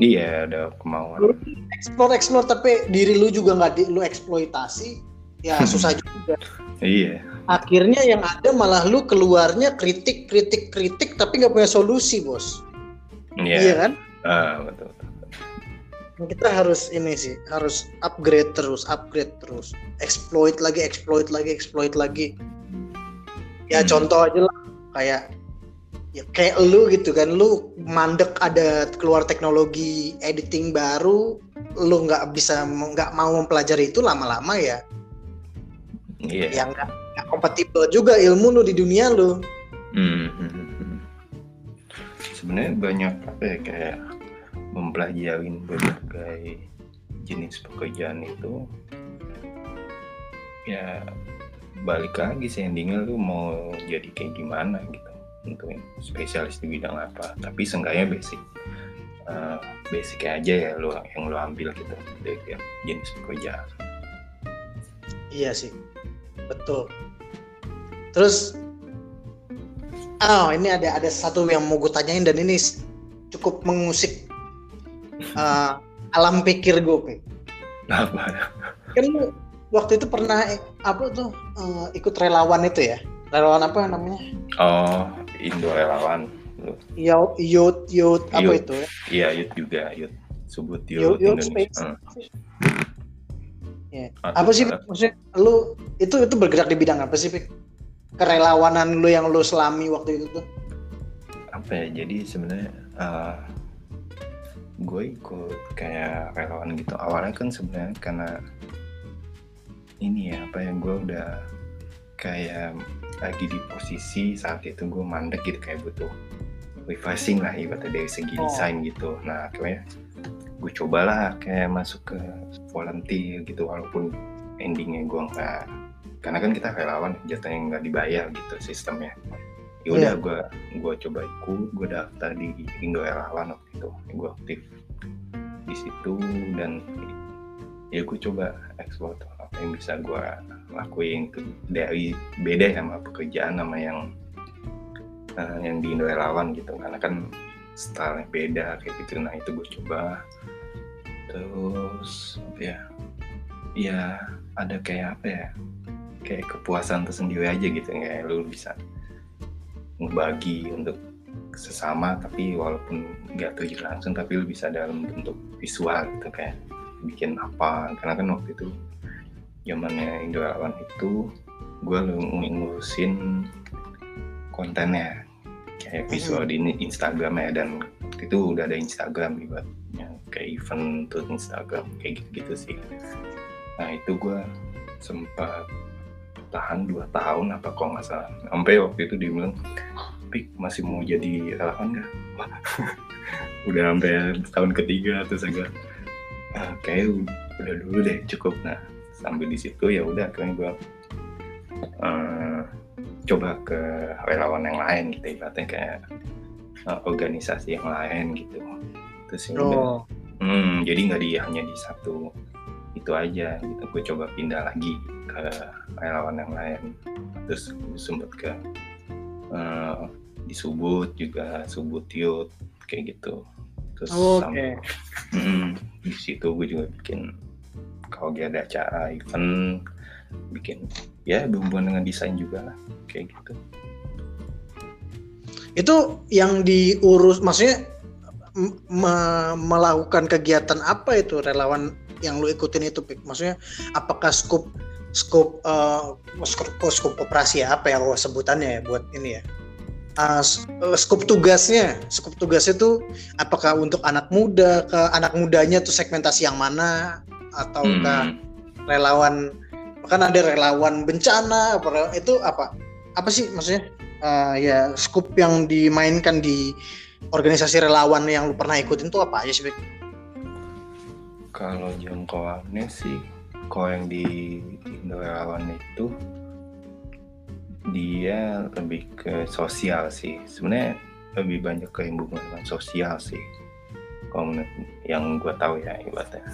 Iya ada kemauan.
Lu explore explore tapi diri lu juga nggak di, lu eksploitasi ya susah juga.
Iya.
Akhirnya yang ada malah lu keluarnya kritik kritik kritik tapi nggak punya solusi bos.
Iya.
Iya kan?
Ah, betul.
Kita harus ini sih harus upgrade terus upgrade terus. Exploit lagi exploit lagi exploit lagi. Ya
Hmm.
contoh aja lah. Kayak ya kayak lu gitu kan. Lu mandek ada keluar teknologi editing baru lu nggak bisa nggak mau mempelajari itu lama-lama ya.
Iya.
Yang nggak nggak kompatibel juga ilmu lu di dunia lu.
Hmm, hmm, hmm, hmm. Sebenarnya banyak apa ya kayak mempelajari berbagai jenis pekerjaan itu ya balik lagi endingnya lu mau jadi kayak gimana gitu untuk spesialis di bidang apa tapi seenggaknya basic eh, basic aja ya lu yang lu ambil gitu dari jenis pekerjaan
Iya sih, betul. Terus, oh ini ada ada satu yang mau gue tanyain dan ini cukup mengusik eh, alam pikir gue,
apa
Kan waktu itu pernah eh, apa tuh eh, ikut relawan itu ya? Relawan apa namanya?
oh Indo relawan lu
Youth, youth, youth apa
Youth.
itu ya?
Iya, Yud juga, Yud. Subut
Youth,
Yud
youth
Indonesia.
space.
Hmm.
Ya.
Ah,
Apa sih maksudnya? Lu itu itu bergerak di bidang apa sih, Pi? Kerelawanan lu yang lu selami waktu itu tuh?
Apa ya? Jadi sebenarnya eh, gue ikut kayak relawan gitu. Awalnya kan sebenarnya karena ini ya apa ya gue udah kayak lagi di posisi saat itu gue mandek gitu kayak butuh refreshing lah ibaratnya dari segi
Oh.
desain gitu. Nah akhirnya gue cobalah kayak masuk ke volunteer gitu walaupun endingnya gue nggak karena kan kita relawan jatuhnya nggak dibayar gitu sistemnya ya udah
Iya.
gue gue coba ikut gue daftar di Indo relawan waktu itu. Gue aktif di situ dan ya gue coba ekspor apa yang bisa gue lakuin itu dari beda sama pekerjaan sama yang eh, yang di Indo relawan gitu. Karena kan style beda kayak gitu. Nah itu gue coba. Terus apa ya? Ya ada kayak apa ya? Kayak kepuasan tersendiri aja gitu kayak lu bisa ngebagi untuk sesama tapi walaupun nggak terjun langsung tapi lu bisa dalam bentuk visual gitu kayak bikin apa. Karena kan waktu itu zamannya Indolawan itu gue ngurusin kontennya kayak visual di Instagram ya. Dan itu udah ada Instagram ibaratnya kayak event tuh Instagram kayak gitu-gitu sih. Nah itu gue sempat tahan dua tahun apa kok nggak salah. Sampai waktu itu dia bilang Pik masih mau jadi relawan nggak? Udah sampai tahun ketiga terus agak ah, kayak udah dulu deh cukup. Nah sambil di situ ya udah akhirnya gue uh, coba ke relawan yang lain gitu ibaratnya kayak uh, organisasi yang lain gitu. Terus ya udah.
Oh,
Hmm, jadi nggak di hanya di satu itu aja gitu. Gue coba pindah lagi ke relawan yang lain. Terus gue sempet ke eh, di Subut juga, Subut Youth kayak gitu. Terus
Oke.
sam- Hmm, di situ gue juga bikin kalau dia ada acara event bikin ya berhubungan dengan desain juga lah kayak gitu.
Itu yang diurus, maksudnya me- melakukan kegiatan apa itu relawan yang lu ikutin itu, Pik? Maksudnya apakah skup skup eh, skup, kok skup operasi ya apa ya lo sebutannya ya buat ini ya? S- eh, skup tugasnya, skup tugasnya tuh apakah untuk anak muda ke anak mudanya tuh segmentasi yang mana ataukah
Hmm.
relawan kan ada relawan bencana apa itu apa apa sih maksudnya Eh, ya skup yang dimainkan di organisasi relawan yang lu pernah ikutin tuh apa aja sih?
Kalau jangkauannya sih, kalau yang di Indo Relawan itu dia lebih ke sosial sih. Sebenarnya lebih banyak ke hubungan sosial sih. Kalau yang gue tahu ya ibaratnya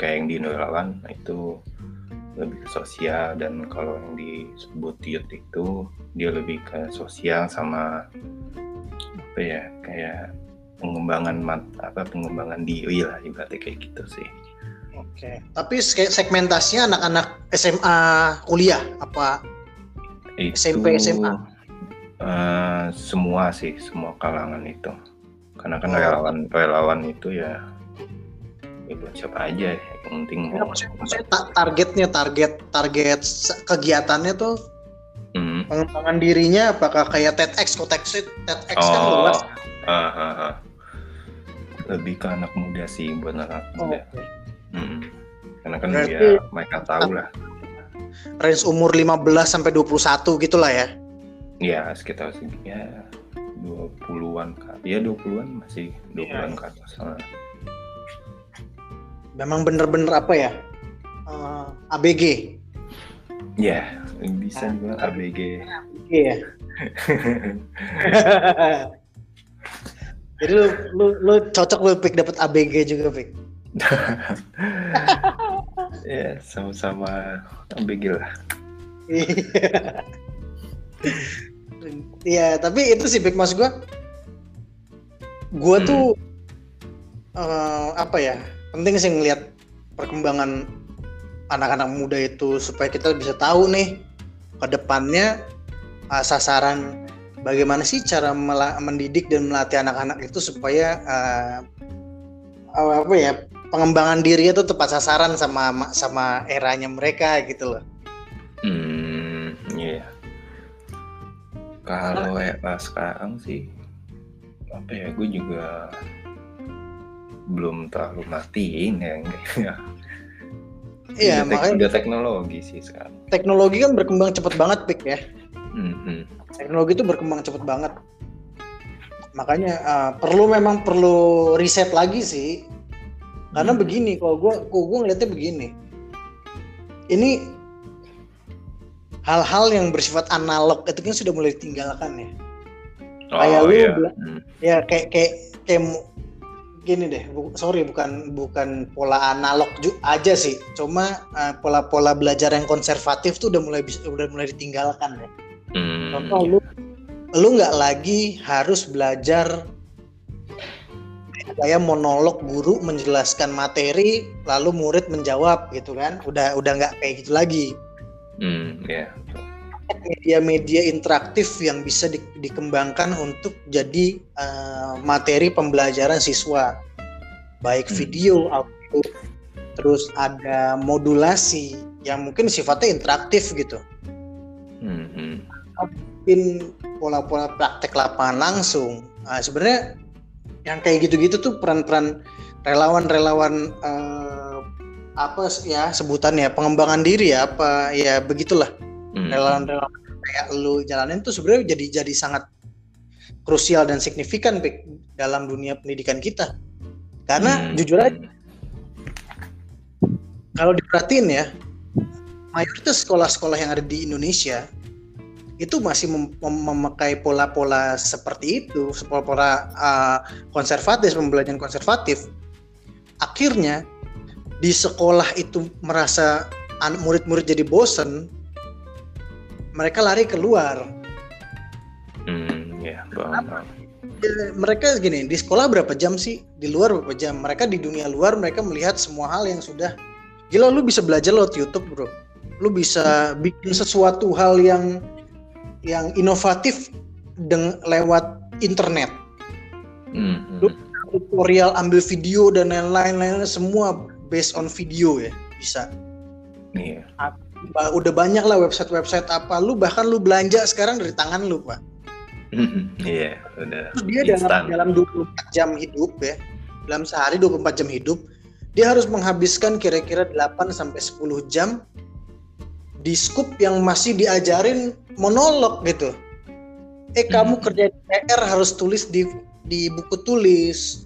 kayak yang di Indo Relawan itu lebih ke sosial dan kalau yang disebut youth itu dia lebih ke sosial sama apa ya kayak pengembangan mat- apa pengembangan diri lah ibaratnya kayak gitu sih.
Oke. Tapi se- segmentasinya anak-anak SMA kuliah apa?
Itu,
SMP, SMA?
eh, semua sih, semua kalangan itu. Karena kan
Oh.
relawan relawan itu ya ya buat siapa aja yang penting
Ya,
mau
maksudnya, maksudnya ta- targetnya target target kegiatannya tuh
Hmm.
pengembangan dirinya apakah kayak TEDx konteks TEDx kan
Oh,
luas.
ah, ah, ah. Lebih ke anak muda sih buat anak
Oh,
muda. Hmm. Karena kan
Berarti-
ya mereka tahu lah.
range umur 15 sampai 21 gitulah ya.
Ya sekitar segi ya 20-an ke ya 20-an masih 20-an ke atas. Ah.
Memang bener-bener apa ya? eh, ABG.
Ya, bisa juga ABG.
Iya. Jadi lu, lu, lu cocok lu pick dapat ABG juga pick.
ya, sama-sama ABG lah.
Iya, tapi itu sih pick mas gua. Gua
Hmm.
tuh eh, apa ya? Penting sih ngelihat perkembangan anak-anak muda itu supaya kita bisa tahu nih ke depannya eh, sasaran bagaimana sih cara mendidik dan melatih anak-anak itu supaya eh, apa ya pengembangan dirinya tuh tepat sasaran sama sama eranya mereka gitu loh.
Hmm, iya. Kalau era sekarang sih, apa ya, gue juga belum terlalu matiin ya. ya.
Iya, makanya
udah teknologi sih sekarang.
teknologi kan berkembang cepet banget pik ya.
Hmm, hmm.
teknologi itu berkembang cepet banget makanya uh, perlu memang perlu riset lagi sih karena
Hmm.
begini kalau gue gue ngeliatnya begini ini hal-hal yang bersifat analog itu kan sudah mulai ditinggalkan ya Kayak
Oh
lu
iya. Hmm.
ya kayak kayak kayak gini deh bu- sorry bukan bukan pola analog aja sih cuma uh, pola-pola belajar yang konservatif tuh udah mulai udah mulai ditinggalkan ya
Hmm,
Contoh lu lu nggak lagi harus belajar kayak monolog guru menjelaskan materi lalu murid menjawab gitu kan? Udah udah nggak kayak gitu lagi.
Hmm, iya.
media-media interaktif yang bisa di- dikembangkan untuk jadi eh, materi pembelajaran siswa. Baik
Hmm.
video audio terus ada modulasi yang mungkin sifatnya interaktif gitu.
Hmm,
mungkin pola-pola praktek lapangan langsung nah, sebenarnya yang kayak gitu-gitu tuh peran-peran relawan-relawan eh, apa ya sebutannya pengembangan diri ya apa ya begitulah
Hmm.
relawan-relawan kayak lu jalanin tuh sebenarnya jadi jadi sangat krusial dan signifikan Pik, dalam dunia pendidikan kita karena
Hmm.
jujur aja kalau diperhatiin ya mayoritas sekolah-sekolah yang ada di Indonesia itu masih mem- mem- memakai pola-pola seperti itu pola-pola uh, konservatif pembelajaran konservatif. Akhirnya di sekolah itu merasa murid-murid jadi bosen mereka lari keluar.
Hmm, ya, paham, paham.
Ya, mereka gini di sekolah berapa jam sih? Di luar berapa jam? Mereka di dunia luar mereka melihat semua hal yang sudah gila lu bisa belajar lewat YouTube bro. Lu bisa bikin sesuatu hal yang yang inovatif deng lewat internet
Hmm, hmm.
Lu- tutorial ambil video dan lain-lain semua based on video ya bisa
Iya.
Ba- udah banyak lah website-website apa lu bahkan lu belanja sekarang dari tangan lu pak
Iya, udah
Terus dia dalam, dalam 24 jam hidup ya, dalam sehari 24 jam hidup, dia harus menghabiskan kira-kira 8 sampai 10 jam di scoop yang masih diajarin monolog gitu. Eh kamu
Hmm.
kerja PR harus tulis di di buku tulis.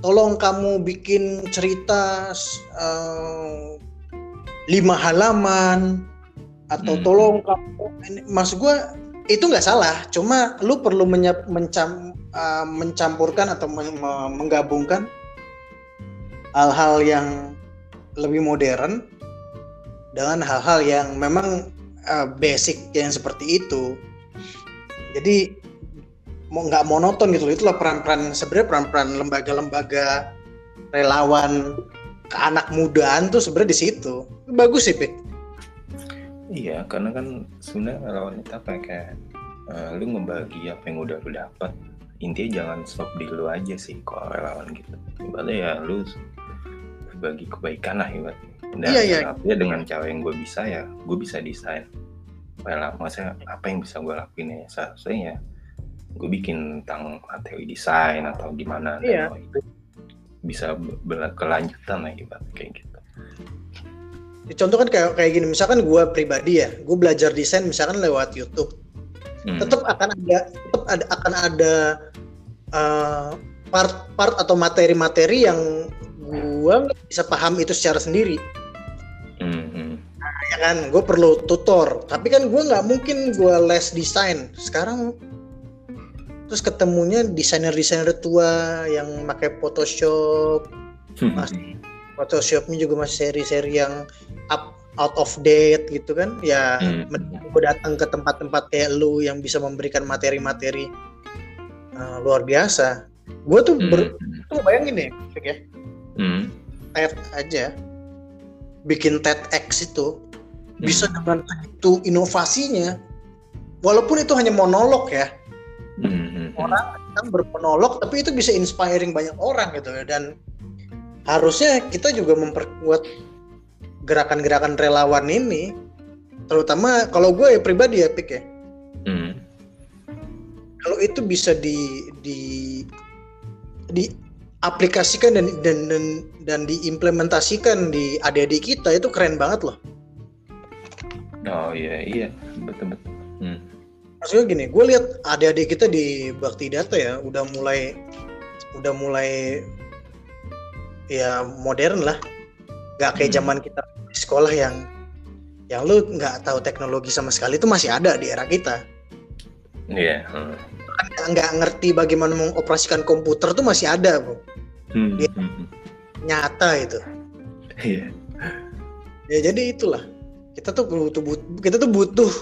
Tolong kamu bikin cerita eh, lima halaman atau
Hmm.
tolong kamu maksud gua itu nggak salah cuma lu perlu menyap, mencam, uh, mencampurkan atau men- me- menggabungkan hal-hal yang lebih modern dengan hal-hal yang memang uh, basic yang seperti itu jadi mau nggak monoton gitu loh itulah peran-peran sebenarnya peran-peran lembaga-lembaga relawan ke anak mudaan tuh sebenarnya di situ bagus sih Pik.
Iya, karena kan sebenarnya relawan itu apa ya kayak eh, lu ngebagi apa yang udah lu dapat. Intinya jangan stop di lu aja sih kalau relawan gitu. Ibaratnya ya lu bagi kebaikan lah ibaratnya. Dan
Iya, iya.
artinya dengan cara yang gue bisa ya, gue bisa desain. Rela, maksudnya apa yang bisa gue lakuin ya? Seharusnya ya gue bikin tentang materi desain atau gimana. Dan
Iya.
itu bisa ber- berkelanjutan lah ibaratnya kayak gitu.
Contoh kan kayak kayak gini, misalkan gue pribadi ya, gue belajar desain misalkan lewat YouTube,
Hmm.
tetap akan ada, tetap ada akan ada uh, part-part atau materi-materi yang gue bisa paham itu secara sendiri,
Hmm, hmm.
ya kan? Gue perlu tutor, tapi kan gue nggak mungkin gue les desain sekarang. Terus ketemunya desainer-desainer tua yang pakai Photoshop, Mas- Photoshopnya juga masih seri-seri yang up out of date gitu kan ya
Hmm.
gue datang ke tempat-tempat kayak lu yang bisa memberikan materi-materi uh, luar biasa gue tuh ber,
Hmm.
tuh bayangin deh ya
Hmm.
TED aja bikin TEDx itu
Hmm.
bisa dengan itu inovasinya walaupun itu hanya monolog ya
Hmm, hmm, hmm.
orang kan bermonolog tapi itu bisa inspiring banyak orang gitu ya dan harusnya kita juga memperkuat gerakan-gerakan relawan ini terutama kalau gue ya pribadi ya Pik ya
Hmm.
kalau itu bisa di di di aplikasikan dan dan dan, dan diimplementasikan di adik-adik kita itu keren banget loh
Oh iya iya betul betul. Hmm.
maksudnya gini gue lihat adik-adik kita di Bakti Data ya udah mulai udah mulai ya modern lah nggak kayak
Hmm.
zaman kita di sekolah yang yang lu nggak tahu teknologi sama sekali itu masih ada di era kita
Iya. hmm.
Nggak- ngerti bagaimana mengoperasikan komputer tuh masih ada bro
Hmm,
Iya.
hmm, hmm.
nyata itu
Iya.
ya jadi itulah kita tuh butuh but- kita tuh butuh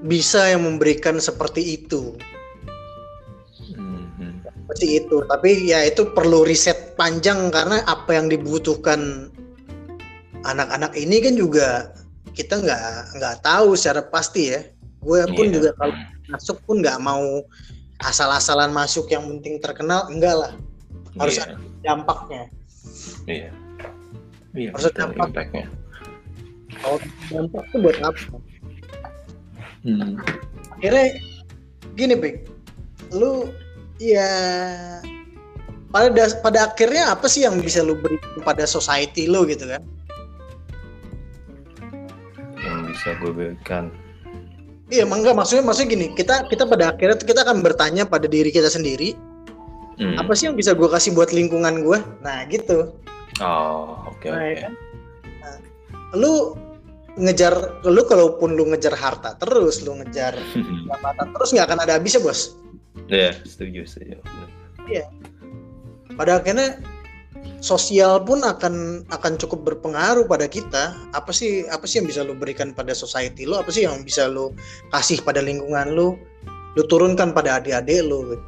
bisa yang memberikan seperti itu
Hmm,
seperti itu tapi ya itu perlu riset panjang karena apa yang dibutuhkan anak-anak ini kan juga kita nggak nggak tahu secara pasti ya gue pun
Iya.
juga kalau masuk pun nggak mau asal-asalan masuk yang penting terkenal enggak lah harus
Iya,
ada dampaknya
iya. Iya,
Harus
betul,
dampak.
impact-nya.
kalau dampak itu buat apa
Hmm.
akhirnya gini pik lu ya pada das- pada akhirnya apa sih yang bisa lu berikan pada society lu gitu kan
Yang bisa gue berikan.
Iya emang enggak maksudnya maksudnya gini kita kita pada akhirnya kita akan bertanya pada diri kita sendiri
Hmm.
apa sih yang bisa gue kasih buat lingkungan gue nah gitu
Oh, oke
Nah,
oke.
kan? Nah, lu ngejar lu kalaupun lu ngejar harta terus lu ngejar jabatan terus nggak akan ada habisnya bos
Iya, setuju setuju.
pada akhirnya sosial pun akan akan cukup berpengaruh pada kita. Apa sih apa sih yang bisa lu berikan pada society lu? Apa sih yang bisa lu kasih pada lingkungan lu? Lu turunkan pada adik-adik lu gitu.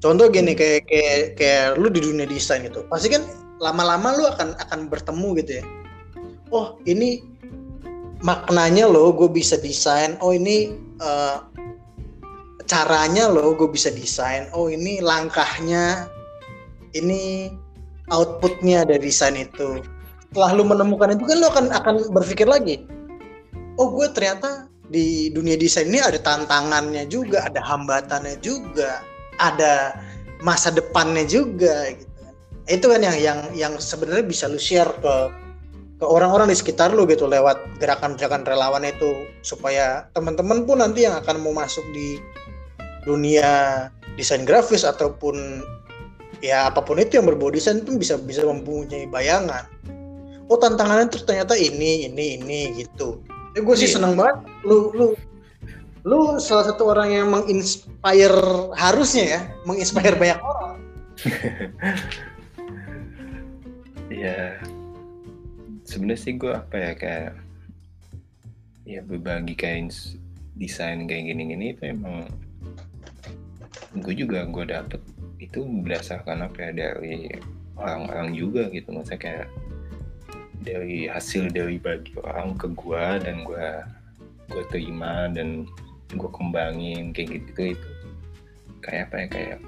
contoh gini kayak kayak kayak lu di dunia desain gitu. Pasti kan lama-lama lu akan akan bertemu gitu ya. Oh ini maknanya loh gue bisa desain. Oh ini eh, caranya loh gue bisa desain. Oh ini langkahnya. Ini outputnya dari desain itu. Setelah lu menemukan itu kan lu akan akan berpikir lagi oh gue ternyata di dunia desain ini ada tantangannya juga ada hambatannya juga ada masa depannya juga gitu. Itu kan yang yang yang sebenarnya bisa lu share ke ke orang-orang di sekitar lu gitu lewat gerakan-gerakan relawan itu supaya teman-teman pun nanti yang akan mau masuk di dunia desain grafis ataupun ya apa pun itu yang berbau desain pun bisa bisa mempunyai bayangan. Oh tantangannya tuh ternyata ini ini ini gitu. Ya gue sih
Iya.
seneng banget. Lu lu lu salah satu orang yang menginspire harusnya ya menginspire banyak orang.
Iya. Sebenarnya sih gue apa ya kayak ya berbagi kayak ins- desain kayak gini-gini itu emang gue juga gue dapet itu berdasarkan apa ya dari orang-orang juga gitu. Maksudnya kayak dari hasil dari bagi orang ke gue dan gue gue terima dan gue kembangin kayak gitu itu. Kayak apa ya kayak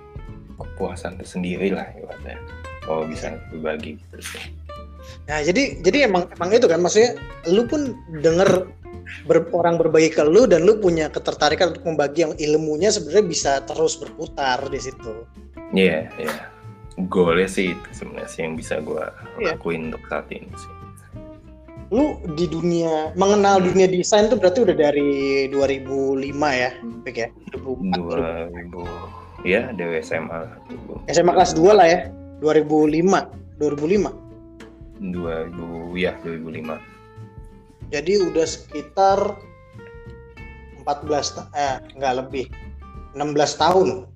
kepuasan tersendiri lah ibaratnya kalau bisa berbagi gitu sih.
Nah, jadi jadi emang emang itu kan maksudnya lu pun denger ber- orang berbagi ke lu dan lu punya ketertarikan untuk membagi yang ilmunya sebenarnya bisa terus berputar di situ.
Iya, iya. Goalnya sih itu sebenarnya sih yang bisa gue
Iya.
lakuin untuk saat ini sih.
Lu di dunia mengenal dunia desain tuh berarti udah dari 2005 ya, Pik ya? 2004.
2000, ya dari SMA.
SMA kelas 2 lah ya. 2005, 2005.
2000, ya 2005.
Jadi udah sekitar 14 ta- eh enggak lebih. 16 tahun.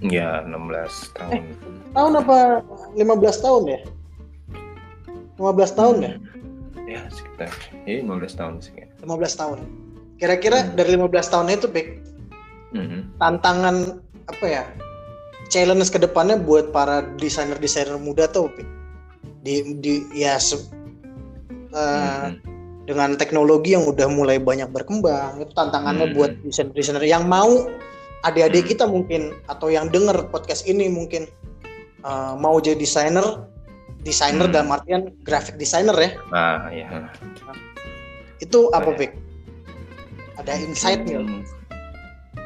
Ya 16 tahun.
Tahun apa 15 tahun ya? 15 tahun ya?
Ya sekitar, ya 15 tahun sih. ya.
15 tahun. Kira-kira dari 15 tahun itu, Pik,
Mhm.
tantangan apa ya? Challenge ke depannya buat para desainer-desainer muda tuh, Pik. Di di ya se- eh,
Mhm.
Dengan teknologi yang udah mulai banyak berkembang, itu tantangannya
Hmm.
buat desainer-desainer yang mau adik-adik
Hmm.
kita mungkin atau yang denger podcast ini mungkin eh, mau jadi desainer, desainer
Hmm.
dalam artian graphic designer ya.
Nah, ya.
Itu apa, Pik? Ada insight nggak?
Hmm,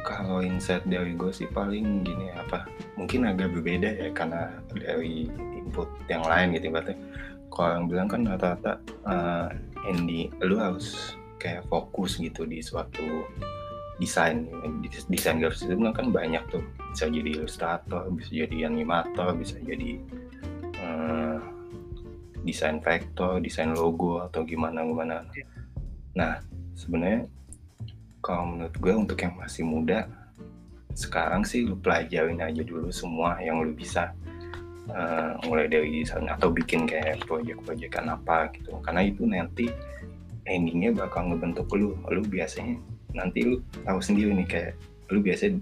Kalau insight dari gue sih paling gini apa? Mungkin agak berbeda ya karena dari input yang lain gitu berarti. Kalau yang bilang kan rata-rata eh, Andy, lu harus kayak fokus gitu di suatu desain. Desain grafis itu kan banyak tuh. Bisa jadi ilustrator, bisa jadi animator, bisa jadi eh, desain vektor, desain logo atau gimana gimana. Nah, sebenarnya kalau menurut gue untuk yang masih muda sekarang sih lu pelajarin aja dulu semua yang lu bisa Eh, mulai dari desain atau bikin kayak proyek-proyekan apa gitu. Karena itu nanti endingnya bakal ngebentuk lu. Lu biasanya nanti lu tahu sendiri nih kayak lu biasa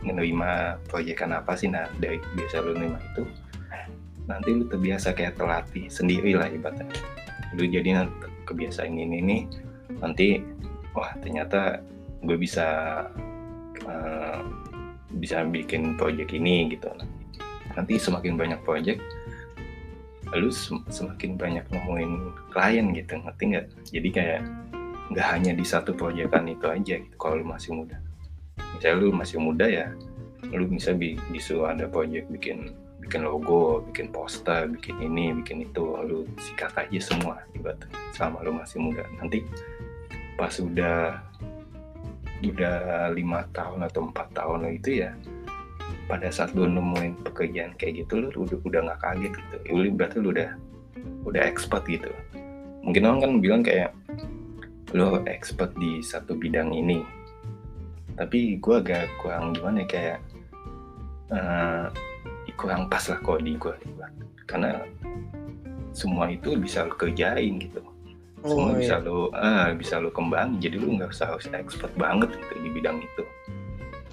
menerima proyekan apa sih. Nah dari biasa lu nerima itu nanti lu terbiasa kayak terlatih sendiri lah ibaratnya. Lu jadi nanti kebiasaan ini nih nanti wah ternyata gue bisa eh, bisa bikin project ini gitu nanti semakin banyak project lu sem- semakin banyak nemuin klien gitu ngerti nggak? Jadi kayak nggak hanya di satu proyekan itu aja gitu kalau lu masih muda. Misalnya lu masih muda ya lu bisa bi- disuruh ada project bikin bikin logo bikin poster bikin ini bikin itu lu sikat aja semua ibarat selama lu masih muda. Nanti pas udah udah lima tahun atau empat tahun itu ya pada saat lu nemuin pekerjaan kayak gitu lu udah udah nggak kaget gitu. Lu berarti lu udah udah expert gitu. Mungkin orang kan bilang kayak lu expert di satu bidang ini. Tapi gua agak kurang gimana ya, kayak eh, kurang pas lah kalau di gua karena semua itu bisa lu kerjain gitu. Semua
Oh,
bisa
iya.
lo ah, bisa lo kembangin. Jadi lu nggak usah harus expert banget gitu di bidang itu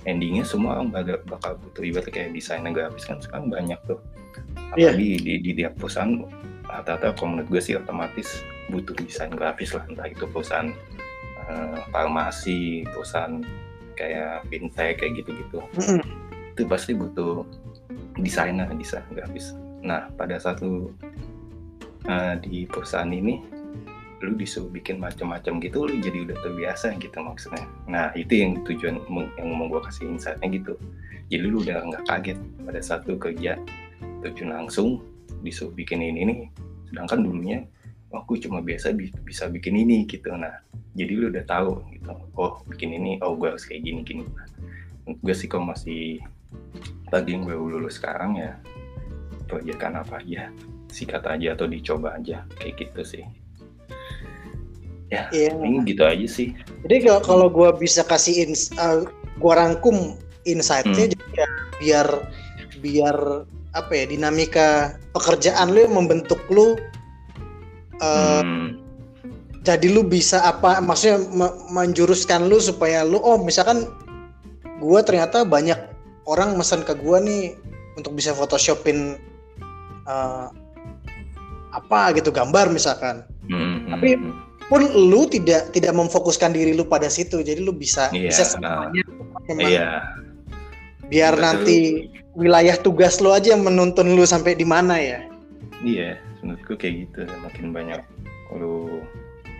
endingnya semua orang bakal, bakal butuh ibaratnya kayak desainer grafis kan. Sekarang banyak tuh. Apalagi di, di tiap perusahaan rata-rata kalau menurut gue sih otomatis butuh desain grafis lah. Entah itu perusahaan eh, farmasi perusahaan kayak fintech kayak gitu-gitu.
Mm-mm.
itu pasti butuh desainer desain grafis. Nah pada satu di perusahaan ini lu disuruh bikin macam-macam gitu lu jadi udah terbiasa gitu maksudnya. Nah itu yang tujuan yang mau gue kasih insightnya gitu. Jadi lu udah nggak kaget pada satu kerja terjun langsung disuruh bikin ini nih sedangkan dulunya aku cuma biasa bi- bisa bikin ini gitu. Nah jadi lu udah tahu gitu oh bikin ini oh gue harus kayak gini gini. Gue sih kalau masih tadi yang gue lulus sekarang ya proyekan apa aja sikat aja atau dicoba aja kayak gitu sih ya ini gitu aja sih.
Jadi kalau- kalau gue bisa kasih ins, uh, gue rangkum insight-nya
Hmm.
jadi ya biar biar apa ya dinamika pekerjaan lu membentuk lu uh,
Hmm,
jadi lu bisa apa maksudnya me- menjuruskan lu supaya lu oh misalkan gue ternyata banyak orang pesan ke gue nih untuk bisa photoshopin uh, apa gitu gambar misalkan.
Hmm,
Tapi-
hmm,
pun lu tidak tidak memfokuskan diri lu pada situ jadi lu bisa
Iya,
bisa
nah.
semuanya. Emang
iya.
biar
Betul.
nanti wilayah tugas lu aja yang menuntun lu sampai di mana ya.
Iya menurutku kayak gitu. Makin banyak lu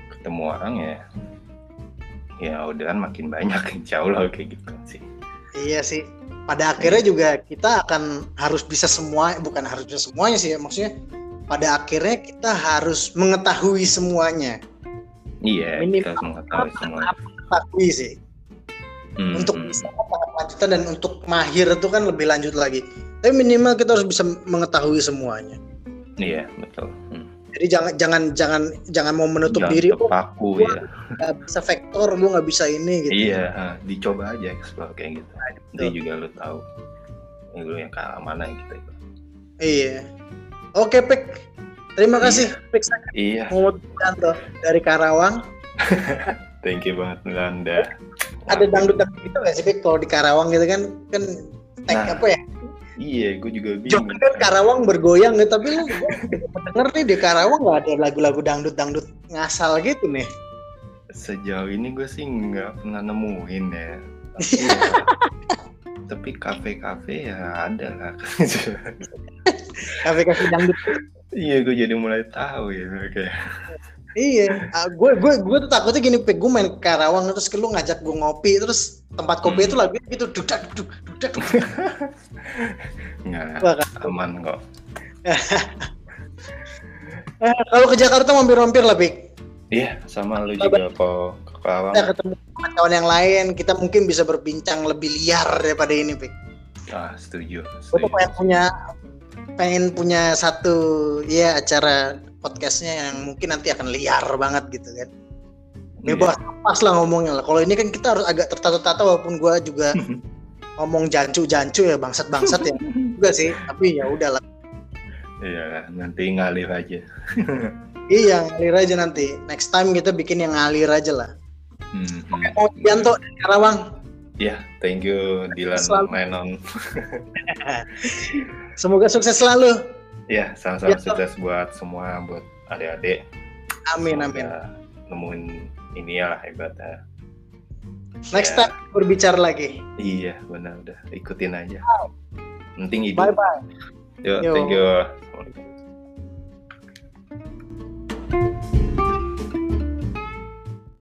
ketemu orang ya ya udahan makin banyak. Insya Allah kayak gitu sih.
Iya sih. Pada akhirnya juga kita akan harus bisa semua bukan harus bisa semuanya sih ya maksudnya pada akhirnya kita harus mengetahui semuanya
iya
Minimal-
kita mengetahui semua
mengetahui sih.
Hmm,
untuk
hmm.
bisa lanjutan dan untuk mahir itu kan lebih lanjut lagi. Tapi minimal kita harus bisa mengetahui semuanya.
Iya betul. Hmm.
jadi jangan jangan jangan jangan mau menutup
Jangan
diri oh
terpaku
gua-
ya
nggak bisa vektor gue nggak bisa ini gitu.
Iya, dicoba aja explore kayak gitu. Nanti juga lu tahu. Lu yang ke mana gitu.
iya. Oke pik terima kasih pik
Iya,
Muhammad dari Karawang.
Thank you banget Nanda.
ada dangdut dangdut gitu nggak sih kalau di Karawang gitu kan kan tek
Nah,
apa ya?
Iya, gue juga
Jok
bingung.
kan Karawang bergoyang gitu tapi lu denger nih di Karawang nggak ada lagu-lagu dangdut dangdut ngasal gitu nih.
Sejauh ini gue sih nggak pernah nemuin ya. Tapi, ya, tapi kafe-kafe ya ada lah.
kafe-kafe dangdut
iya, gue jadi mulai tahu ya kayak.
Iya, ah, gue gue gue tuh takutnya gini, Pik. gue main Karawang terus lu ngajak gue ngopi, terus tempat kopi
Hmm.
itu lagunya gitu dudak duduk dudak. duduk.
Nggak,
Wah, kan.
aman kok.
Eh, kalau ke Jakarta mampir-mampir lah, Pik.
Iya, sama lu juga kok ke Karawang.
Kita ketemu kawan yang lain, kita mungkin bisa berbincang lebih liar daripada ini, Pik.
Ah, setuju.
Gue tuh
setuju.
pengen punya pengen punya satu ya acara podcastnya yang mungkin nanti akan liar banget gitu kan.
Iya.
Bebas pas lah ngomongnya lah. Kalau ini kan kita harus agak tertata-tata walaupun gue juga ngomong jancu-jancu ya bangsat-bangsat ya juga sih. Tapi ya udahlah.
Iya, nanti ngalir aja.
Iya, ngalir aja nanti. Next time kita bikin yang ngalir aja lah.
Hmm, hmm.
Mau Yanto Karawang.
Ya, thank you Dilan
Selalu.
Menon.
Semoga sukses selalu.
Ya, sama-sama
Ya,
sukses buat semua, buat adik-adik.
Amin amin.
Semoga Nemuin ini lah hebatnya
Next
Ya.
time berbicara lagi.
iya benar udah ikutin aja penting hidup
Bye bye.
Yo,
Yo.
thank you.